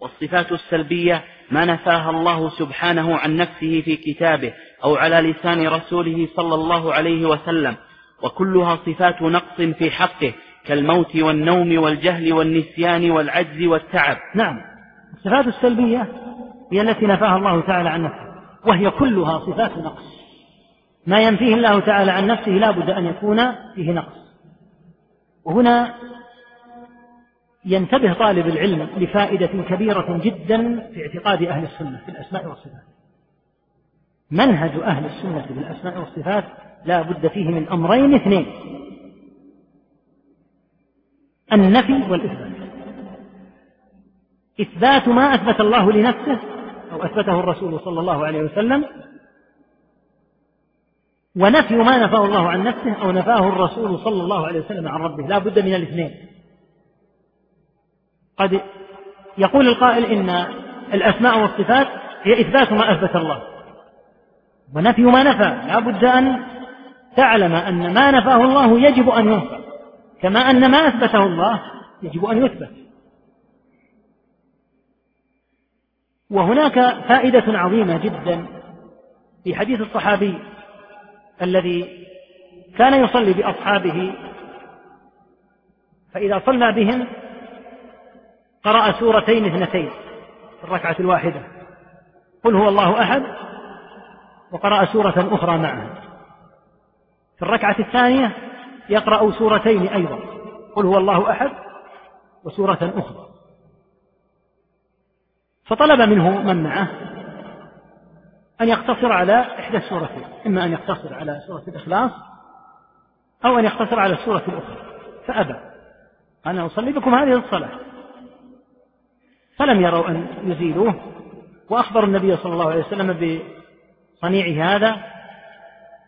والصفات السلبية ما نفاها الله سبحانه عن نفسه في كتابه أو على لسان رسوله صلى الله عليه وسلم وكلها صفات نقص في حقه كالموت والنوم والجهل والنسيان والعجز والتعب. نعم الصفات السلبية هي التي نفاها الله تعالى عن نفسه وهي كلها صفات نقص. ما ينفيه الله تعالى عن نفسه لا بد أن يكون فيه نقص. وهنا ينتبه طالب العلم لفائدة كبيرة جدا في اعتقاد أهل السنة في الأسماء والصفات. منهج أهل السنة بالأسماء والصفات لا بد فيه من أمرين اثنين. النفي والإثبات. إثبات ما أثبت الله لنفسه أو أثبته الرسول صلى الله عليه وسلم ونفي ما نفاه الله عن نفسه أو نفاه الرسول صلى الله عليه وسلم عن ربه. لا بد من الاثنين. قد يقول القائل إن الأسماء والصفات هي إثبات ما أثبت الله. ونفي ما نفى. لا بد أن تعلم أن ما نفاه الله يجب أن ينفى. كما أن ما أثبته الله يجب أن يثبت. وهناك فائدة عظيمة جدا في حديث الصحابي الذي كان يصلي بأصحابه فإذا صلى بهم قرأ سورتين اثنتين في الركعة الواحدة. قل هو الله أحد وقرأ سورة أخرى معها في الركعة الثانية يقرأ سورتين أيضا. قل هو الله أحد وسورة أخرى. فطلب منه من معه أن يقتصر على إحدى السورتين إما أن يقتصر على سورة الإخلاص أو أن يقتصر على السورة الأخرى. فأبى أنا أصلي بكم هذه الصلاة. فلم يروا أن يزيلوه. وأخبروا النبي صلى الله عليه وسلم بصنيعه هذا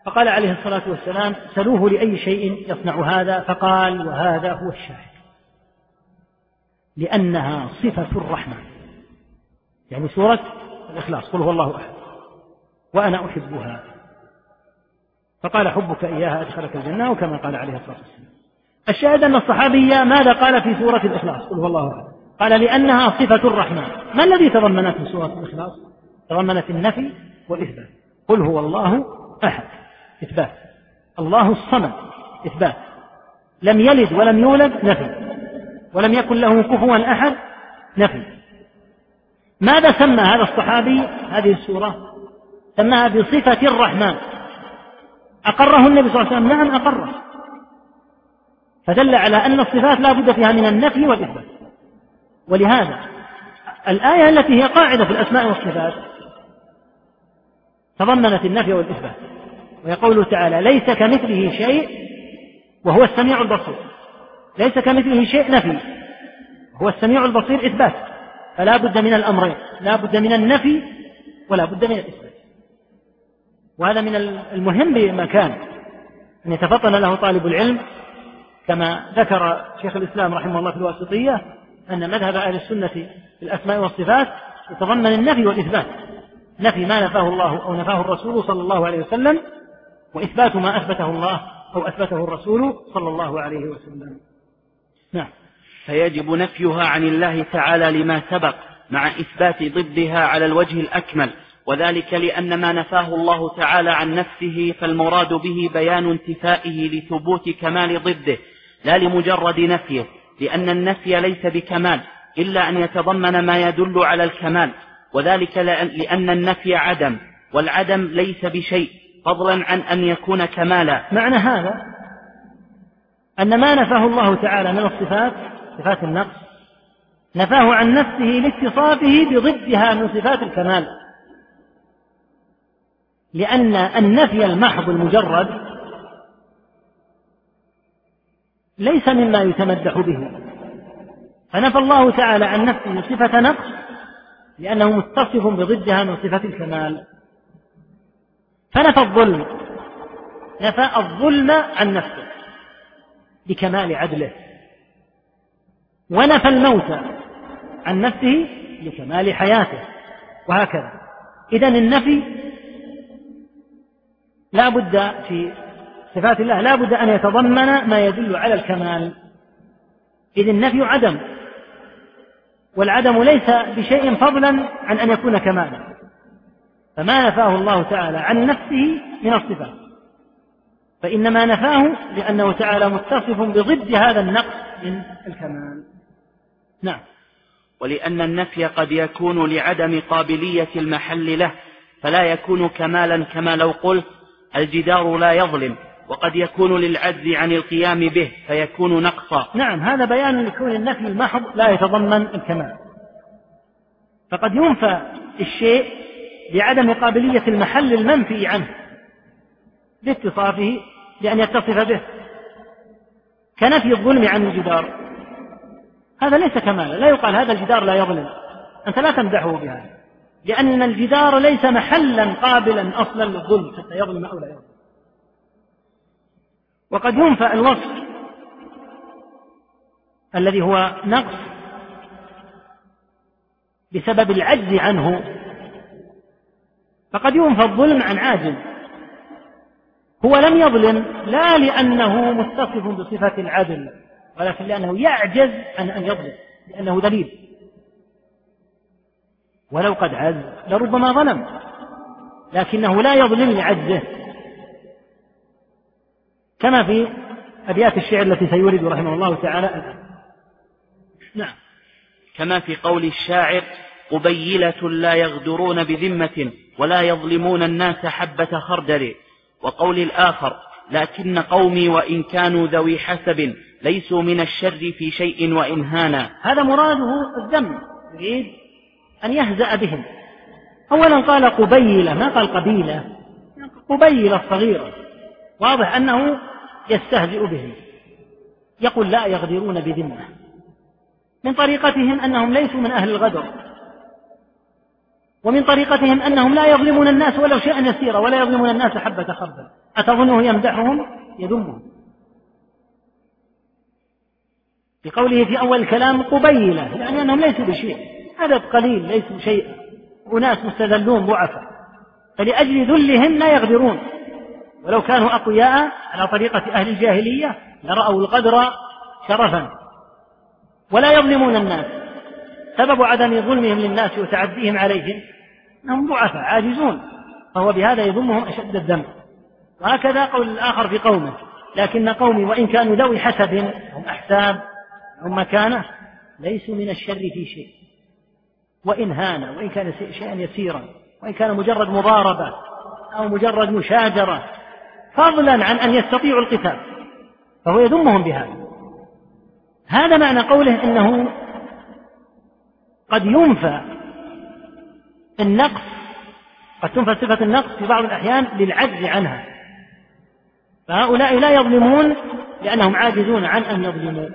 فقال عليه الصلاة والسلام سلوه لأي شيء يصنع هذا. فقال وهذا هو الشاهد لأنها صفة الرحمن يعني سورة الإخلاص قل هو الله أحد وأنا أحبها. فقال حبك إياها أدخلك الجنة. وكما قال عليه الصلاة والسلام الشاهد أن الصحابي ماذا قال في سورة الإخلاص؟ قل هو الله أحد. قال لأنها صفة الرحمن. ما الذي تضمنته سورة الإخلاص؟ تضمنت النفي والإثبات. قل هو الله أحد. إثبات. الله الصمد. إثبات. لم يلد ولم يولد نفي. ولم يكن له كفوا أحد نفي. ماذا سمى هذا الصحابي هذه السورة؟ سماها بصفة الرحمن. أقره النبي صلى الله عليه وسلم. نعم أقره. فدل على أن الصفات لا بد فيها من النفي والإثبات. ولهذا الآية التي هي قاعدة في الأسماء والصفات تضمنت النفي والإثبات ويقول تعالى ليس كمثله شيء وهو السميع البصير. ليس كمثله شيء نفي هو السميع البصير إثبات فلا بد من الأمرين لا بد من النفي ولا بد من الإثبات. وهذا من المهم بمكان أن يتفطن له طالب العلم كما ذكر شيخ الإسلام رحمه الله في الواسطية أن مذهب أهل السنة في الأسماء والصفات يتضمن النفي والإثبات. نفي ما نفاه الله أو نفاه الرسول صلى الله عليه وسلم وإثبات ما أثبته الله أو أثبته الرسول صلى الله عليه وسلم. نعم. فيجب نفيها عن الله تعالى لما سبق مع إثبات ضدها على الوجه الأكمل وذلك لأن ما نفاه الله تعالى عن نفسه فالمراد به بيان انتفائه لثبوت كمال ضده لا لمجرد نفيه. لأن النفي ليس بكمال إلا أن يتضمن ما يدل على الكمال وذلك لأن النفي عدم والعدم ليس بشيء فضلا عن أن يكون كمالا. معنى هذا؟ أن ما نفاه الله تعالى من الصفات صفات النقص نفاه عن نفسه لاتصافه بضدها من صفات الكمال. لأن النفي المحض المجرد ليس مما يتمدح به. فنفى الله تعالى عن نفسه صفة نقص لأنه متصف بضدها من صفة الكمال. فنفى الظلم نفى الظلم عن نفسه بكمال عدله. ونفى الموت عن نفسه لكمال حياته. وهكذا. إذا النفي لا بد في صفات الله لا بد أن يتضمن ما يدل على الكمال. إذ النفي عدم والعدم ليس بشيء فضلا عن أن يكون كمالا. فما نفاه الله تعالى عن نفسه من الصفات. فإنما نفاه لأنه تعالى متصف بضد هذا النقص من الكمال. نعم. ولأن النفي قد يكون لعدم قابلية المحل له فلا يكون كمالا كما لو قلت الجدار لا يظلم. وقد يكون للعجز عن القيام به فيكون نقصا. نعم هذا بيان لكون النفي المحض لا يتضمن الكمال. فقد ينفى الشيء بعدم قابلية المحل المنفي عنه لاتصافه بأن يتصف به كنفي الظلم عن الجدار. هذا ليس كمالا لا يقال هذا الجدار لا يظلم. أنت لا تمدحه بهذا لأن الجدار ليس محلا قابلا أصلا للظلم حتى يظلم أو لا يظلم. وقد ينفى الوصف الذي هو نقص بسبب العجز عنه. فقد ينفى الظلم عن عاجز. هو لم يظلم لا لأنه متصف بصفة العدل ولكن لأنه يعجز عن أن يظلم لأنه دليل. ولو قد عز لربما ظلم لكنه لا يظلم لعجزه. كما في أبيات الشعر التي سيورد رحمه الله تعالى. الآن نعم. كما في قول الشاعر قبيلة لا يغدرون بذمة ولا يظلمون الناس حبة خردل. وقول الآخر لكن قومي وإن كانوا ذوي حسب ليسوا من الشر في شيء وإن هانا. هذا مراده الذم يريد أن يهزأ بهم. أولا قال قبيلة ما قال قبيلة؟ قبيلة صغيرة واضح أنه يستهزئ بهم. يقول لا يغدرون بذمة. من طريقتهم أنهم ليسوا من أهل الغدر. ومن طريقتهم أنهم لا يظلمون الناس ولو شيئا يسيرا ولا يظلمون الناس حبة خردل. أتظنه يمدحهم؟ يذمهم. بقوله في أول الكلام قبيلة يعني أنهم ليسوا بشيء. عدد قليل ليسوا شيء أناس مستذلون ضعفاء فلأجل ذلهم لا يغدرون. ولو كانوا أقوياء على طريقة أهل الجاهلية لرأوا القدر شرفا. ولا يظلمون الناس. سبب عدم ظلمهم للناس وتعديهم عليهم أنهم ضعفاء عاجزون. فهو بهذا يذمهم أشد الذنب. وهكذا قول الآخر في قومه. لكن قومي وإن كانوا ذوي حسب هم أحساب هم مكانة ليسوا من الشر في شيء. وإن هان وإن كان شيئا يسيرا وإن كان مجرد مضاربة أو مجرد مشاجرة فضلا عن أن يستطيعوا القتال فهو يذمهم بهذا. هذا معنى قوله إنه قد ينفى النقص قد تنفى صفة النقص في بعض الأحيان للعجز عنها. فهؤلاء لا يظلمون لأنهم عاجزون عن أن يظلموا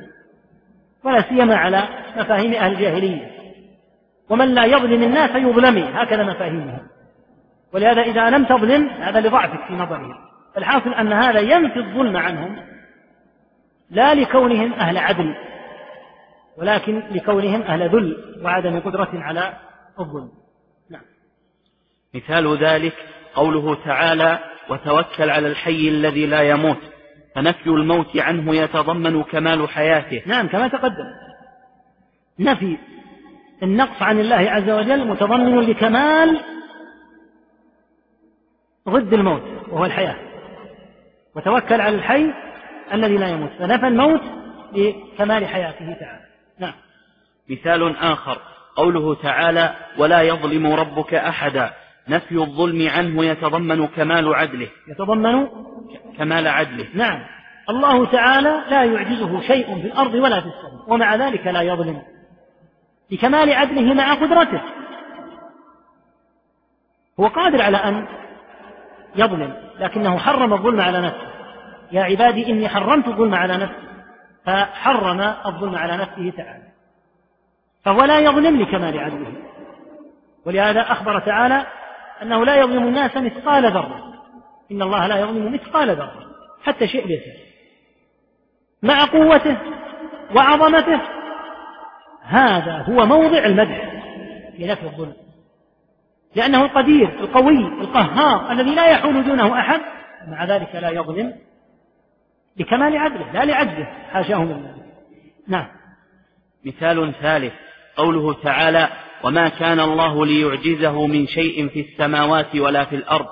ولا سيما على مفاهيم أهل الجاهلية. ومن لا يظلم الناس يظلمي هكذا مفاهيمهم. ولهذا إذا لم تظلم هذا لضعفك في نظرهم. الحاصل أن هذا ينفي الظلم عنهم لا لكونهم أهل عدل ولكن لكونهم أهل ذل وعدم قدرة على الظلم. نعم. مثال ذلك قوله تعالى وتوكل على الحي الذي لا يموت فنفي الموت عنه يتضمن كمال حياته. نعم كما تقدم. نفي النقص عن الله عز وجل متضمن لكمال ضد الموت وهو الحياة. وتوكل على الحي الذي لا يموت فنفى الموت لكمال حياته تعالى. نعم. مثال آخر قوله تعالى ولا يظلم ربك أحدا. نفي الظلم عنه يتضمن كمال عدله. يتضمن كمال عدله. نعم. الله تعالى لا يعجزه شيء في الأرض ولا في السماء ومع ذلك لا يظلم. لكمال عدله مع قدرته. هو قادر على أن يظلم لكنه حرم الظلم على نفسه. يا عبادي إني حرمت الظلم على نفسي. فحرم الظلم على نفسه تعالى. فهو لا يظلم لكمال عدله ولهذا أخبر تعالى أنه لا يظلم الناس مثقال ذرة. إن الله لا يظلم مثقال ذرة. حتى شيء يسير مع قوته وعظمته. هذا هو موضع المدح في نفي الظلم. لأنه القدير القوي القهار الذي لا يحول دونه أحد. مع ذلك لا يظلم لكمال عدله لا لعجزه حاشاه من ذلك نعم. مثال ثالث قوله تعالى وما كان الله ليعجزه من شيء في السماوات ولا في الأرض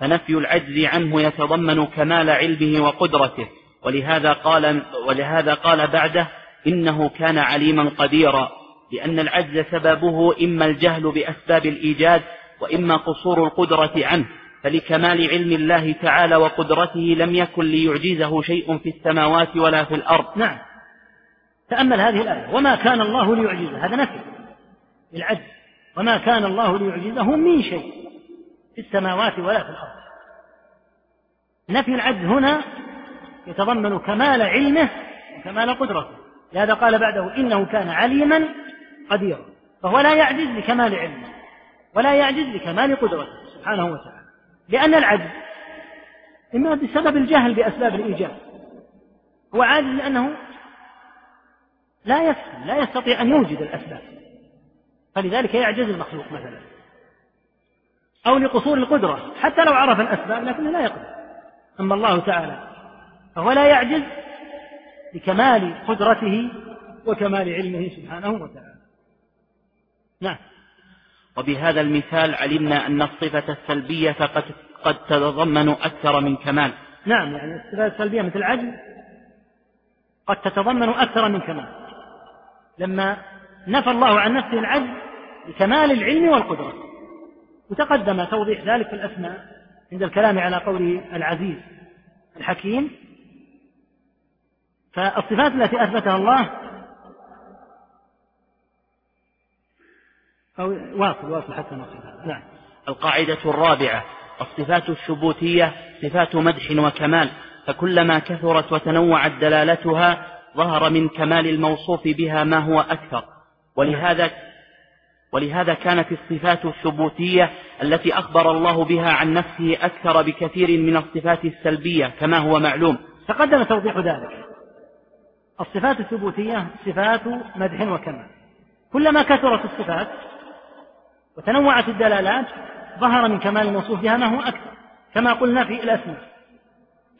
فنفي العجز عنه يتضمن كمال علمه وقدرته. ولهذا قال ولهذا قال بعده إنه كان عليما قديرا لأن العجز سببه إما الجهل بأسباب الإيجاد وإما قصور القدرة عنه. فلكمال علم الله تعالى وقدرته لم يكن ليعجزه شيء في السماوات ولا في الأرض. نعم. تأمل هذه الآية. وما كان الله ليعجزه؟ هذا نفي. للعجز. وما كان الله ليعجزه من شيء في السماوات ولا في الأرض. نفي العجز هنا يتضمن كمال علمه وكمال قدرته. لهذا قال بعده إنه كان عليما قديرا. فهو لا يعجز لكمال علمه ولا يعجز لكمال قدرته سبحانه وتعالى. لأن العجز إما بسبب الجهل بأسباب الإيجاد هو عاجز لأنه لا يفهم لا يستطيع أن يوجد الأسباب فلذلك يعجز المخلوق مثلا أو لقصور القدرة حتى لو عرف الأسباب لكنه لا يقدر. أما الله تعالى فهو لا يعجز لكمال قدرته وكمال علمه سبحانه وتعالى. نعم. وبهذا المثال علمنا أن الصفة السلبية قد قد تتضمن أكثر من كمال. نعم يعني الصفات السلبية مثل العجز قد تتضمن أكثر من كمال. لما نفى الله عن نفسه العجز لكمال العلم والقدرة وتقدم توضيح ذلك في الأسماء عند الكلام على قوله العزيز الحكيم فالصفات التي أثبتها الله أو واصل واصل حتى نصل نعم. القاعدة الرابعة الصفات الثبوتية صفات مدح وكمال فكلما كثرت وتنوعت دلالتها ظهر من كمال الموصوف بها ما هو أكثر. ولهذا ولهذا كانت الصفات الثبوتية التي أخبر الله بها عن نفسه أكثر بكثير من الصفات السلبية كما هو معلوم. تقدم توضيح ذلك. الصفات الثبوتية صفات مدح وكمال. كلما كثرت الصفات وتنوعت الدلالات ظهر من كمال الموصوف بها ما هو أكثر. كما قلنا في الأسماء.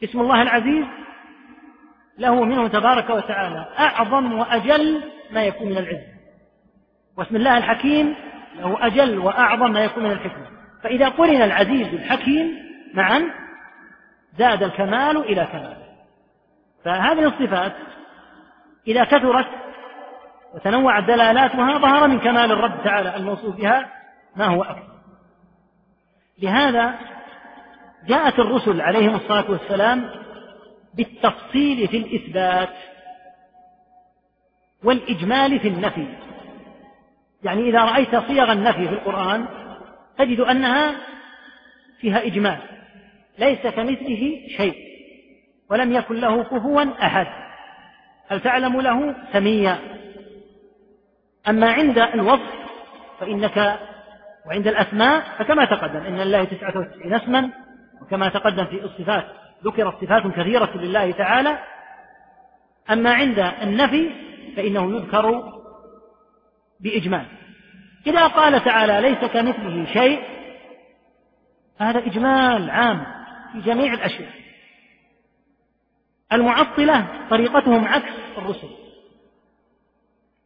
اسم الله العزيز له منه تبارك وتعالى أعظم وأجل ما يكون من العز واسم الله الحكيم له أجل وأعظم ما يكون من الحكمة. فإذا قرن العزيز الحكيم معا زاد الكمال إلى كمال فهذه الصفات إذا كثرت وتنوعت دلالاتها ظهر من كمال الرب تعالى الموصوف بها ما هو أكثر. لهذا جاءت الرسل عليهم الصلاة والسلام بالتفصيل في الإثبات والإجمال في النفي. يعني إذا رأيت صيغ النفي في القرآن تجد أنها فيها إجمال ليس كمثله شيء ولم يكن له كفوا أحد. هل تعلم له سميا؟ أما عند الوصف فإنك وعند الأسماء فكما تقدم إن لله تسعة وتسعين اسما وكما تقدم في الصفات ذكرت صفات كثيرة لله تعالى. أما عند النفي فإنه يذكر بإجمال. إذا قال تعالى ليس كمثله شيء هذا إجمال عام في جميع الأشياء. المعطلة طريقتهم عكس الرسل.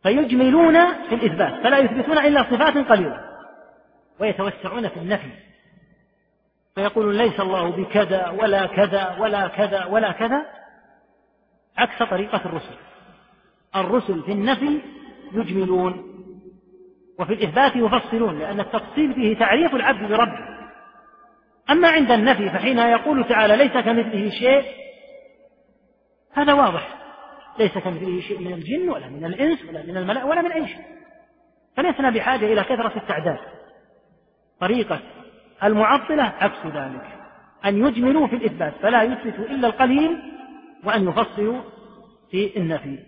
فيجملون في الإثبات فلا يثبتون إلا صفات قليلة. ويتوسعون في النفي. فيقول ليس الله بكذا ولا كذا ولا كذا ولا كذا عكس طريقة الرسل. الرسل في النفي يجملون وفي الإثبات يفصلون لأن التفصيل فيه تعريف العبد بربه. أما عند النفي فحين يقول تعالى ليس كمثله شيء هذا واضح. ليس كمثله شيء من الجن ولا من الإنس ولا من الملأ ولا من أي شيء. فلسنا بحاجة إلى كثرة التعداد. طريقة المعطلة عكس ذلك. أن يجملوا في الإثبات فلا يثبتوا إلا القليل وأن يفصلوا في النفي.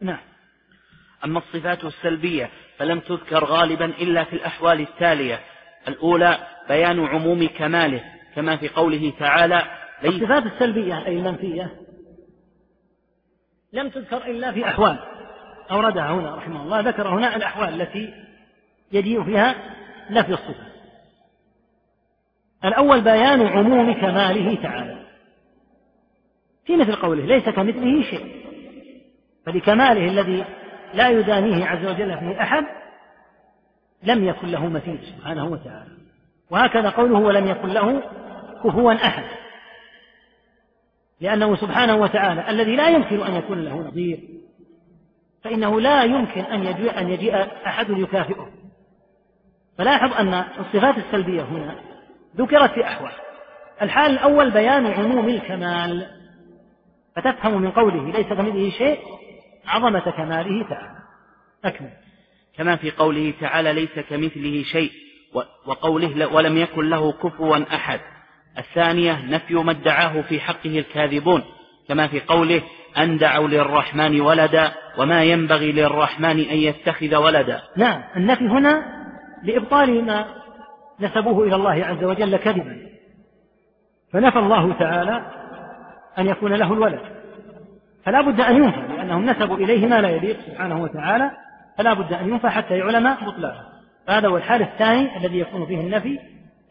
نعم. أما الصفات السلبية فلم تذكر غالبا إلا في الأحوال التالية. الأولى بيان عموم كماله كما في قوله تعالى الصفات السلبية أي المنفية لم تذكر إلا في أحوال. أوردها هنا رحمه الله ذكر هنا الأحوال التي يجيء فيها نفي الصفة. الأول بيان عموم كماله تعالى. في مثل قوله ليس كمثله شيء. فلكماله الذي لا يدانيه عز وجل فيه أحد لم يكن له مثيل سبحانه وتعالى. وهكذا قوله ولم يكن له كفوا أحد. لأنه سبحانه وتعالى الذي لا يمكن أن يكون له نظير فإنه لا يمكن أن يجيء, أن يجيء أحد يكافئه. فلاحظ أن الصفات السلبية هنا ذكرت في أحوال. الحال الأول بيان عموم الكمال فتفهم من قوله ليس كمثله شيء عظمة كماله تعالى. أكمل. كما في قوله تعالى ليس كمثله شيء وقوله ولم يكن له كفوا أحد. الثانية نفي ما ادعاه في حقه الكاذبون كما في قوله أن دعوا للرحمن ولدا وما ينبغي للرحمن أن يتخذ ولدا. نعم النفي هنا لإبطال ما نسبوه إلى الله عز وجل كذبا. فنفى الله تعالى أن يكون له الولد. فلا بد أن ينفى لأنهم نسبوا إليه ما لا يليق سبحانه وتعالى. فلا بد أن ينفى حتى يعلم بطلانه هذا هو الحال الثاني الذي يكون فيه النفي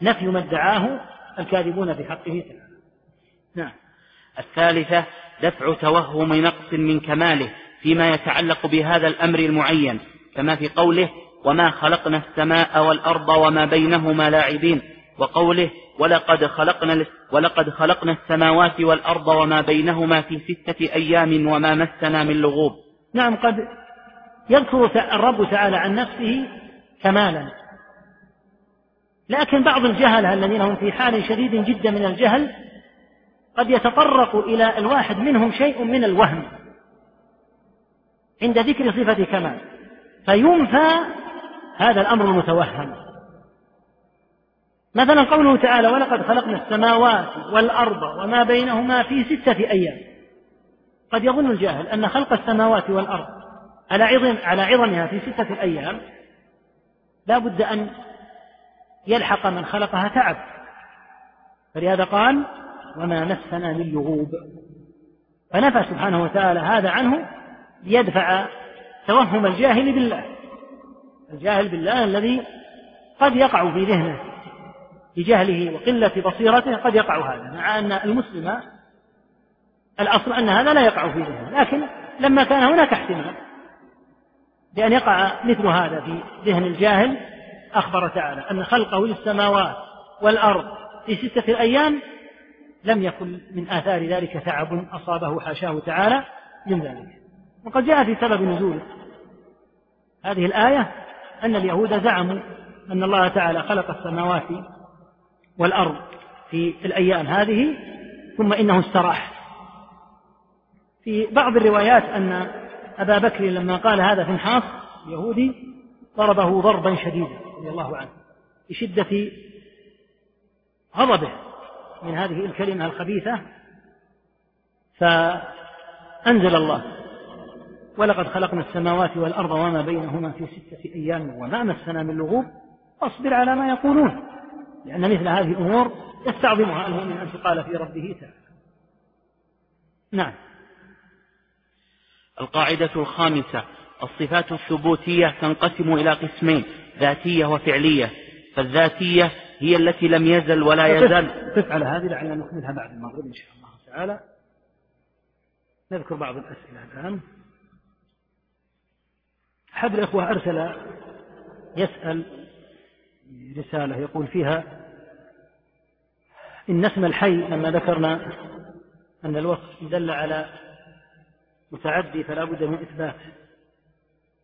نفي ما ادعاه الكاذبون في حقه تعالى. نعم. الثالثة دفع توهم نقص من كماله فيما يتعلق بهذا الأمر المعين. كما في قوله وما خلقنا السماء والأرض وما بينهما لاعبين. وقوله ولقد خلقنا ولقد خلقنا السماوات والأرض وما بينهما في ستة أيام وما مسنا من لغوب. نعم قد يذكر الرب تعالى عن نفسه كمالا. لكن بعض الجهلة الذين هم في حال شديد جدا من الجهل قد يتطرق إلى الواحد منهم شيء من الوهم عند ذكر صفة كمال. فينفى هذا الأمر المتوهم. مثلا قوله تعالى ولقد خلقنا السماوات والأرض وما بينهما في ستة أيام. قد يظن الجاهل أن خلق السماوات والأرض على عظم على عظمها في ستة أيام لا بد أن يلحق من خلقها تعب. فلهذا قال وما مسنا من لغوب. فنفى سبحانه وتعالى هذا عنه ليدفع توهم الجاهل بالله. الجاهل بالله الذي قد يقع في ذهنه بجهله وقلة بصيرته قد يقع هذا مع أن المسلم الأصل أن هذا لا يقع في ذهنه لكن لما كان هناك احتمال بأن يقع مثل هذا في ذهن الجاهل أخبر تعالى أن خلقه للسماوات والأرض في ستة أيام لم يكن من آثار ذلك تعب أصابه حاشاه تعالى من ذلك. وقد جاء في سبب نزول هذه الآية أن اليهود زعموا أن الله تعالى خلق السماوات والأرض في الأيام هذه ثم إنه استراح. في بعض الروايات أن أبا بكر لما قال هذا في الحاص يهودي ضربه ضربا شديدا رضي الله عنه بشدة غضبه من هذه الكلمة الخبيثة. فأنزل الله ولقد خلقنا السماوات والأرض وما بينهما في ستة أيام وما مسنا من لغوب. واصبر على ما يقولون لأن مثل هذه الأمور يستعظمها المؤمن أن تقال في ربه تعالى. نعم. القاعدة الخامسة الصفات الثبوتية تنقسم إلى قسمين ذاتية وفعلية. فالذاتية هي التي لم يزل ولا يزال. قف على هذه لعلنا نكملها بعد المغرب إن شاء الله تعالى. نذكر بعض الأسئلة الآن. أحد الإخوة أرسل يسأل رسالة يقول فيها إن اسم الحي لما ذكرنا أن الوصف دل على متعدي فلا بد من إثبات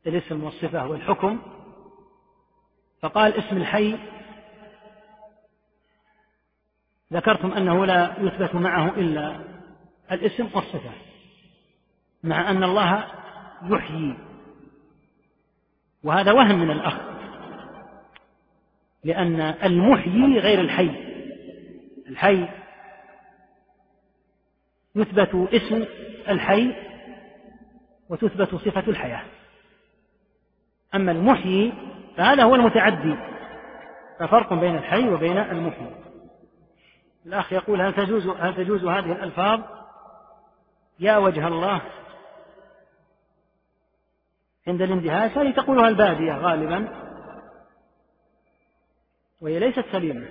الاسم والصفة والحكم فقال اسم الحي ذكرتم أنه لا يثبت معه إلا الاسم والصفة مع أن الله يحيي. وهذا وهم من الأخ لأن المحيي غير الحي الحي يثبت اسم الحي وتثبت صفة الحياة. أما المحيي فهذا هو المتعدي ففرق بين الحي وبين المحيي. الأخ يقول هل تجوز هل تجوز هذه الألفاظ؟ يا وجه الله عند الاندهاش هذه تقولها البادية غالبا. وهي ليست سليمة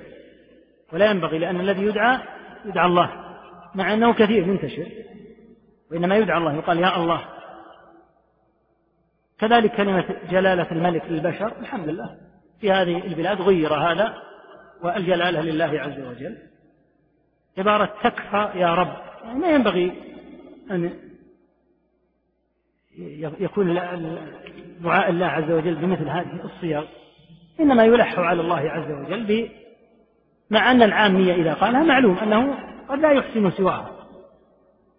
ولا ينبغي لأن الذي يدعى يدعى الله مع أنه كثير منتشر وإنما يدعى الله يقال يا الله. كذلك كلمة جلالة الملك للبشر الحمد لله. في هذه البلاد غير هذا والجلالة لله عز وجل. عبارة تكفى يا رب يعني ما ينبغي أن يكون دعاء الله عز وجل بمثل هذه الصيغ. إنما يلح على الله عز وجل مع أن العامية إذا قالها معلوم أنه قد لا يحسن سواها.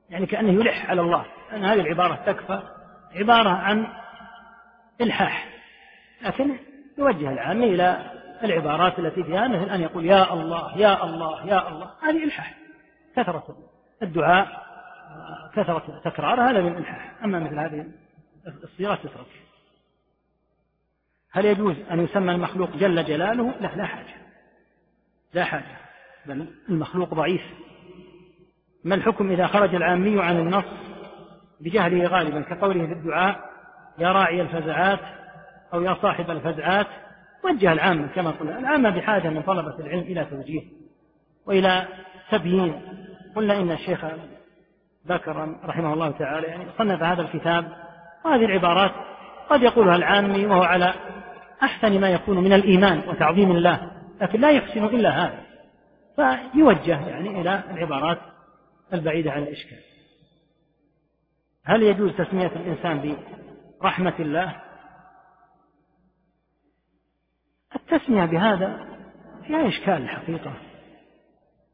يعني كأنه يلح على الله. أن هذه العبارة تكفى عبارة عن إلحاح. لكن يوجه العامة إلى العبارات التي فيها مثل أن يقول يا الله يا الله يا الله. هذه إلحاح. كثرة الدعاء كثرة تكرار هذا من إلحاح أما مثل هذه الصيغة تترك. هل يجوز أن يسمى المخلوق جل جلاله؟ لا لا حاجة. لا حاجة. بل المخلوق ضعيف. ما الحكم إذا خرج العامي عن النص بجهله غالبا كقوله في الدعاء يا راعي الفزعات أو يا صاحب الفزعات؟ وجه العامة كما قلنا. العامة بحاجة من طلبة العلم إلى توجيه وإلى تبيين. قلنا إن الشيخ بكر رحمه الله تعالى يعني صنف هذا الكتاب وهذه العبارات قد يقولها العامي وهو على أحسن ما يكون من الإيمان وتعظيم الله لكن لا يحسن إلا هذا. فيوجه يعني إلى العبارات البعيدة عن الإشكال. هل يجوز تسمية الإنسان برحمة الله؟ التسمية بهذا فيها إشكال الحقيقة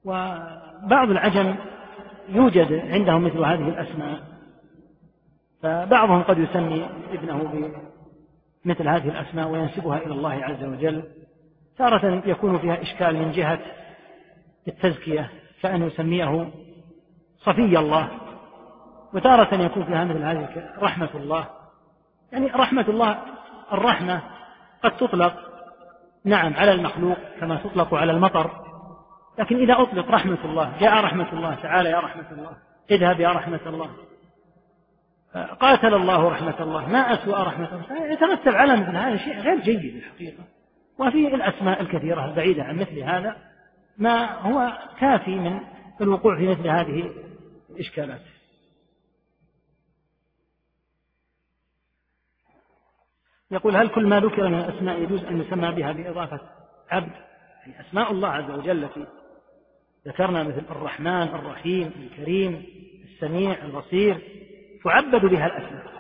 وبعض العجم يوجد عندهم مثل هذه الأسماء فبعضهم قد يسمي ابنه بمثل هذه الأسماء وينسبها إلى الله عز وجل تارة يكون فيها إشكال من جهة التزكية كأن يسميه صفي الله وتارة يكون فيها مثل هذه رحمة الله. يعني رحمة الله الرحمة قد تطلق نعم على المخلوق كما تطلق على المطر. لكن إذا أطلق رحمة الله جاء رحمة الله تعالى يا رحمة الله اذهب يا رحمة الله. قاتل الله رحمة الله ما أسوأ رحمة الله. يترتب على مثل هذا شيء غير جيد الحقيقة. وفي الأسماء الكثيرة البعيدة عن مثل هذا ما هو كافي من الوقوع في مثل هذه الإشكالات. يقول هل كل ما ذكر من الأسماء يجوز أن يسمى بها بإضافة عبد؟ يعني أسماء الله عز وجل التي ذكرنا مثل الرحمن الرحيم الكريم السميع البصير تعبد بها الأسماء.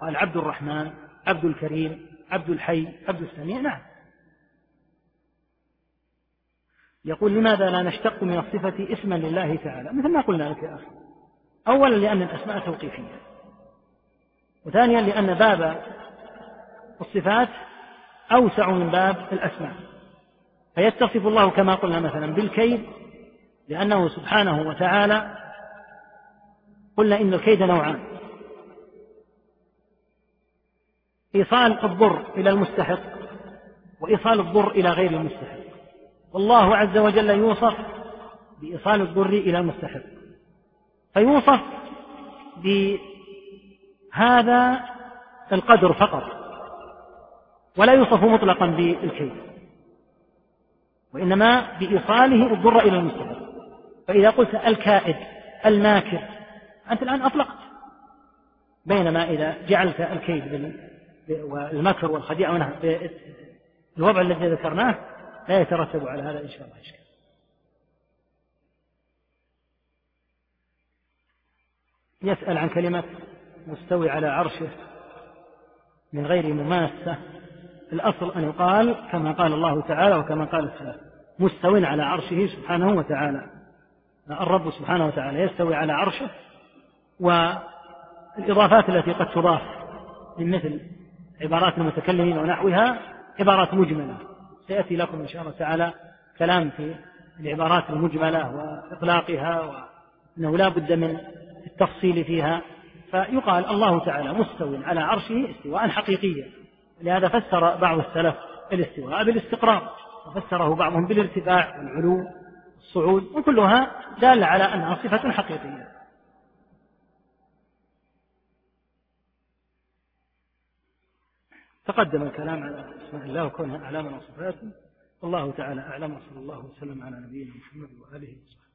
قال عبد الرحمن عبد الكريم عبد الحي عبد السميع نعم. يقول لماذا لا نشتق من الصفة اسما لله تعالى؟ مثل ما قلنا لك يا أخي. أولا لأن الأسماء توقيفية. وثانيا لأن باب الصفات أوسع من باب الأسماء. فيتصف الله كما قلنا مثلا بالكيد لأنه سبحانه وتعالى قلنا إن الكيد نوعان. إيصال الضر إلى المستحق وإيصال الضر إلى غير المستحق. والله عز وجل يوصف بإيصال الضر إلى المستحق. فيوصف بهذا القدر فقط. ولا يوصف مطلقا بالكيد. وإنما بإيصاله الضر إلى المستحق. فإذا قلت الكائد الماكر أنت الآن أطلقت. بينما إذا جعلت الكيد والمكر والخديعة ونحو الوضع الذي ذكرناه لا يترتب على هذا إن شاء الله إشكال. يسأل عن كلمة مستوي على عرشه من غير مماسة. الأصل أن يقال كما قال الله تعالى وكما قال السلام مستو على عرشه سبحانه وتعالى. الرب سبحانه وتعالى يستوي على عرشه والإضافات التي قد تضاف من مثل عبارات المتكلمين ونحوها عبارات مجملة. سيأتي لكم إن شاء الله تعالى كلام في العبارات المجملة وإطلاقها وأنه لا بد من التفصيل فيها. فيقال الله تعالى مستو على عرشه استواء حقيقيا لهذا فسر بعض السلف الاستواء بالاستقرار وفسره بعضهم بالارتفاع والعلو والصعود وكلها دالة على أنها صفة حقيقية. تقدم الكلام على اسماء الله وكونها أعلاما وصفاته والله تعالى أعلم وصلى الله وسلم على نبينا محمد وآله وصحبه.